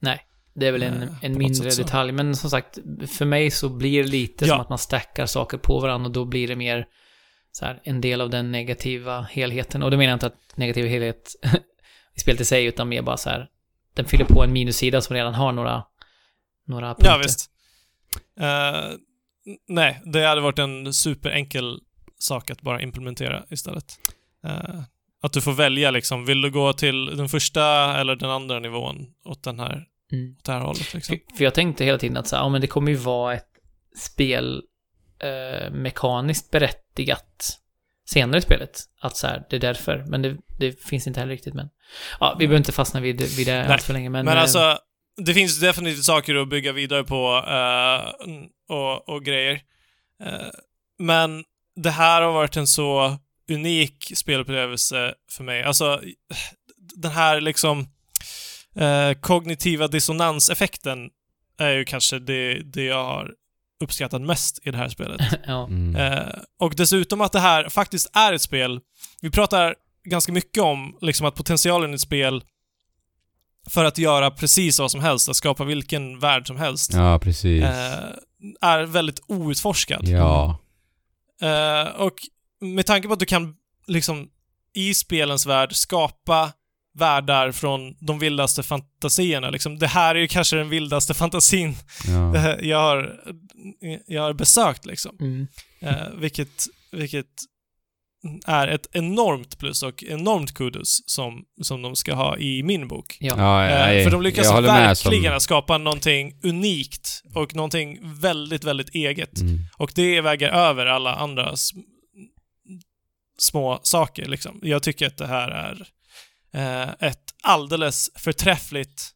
Det är väl en, Eh, en mindre detalj, men som sagt, för mig så blir det lite Ja. som att man stackar saker på varandra och då blir det mer så här, en del av den negativa helheten. Och då menar jag inte att negativ helhet i spelet i sig, utan mer bara så här den fyller på en minussida som redan har några, några punkter. Ja, visst. Eh, nej, det hade varit en superenkel sak att bara implementera istället. Eh, att du får välja liksom, vill du gå till den första eller den andra nivån åt, den här, Mm. åt det här hållet liksom. För, för jag tänkte hela tiden att så här, ja men det kommer ju vara ett spel eh, mekaniskt berättigat senare i spelet. Att så här, det är därför. Men det, det finns inte heller riktigt, men... Ja, vi behöver inte fastna vid, vid det allt för länge, men... Men eh, alltså, det finns definitivt saker att bygga vidare på eh, och, och grejer. Eh, men det här har varit en så unik spelupplevelse för mig. Alltså, den här liksom eh, kognitiva dissonanseffekten är ju kanske det, det jag har uppskattat mest i det här spelet. ja. Mm. Eh, och dessutom att det här faktiskt är ett spel. Vi pratar ganska mycket om liksom att potentialen i ett spel för att göra precis vad som helst, att skapa vilken värld som helst, Ja, precis. eh, är väldigt outforskad. ja. Eh, och med tanke på att du kan liksom i spelens värld skapa världar från de vildaste fantasierna. Liksom, det här är ju kanske den vildaste fantasin ja. jag, har, jag har besökt liksom. Mm. Eh, vilket, vilket är ett enormt plus och enormt kudos som, som de ska ha i min bok. Ja. ja Eh, för de lyckas verkligen som- skapa någonting unikt och någonting väldigt, väldigt eget. Mm. Och det väger över alla andra sm- små saker liksom. Jag tycker att det här är ett alldeles förträffligt,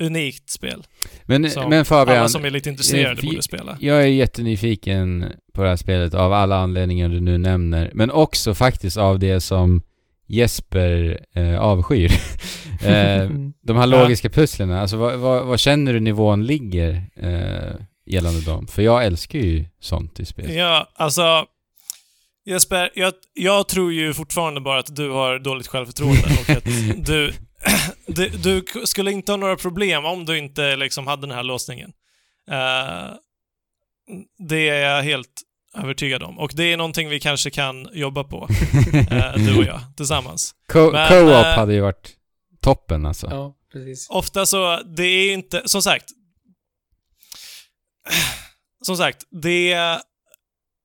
unikt spel. Men, Som men Fabian, alla som är lite intresserade eh, borde spela. jag är jättenyfiken på det här spelet av alla anledningar du nu nämner. Men också faktiskt av det som Jesper eh, avskyr. eh, de här logiska pusslen, alltså vad, vad, vad känner du nivån ligger eh, gällande dem? För jag älskar ju sånt i spel. Ja, alltså... Jesper, jag, jag tror ju fortfarande bara att du har dåligt självförtroende och att du, du... Du skulle inte ha några problem om du inte liksom hade den här låsningen. Eh, det är jag helt övertygad om. Och det är någonting vi kanske kan jobba på, eh, du och jag, tillsammans. Co-op eh, hade ju varit toppen alltså. Ja, precis. Ofta så, det är inte, som sagt. Som sagt, det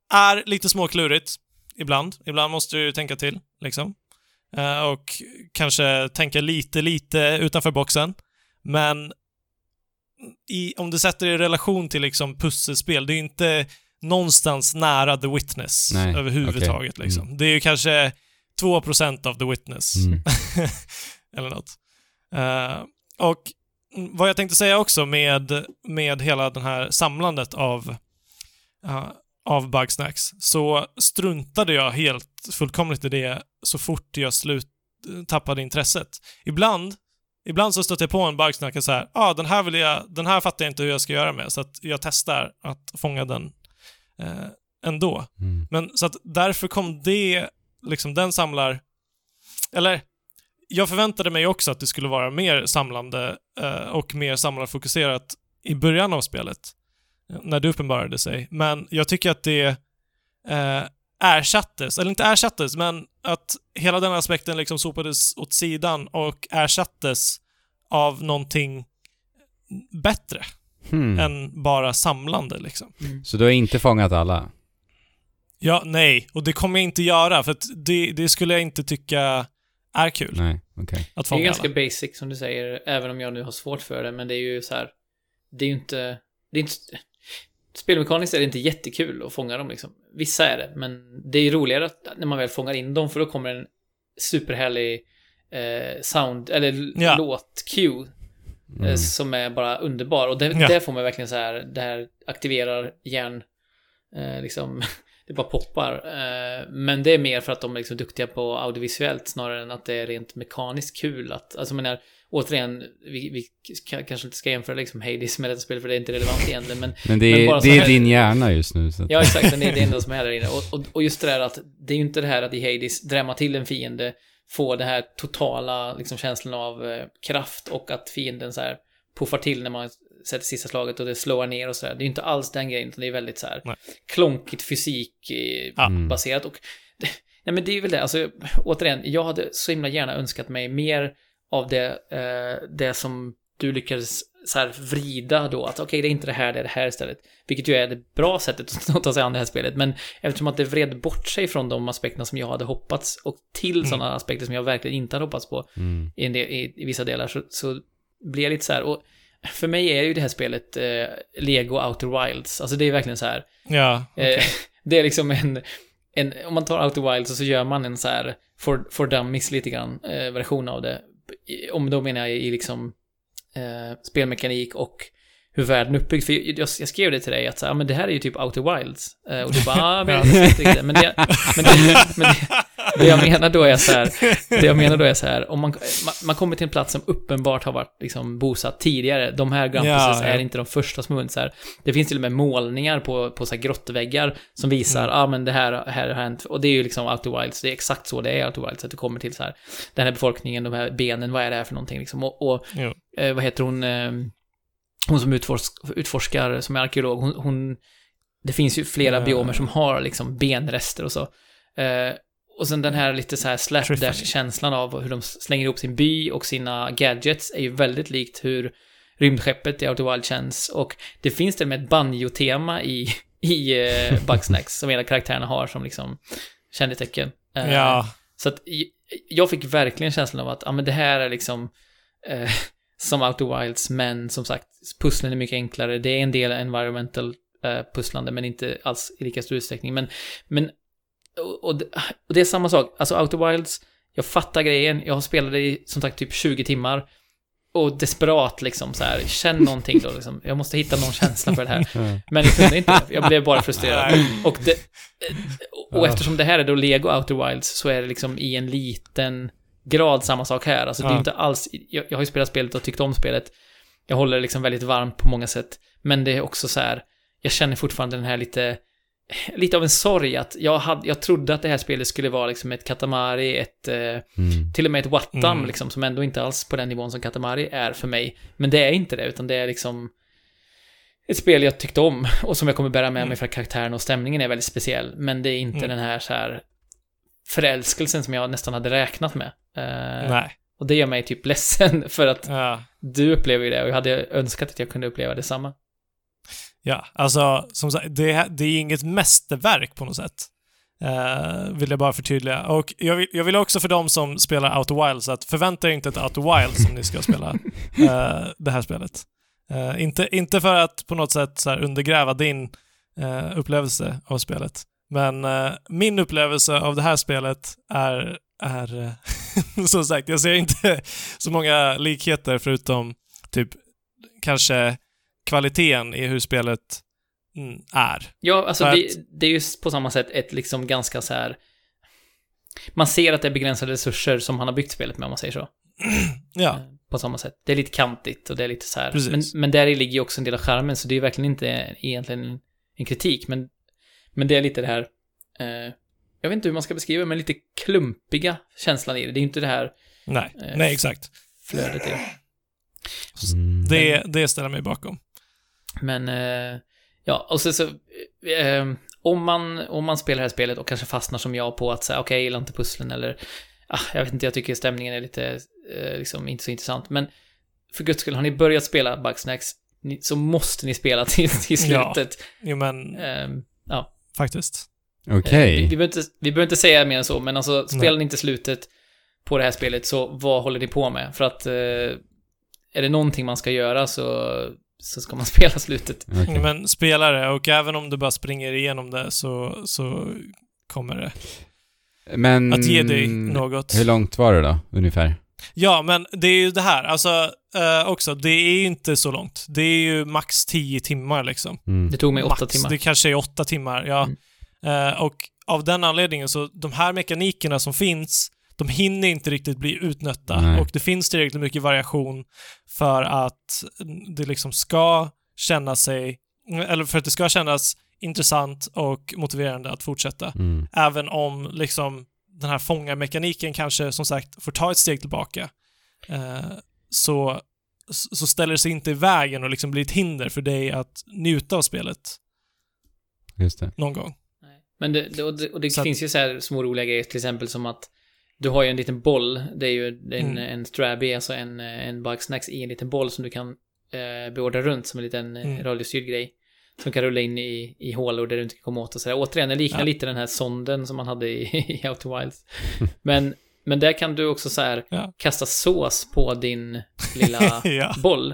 är lite småklurigt ibland. Ibland måste du tänka till, liksom. Eh, och kanske tänka lite, lite utanför boxen. Men i, om du sätter det i relation till liksom pusselspel, det är ju inte någonstans nära The Witness Nej, överhuvudtaget. okej. Liksom. Det är ju kanske 2% av The Witness. Mm. Eller något. Eh, och vad jag tänkte säga också med, med hela den här samlandet av, uh, av Bugsnacks, så struntade jag helt fullkomligt i det så fort jag slut, tappade intresset. Ibland, ibland så stötte jag på en Bugsnack och så här, ja ah, den här vill jag, den här fattar jag inte hur jag ska göra med, så att jag testar att fånga den eh, ändå. Mm. Men så att därför kom det, liksom den samlar... Eller, jag förväntade mig också att det skulle vara mer samlande eh, och mer samlarfokuserat i början av spelet. När det uppenbarade sig. Men jag tycker att det eh, ersattes, eller inte ersattes, men att hela den aspekten liksom sopades åt sidan och ersattes av någonting bättre Hmm. än bara samlande liksom. Mm. Så du har inte fångat alla? Ja, nej. Och det kommer jag inte göra, för att det, det skulle jag inte tycka är kul. Nej, okej. Att Det är fånga ganska alla. basic som du säger, även om jag nu har svårt för det, men det är ju så här. Det är ju inte... Det är inte... Spelmekaniskt är det inte jättekul att fånga dem liksom. Vissa är det, men det är roligare att, när man väl fångar in dem, för då kommer en superhärlig eh, sound, eller Ja. låt-cue eh, Mm. som är bara underbar. Och det, Ja. där får man verkligen så här, det här aktiverar hjärn, eh, liksom, det bara poppar. Eh, men det är mer för att de är liksom duktiga på audiovisuellt snarare än att det är rent mekaniskt kul att, alltså men återigen, vi, vi ska, kanske inte ska jämföra liksom Hades med detta spel för det är inte relevant egentligen, men Men det Men är, bara så det är här- din hjärna just nu så att, Ja, exakt. Det är det enda som är där inne. Och, och, och just det där att det är ju inte det här att i Hades drämma till en fiende, få det här totala liksom, känslan av eh, kraft och att fienden så här puffar till när man sätter sista slaget och det slår ner och så där. Det är ju inte alls den grejen, utan det är väldigt så här Nej. klonkigt fysik eh. Mm. baserat och det, nej men det är ju väl det, alltså återigen, jag hade så himla gärna önskat mig mer av det, eh, det som du lyckades så här vrida då, att okej, det är inte det här, det är det här istället. Vilket ju är det bra sättet att ta sig an det här spelet, men eftersom att det vred bort sig från de aspekterna som jag hade hoppats och till Mm. sådana aspekter som jag verkligen inte hade hoppats på Mm. i, del, i, i vissa delar, så, så blir jag lite så här, och för mig är ju det här spelet eh, Lego Outer Wilds, alltså det är verkligen så här, Ja, okej. Eh, det är liksom en, en, om man tar Outer Wilds och så gör man en så här for, for dummies lite grann eh, version av det. Om då menar jag i liksom eh, spelmekanik och hur världen är uppbyggd. För jag, jag skrev det till dig att så, här, men det här är ju typ Outer Wilds. Eh, och du bara, ah, men, jag vet inte riktigt. men, det, men, det, men det, det jag menar då är så här, det jag menar då är så här, om man, man, man kommer till en plats som uppenbart har varit liksom bosatt tidigare, de här Grampuses Ja, ja. är inte de första som har så här. Det finns till och med målningar på, på så här grottväggar som visar, ja ah, men det här, här har hänt, och det är ju liksom Outer Wilds, det är exakt så det är Outer Wilds, att du kommer till så här, den här befolkningen, de här benen, vad är det här för någonting liksom, och, och eh, vad heter hon, eh, hon som utforsk, utforskar, som är arkeolog, hon, hon det finns ju flera Ja. biomer som har liksom benrester och så. Eh, och sen den här lite så här slapdash-känslan av hur de slänger ihop sin by och sina gadgets är ju väldigt likt hur rymdskeppet i Outer Wild känns. Och det finns till och med ett banjo-tema i, i eh, Bugsnax som av karaktärerna har som liksom kännetecken. Eh, ja. så att jag fick verkligen känslan av att, ja men det här är liksom eh, som Outer Wilds, men som sagt, pusslen är mycket enklare. Det är en del environmental eh, pusslande, men inte alls i lika stor utsträckning. Men, men och, och, det, och det är samma sak, alltså Outer Wilds, jag fattar grejen, jag har spelat det i som sagt typ 20 timmar. Och desperat liksom så här, känn någonting då liksom. Jag måste hitta någon känsla för det här. Men jag kunde inte, jag blev bara frustrerad. Och, det, och eftersom det här är då Lego Outer Wilds så är det liksom i en liten grad samma sak här. Alltså det är Ja. inte alls, jag, jag har ju spelat spelet och tyckt om spelet. Jag håller det liksom väldigt varmt på många sätt. Men det är också så här, jag känner fortfarande den här lite, lite av en sorg att jag, hade, jag trodde att det här spelet skulle vara liksom ett Katamari, ett, eh, Mm. till och med ett Wattam Mm. liksom, som ändå inte alls på den nivån som Katamari är för mig. Men det är inte det, utan det är liksom ett spel jag tyckte om och som jag kommer bära med Mm. mig för att karaktären och stämningen är väldigt speciell. Men det är inte Mm. den här så här förälskelsen som jag nästan hade räknat med. Eh, Nej. och det gör mig typ ledsen för att Ja. du upplever ju det och jag hade önskat att jag kunde uppleva detsamma. Ja, alltså som sagt, det, det är inget mästerverk på något sätt. Eh, vill jag bara förtydliga. Och jag vill, jag vill också för de som spelar Outer Wilds att förvänta er inte ett Outer Wilds som ni ska spela eh, det här spelet. Eh, inte, inte för att på något sätt så undergräva din upplevelse av spelet. Men min upplevelse av det här spelet är, är som sagt, jag ser inte så många likheter förutom typ kanske kvaliteten i hur spelet mm, är. Ja, alltså det, det är ju på samma sätt ett liksom ganska så här... Man ser att det är begränsade resurser som han har byggt spelet med, om man säger så. Ja, Eh, På samma sätt. Det är lite kantigt och det är lite så här. Precis. Men, men där i ligger ju också en del av skärmen, så det är ju verkligen inte egentligen en, en kritik, men, men det är lite det här, eh, jag vet inte hur man ska beskriva, men lite klumpiga känslan i det. Det är ju inte det här nej, Eh, nej exakt. flödet i det. Mm. Det, det ställer mig bakom. Men, eh, ja, och så, så eh, om, man, om man spelar det här spelet och kanske fastnar som jag på att säga, okej, jag gillar inte pusslen eller, ah, jag vet inte, jag tycker stämningen är lite, eh, liksom, inte så intressant, men för guds skull, har ni börjat spela Bugsnacks, så måste ni spela till, till Ja. slutet. Jo men, Eh, ja. faktiskt. Okej. Eh, Vi, vi, behöver inte, vi behöver inte säga mer än så, men alltså, spelar ni inte slutet på det här spelet, så vad håller ni på med? För att, eh, är det någonting man ska göra så, så ska man spela slutet. Okej. Men spela det och även om du bara springer igenom det så, så kommer det Men... att ge dig något. Hur långt var det då, ungefär? Ja, men det är ju det här, alltså eh, också, det är ju inte så långt. Det är ju max 10 timmar liksom. Mm. Det tog mig åtta Max, timmar. det kanske är åtta timmar, ja. Mm. Eh, och av den anledningen så, de här mekanikerna som finns, de hinner inte riktigt bli utnötta. Nej. Och det finns tillräckligt mycket variation för att det liksom ska känna sig, eller för att det ska kännas intressant och motiverande att fortsätta. Mm. Även om liksom den här fångarmekaniken kanske som sagt får ta ett steg tillbaka. Eh, så, så ställer det sig inte i vägen och liksom blir ett hinder för dig att njuta av spelet Just det. någon gång. Men det, det, och det, och det Så att- finns ju så här små roliga grejer, till exempel som att du har ju en liten boll, det är ju en, Mm. en strabby, alltså en, en bugsnacks i en liten boll som du kan eh, beordra runt som en liten Mm. mm. radiostyrd grej. Som kan rulla in i, i hålor där du inte kan komma åt och sådär. Återigen, det liknar Ja. lite den här sonden som man hade i, i Out to Wilds. Men, men där kan du också så här Ja. kasta sås på din lilla ja. boll.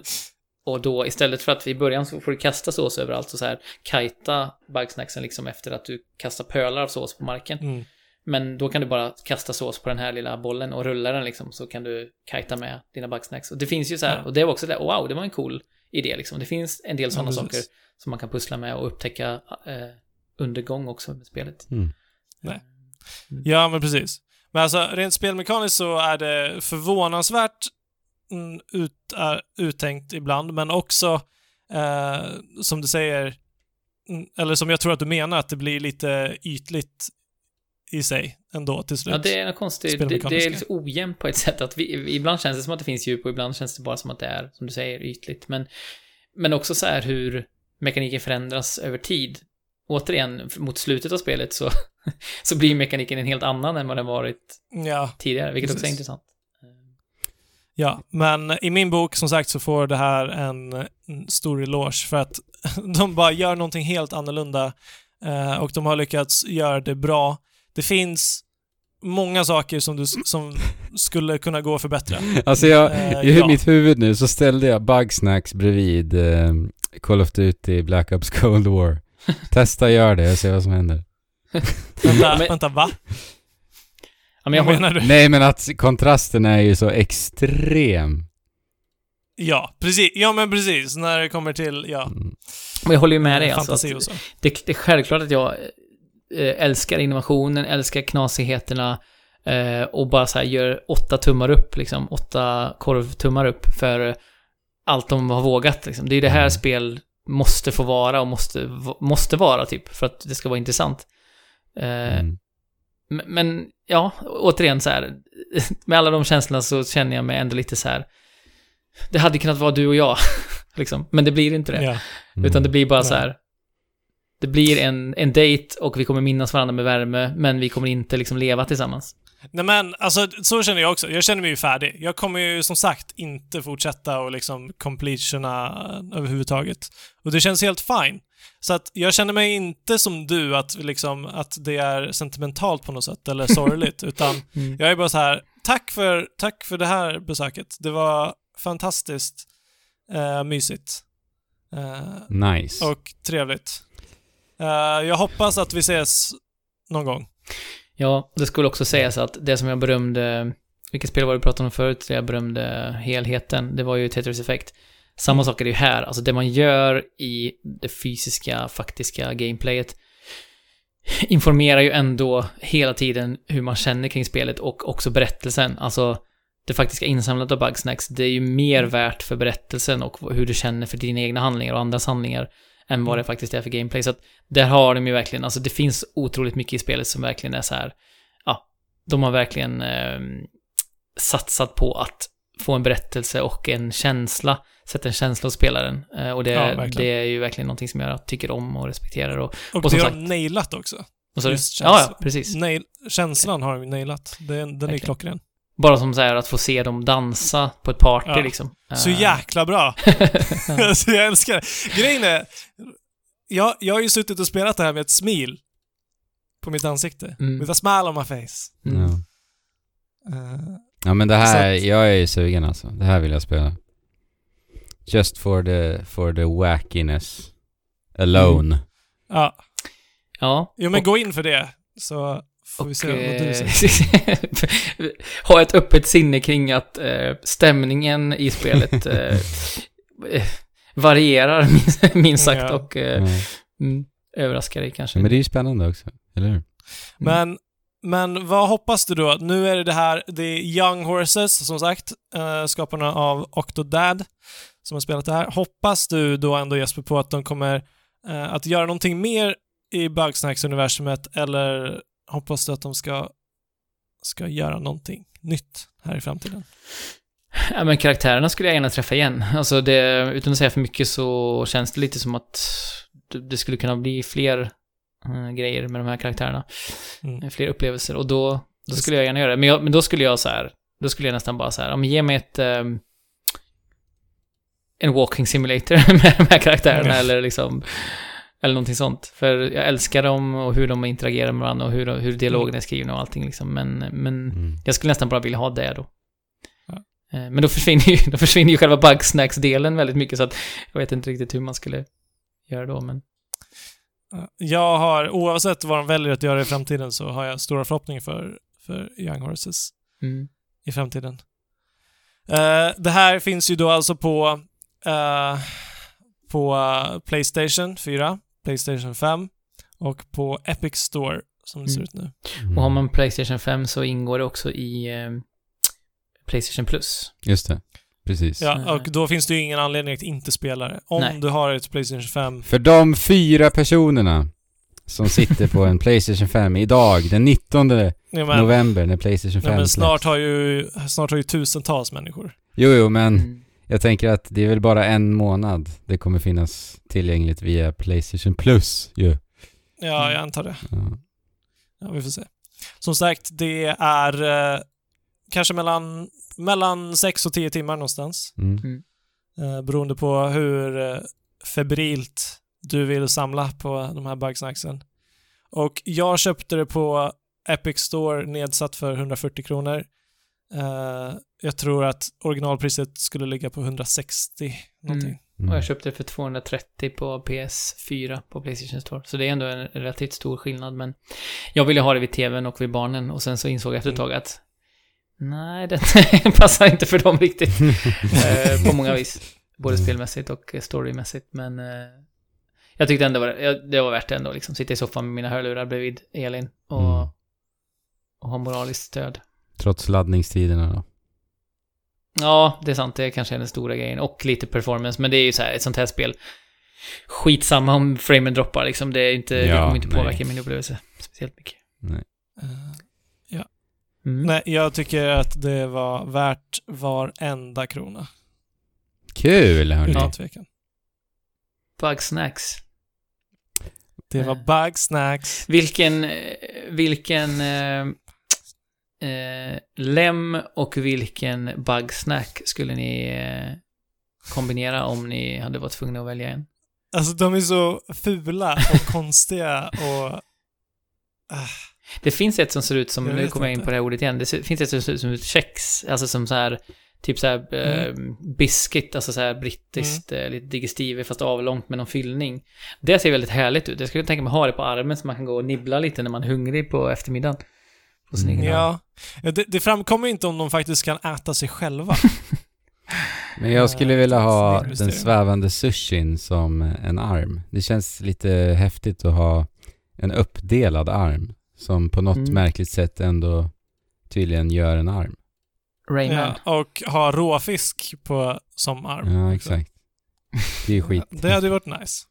Och då istället för att i början så får du kasta sås överallt och så här kajta bugsnacksen liksom efter att du kastar pölar av sås på marken. Mm. Men då kan du bara kasta sås på den här lilla bollen och rulla den liksom så kan du kajta med dina bugsnacks. Och det finns ju så här, Ja. och det var också det, wow, det var en cool idé liksom. Det finns en del sådana Ja, saker som man kan pussla med och upptäcka eh, undergång också med spelet. Mm. Ja, men precis. Men alltså, rent spelmekaniskt så är det förvånansvärt mm, ut, är, uttänkt ibland, men också, eh, som du säger, mm, eller som jag tror att du menar, att det blir lite ytligt i sig ändå till slut. Ja, det är något konstigt. Det, det är lite ojämnt på ett sätt. Att vi, ibland känns det som att det finns djup och ibland känns det bara som att det är, som du säger, ytligt. Men, men också så här hur mekaniken förändras över tid. Återigen, mot slutet av spelet så, så blir mekaniken en helt annan än vad den varit Ja, tidigare, vilket också är Precis. intressant. Ja, men i min bok, som sagt, så får det här en, stor eloge för att de bara gör någonting helt annorlunda eh, och de har lyckats göra det bra. Det finns många saker som, du, som skulle kunna gå att förbättra. Alltså jag, Eh, i ja. mitt huvud nu så ställde jag Bugsnacks bredvid eh, Call of Duty Black Ops Cold War. Testa gör det och se vad som händer. Vänta, vänta, va? Ja, men jag Vad håller, menar du? Nej men att kontrasten är ju så extrem. Ja, precis. Ja, men precis. När det kommer till, ja, Mm. men jag håller ju med dig. Alltså, fantasi och så. det, det är självklart att jag eh, älskar innovationen, älskar knasigheterna eh, och bara så här gör åtta tummar upp, liksom. Åtta korvtummar upp för allt de har vågat, liksom. Det är ju det här Mm. spel måste få vara och måste, måste vara, typ, för att det ska vara intressant. Eh, Mm. Men, ja, återigen så här, med alla de känslorna så känner jag mig ändå lite så här. Det hade kunnat vara du och jag, liksom. Men det blir inte det. Utan Mm. det blir bara så här. Det blir en, en dejt och vi kommer minnas varandra med värme, men vi kommer inte liksom leva tillsammans. Nej men, alltså så känner jag också. Jag känner mig ju färdig. Jag kommer ju som sagt inte fortsätta och liksom completationa överhuvudtaget. Och det känns helt fine. Så att jag känner mig inte som du, att liksom, att det är sentimentalt på något sätt, eller sorgligt, utan Mm. jag är bara så här, tack för, tack för det här besöket. Det var fantastiskt eh, mysigt. Eh, Nice. och trevligt. Eh, jag hoppas att vi ses någon gång. Ja, det skulle också sägas att det som jag berömde, vilket spel var det vi pratade om förut, där jag berömde helheten, det var ju Tetris Effect. Samma sak är det ju här, alltså det man gör i det fysiska, faktiska gameplayet informerar ju ändå hela tiden hur man känner kring spelet och också berättelsen. Alltså, det faktiska insamlandet av Bugsnacks, det är ju mer värt för berättelsen och hur du känner för dina egna handlingar och andras handlingar än vad det faktiskt är för gameplay. Så att där har de ju verkligen, alltså det finns otroligt mycket i spelet som verkligen är så här, ja, de har verkligen eh, satsat på att få en berättelse och en känsla, sätta en känsla hos spelaren. Eh, och det, Ja, det är ju verkligen någonting som jag tycker om och respekterar och, Och, Och som det har sagt- nailat också. och så, ja, ja, precis. Nail, känslan har de ju nailat. Den, den är klockren. Bara som så här att få se dem dansa på ett party Ja. liksom. Så Eh, jäkla bra! alltså, jag älskar det. Grejen är, jag, jag har ju suttit och spelat det här med ett smil på mitt ansikte. Mm. With a smile on my face. Mm. Ja. Eh, ja men det här, att- jag är ju sugen alltså. Det här vill jag spela. Just for the, for the wackiness. Alone. ja. Ja. Jo men och- gå in för det, så får vi se vad du eh, säger. ha ett öppet sinne kring att eh, stämningen i spelet eh, eh, varierar minst, sagt Ja. och eh, mm, överraskar dig kanske. Men det är ju spännande också, eller hur? Men, men vad hoppas du då? Nu är det det här, det är Young Horses, som sagt, eh, skaparna av Octodad, som har spelat det här. Hoppas du då ändå Jesper på att de kommer eh, att göra någonting mer i Bugsnacks-universumet, eller hoppas du att de ska, ska göra någonting nytt här i framtiden? Ja, men karaktärerna skulle jag gärna träffa igen. Alltså det, utan att säga för mycket så känns det lite som att det- skulle kunna bli fler eh, grejer med de här karaktärerna. Mm. Fler upplevelser. Och då, Då skulle jag gärna göra det. Men, jag, men då skulle jag så här, då skulle jag nästan bara så här, om ge mig ett... ehm, en walking simulator med de här karaktärerna Mm. eller liksom... Eller någonting sånt. För jag älskar dem och hur de interagerar med varandra och hur, hur dialogen är skriven och allting liksom. Men, men Mm. jag skulle nästan bara vilja ha det då. Ja. Eh, Men då försvinner ju, då försvinner ju själva bugsnacks-delen väldigt mycket så att jag vet inte riktigt hur man skulle göra då, men... Jag har, oavsett vad de väljer att göra i framtiden, så har jag stora förhoppningar för, för Young Horses Mm. i framtiden. Eh, det här finns ju då alltså på, eh, på eh, Playstation 4, Playstation 5 och på Epic Store, som det ser Mm. ut nu. Mm. Och har man Playstation 5 så ingår det också i eh, Playstation Plus. Just det. Precis. Ja, Mm. och då finns det ju ingen anledning att inte spela det. Om Nej. du har ett Playstation 5. För de fyra personerna som sitter på en Playstation 5 idag, den 19 Ja, men, november, när Playstation 5 ja, men snart släpps. har ju snart har ju tusentals människor. Jo, jo, men Mm. Jag tänker att det är väl bara en månad det kommer finnas tillgängligt via Playstation Plus ju. Ja, Mm. jag antar det. Ja. Ja, vi får se. Som sagt, det är eh, kanske mellan, mellan 6 och 10 timmar någonstans. Mm. Eh, beroende på hur eh, febrilt du vill samla på de här bugsnacksen. Och jag köpte det på Epic Store nedsatt för 140 kronor. Eh, jag tror att originalpriset skulle ligga på 160 någonting. Och Mm. jag köpte det för 230 på PS4 på Playstation Store. Så det är ändå en relativt stor skillnad, men jag ville ha det vid TVn och vid barnen och sen så insåg jag efter ett Mm. tag att nej, det passar inte för dem riktigt. eh, på många vis. Både Mm. spelmässigt och eh, storymässigt, men eh, jag tyckte ändå var, det var värt det ändå liksom. Sitta i soffan med mina hörlurar bredvid Elin och, Mm. och ha moraliskt stöd. Trots laddningstiderna då. Ja, det är sant. Det kanske är den stora grejen. Och lite performance. Men det är ju så här, ett sånt här spel. Skitsamma om framen droppar liksom. Det, är inte, det Ja, kommer inte nej. påverka min upplevelse speciellt mycket. Nej. Eh, Mm. nej, jag tycker att det var värt varenda krona. Kul hörni. Utan Ja. tvekan. Bugsnacks. Det var Eh. bugsnacks. Vilken, eh, vilken eh, eh, lem och vilken bugsnack skulle ni eh, kombinera om ni hade varit tvungna att välja en? Alltså de är så fula och konstiga och... Ah, Det finns ett som ser ut som, nu kommer jag in på det här ordet igen, det finns ett som ser ut som ett kex, alltså som så här, typ så här eh, biscuit, alltså så här brittiskt, Mm. eh, lite digestive fast avlångt med någon fyllning. Det ser väldigt härligt ut. Jag skulle tänka mig ha det på armen så man kan gå och nibbla lite när man är hungrig på eftermiddagen. På sin Mm. egen arm. ja. Det, det framkommer inte om de faktiskt kan äta sig själva. Men jag skulle Eh, vilja ha det är den svävande sushin som en arm. Det känns lite häftigt att ha en uppdelad arm som på något Mm. märkligt sätt ändå tydligen gör en arm. Rayman. ja, och ha råfisk på, som arm. Ja, exakt. Det är skit. Det hade ju varit nice.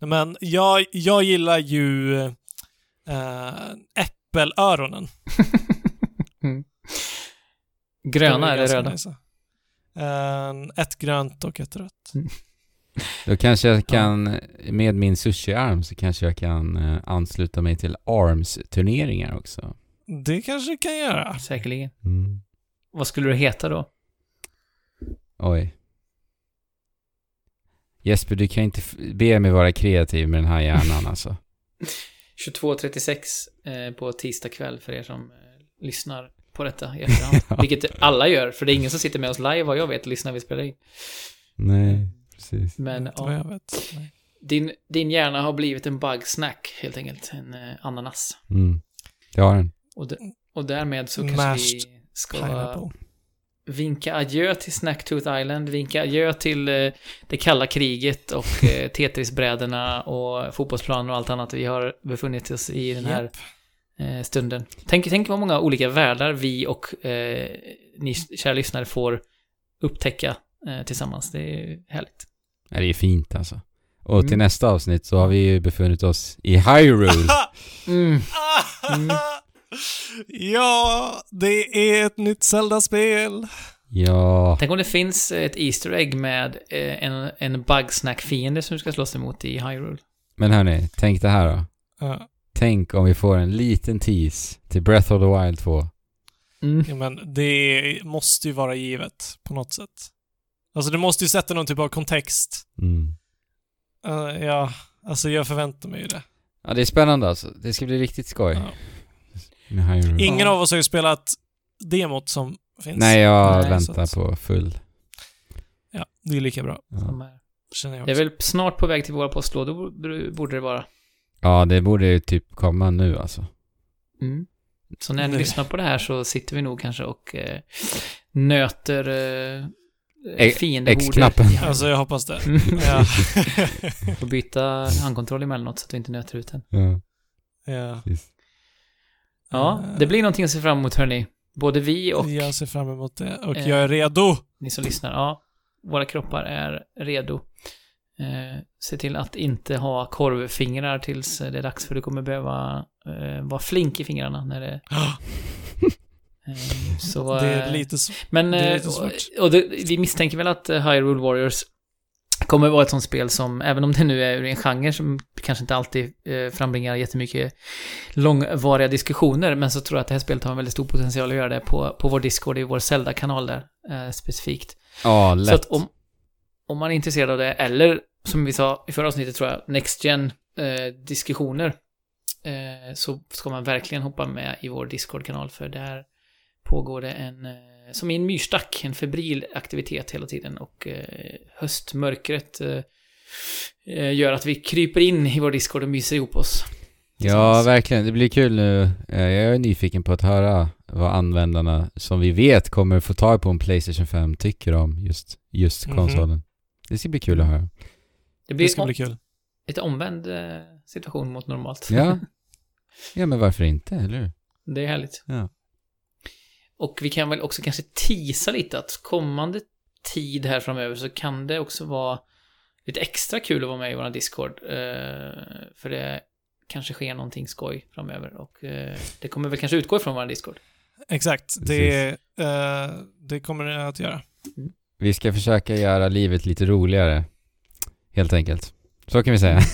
Men jag, jag gillar ju äh, äppelöronen. mm. Gröna är eller röda? nice. Ett grönt och ett rött. Då kanske jag kan, med min sushi-arm så kanske jag kan eh, ansluta mig till ARMS-turneringar också. Det kanske du kan göra. Säkerligen. Mm. Vad skulle det heta då? Oj. Jesper, du kan inte be mig vara kreativ med den här hjärnan alltså. 22.36 eh, på tisdag kväll för er som eh, lyssnar på detta i efterhand. Ja. Vilket alla gör, för det är ingen som sitter med oss live vad jag vet och lyssnar när vi spelar in. Nej, precis. Men ja, jag vet. Nej. din, din hjärna har blivit en bugsnack helt enkelt. En eh, ananas. Mm. Det har den. Och, d- och därmed så kanske Mashed vi ska Pineapple. Vinka adjö till Snacktooth Island, vinka adjö till eh, det kalla kriget och eh, Tetrisbrädorna och fotbollsplanen och allt annat vi har befunnit oss i den här eh, stunden. Tänk, tänk vad många olika världar vi och eh, ni kära lyssnare får upptäcka eh, tillsammans. Det är härligt. Ja, det är fint alltså. Och till Mm. nästa avsnitt så har vi ju befunnit oss i Hyrule. Mm. Mm. Ja, det är ett nytt Zelda-spel. Ja, Tänk om det finns ett Easter egg med eh, en, en bugsnack-fiende som du ska slåss emot i Hyrule. men hörni, tänk det här då. Ja. Tänk om vi får en liten tease till Breath of the Wild 2. Mm. Ja, men det måste ju vara givet på något sätt. Alltså det måste ju sätta någon typ av kontext. Mm. Eh, ja, alltså jag förväntar mig ju det. Ja, det är spännande alltså. Det ska bli riktigt skoj. Ja. Ingen av oss har ju spelat demot som finns. Nej, jag Nej, väntar att- på full. Ja, det är lika bra, Ja. Känner jag Det är väl snart på väg till våra postlådor, borde- det vara. ja, det borde ju typ komma nu alltså. Mm. Så när ni lyssnar på det här så sitter vi nog kanske och eh, nöter eh, fiendebordet. X-knappen. Ja. Alltså jag hoppas det. Mm. Ja. Får byta handkontroll emellanåt så att vi inte nöter ut den. Ja, ja. precis. Ja, det blir någonting att se fram emot hörni. Både vi och Jag ser fram emot det och Eh. jag är redo. ni som lyssnar. Ja, våra kroppar är redo. Eh, se till att inte ha korvfingrar tills det är dags för du kommer behöva eh, vara flink i fingrarna när det... Eh, så, Det är eh, lite. Men, är eh, lite svårt. och, och det, vi misstänker väl att Hyrule Warriors kommer vara ett sånt spel som, även om det nu är ur en genre som kanske inte alltid eh, frambringar jättemycket långvariga diskussioner, men så tror jag att det här spelet har en väldigt stor potential att göra det på, på vår Discord, i vår Zelda-kanal där, eh, specifikt. Ja, Så lätt. att om, om man är intresserad av det, eller som vi sa i förra avsnittet tror jag, Next Gen eh, diskussioner, eh, så ska man verkligen hoppa med i vår Discord-kanal, för där pågår det en, eh, som i en myrstack, en febril aktivitet hela tiden och eh, höstmörkret eh, eh, gör att vi kryper in i vår Discord och myser ihop oss. Ja, verkligen. Det blir kul nu. Jag är nyfiken på att höra vad användarna, som vi vet kommer få tag på en Playstation 5, tycker om just, just Mhm. konsolen. Det ska bli kul att höra. Det Det blir ska om, bli kul. lite omvänd situation mot normalt. Ja. Ja, men varför inte, eller hur? Det är härligt. Ja. Och vi kan väl också kanske tisa lite att kommande tid här framöver så kan det också vara lite extra kul att vara med i våran Discord. Eh, för det kanske sker någonting skoj framöver och eh, det kommer väl kanske utgå ifrån våran Discord. Exakt. Det, eh, det kommer det att göra. Vi ska försöka göra livet lite roligare, helt enkelt. Så kan vi säga.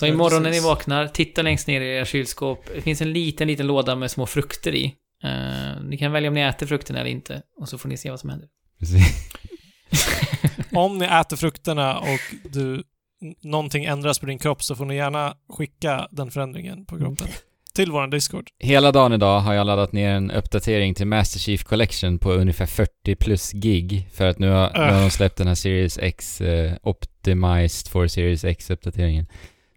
Så Ja, imorgon när ni vaknar, titta längst ner i era kylskåp. Det finns en liten, liten låda med små frukter i. Eh, ni kan välja om ni äter frukten eller inte och så får ni se vad som händer. Precis. Om ni äter frukterna och du, någonting ändras på din kropp så får ni gärna skicka den förändringen på kroppen till vår Discord. Hela dagen idag har jag laddat ner en uppdatering till Master Chief Collection på ungefär 40 plus gig för att nu har, nu har de släppt den här Series X eh, Optimized for Series X-uppdateringen.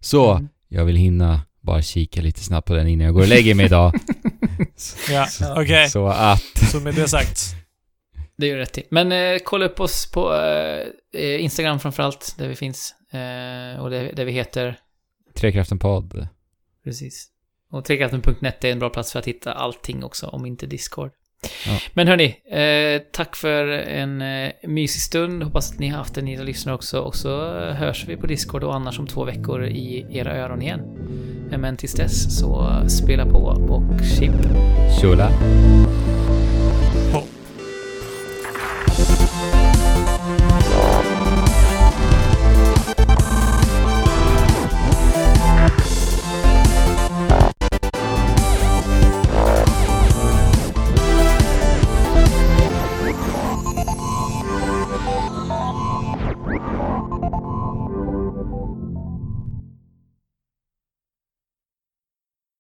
Så, Mm. jag vill hinna bara kika lite snabbt på den innan jag går och lägger mig idag. Ja, okej. Så att... Så med det sagt. Det gör rätt i. Men eh, kolla upp oss på eh, Instagram framförallt, där vi finns. Eh, och där, där vi heter, Trekraften podd. precis. Och trekraften.net är en bra plats för att hitta allting också, om inte Discord. Ja. Men hörni, eh, tack för en eh, mysig stund. Hoppas att ni har haft det, ni som lyssnar också. Och så eh, hörs vi på Discord och annars om två veckor i era öron igen. Eh, Men tills dess så spela på och chip. Tjola.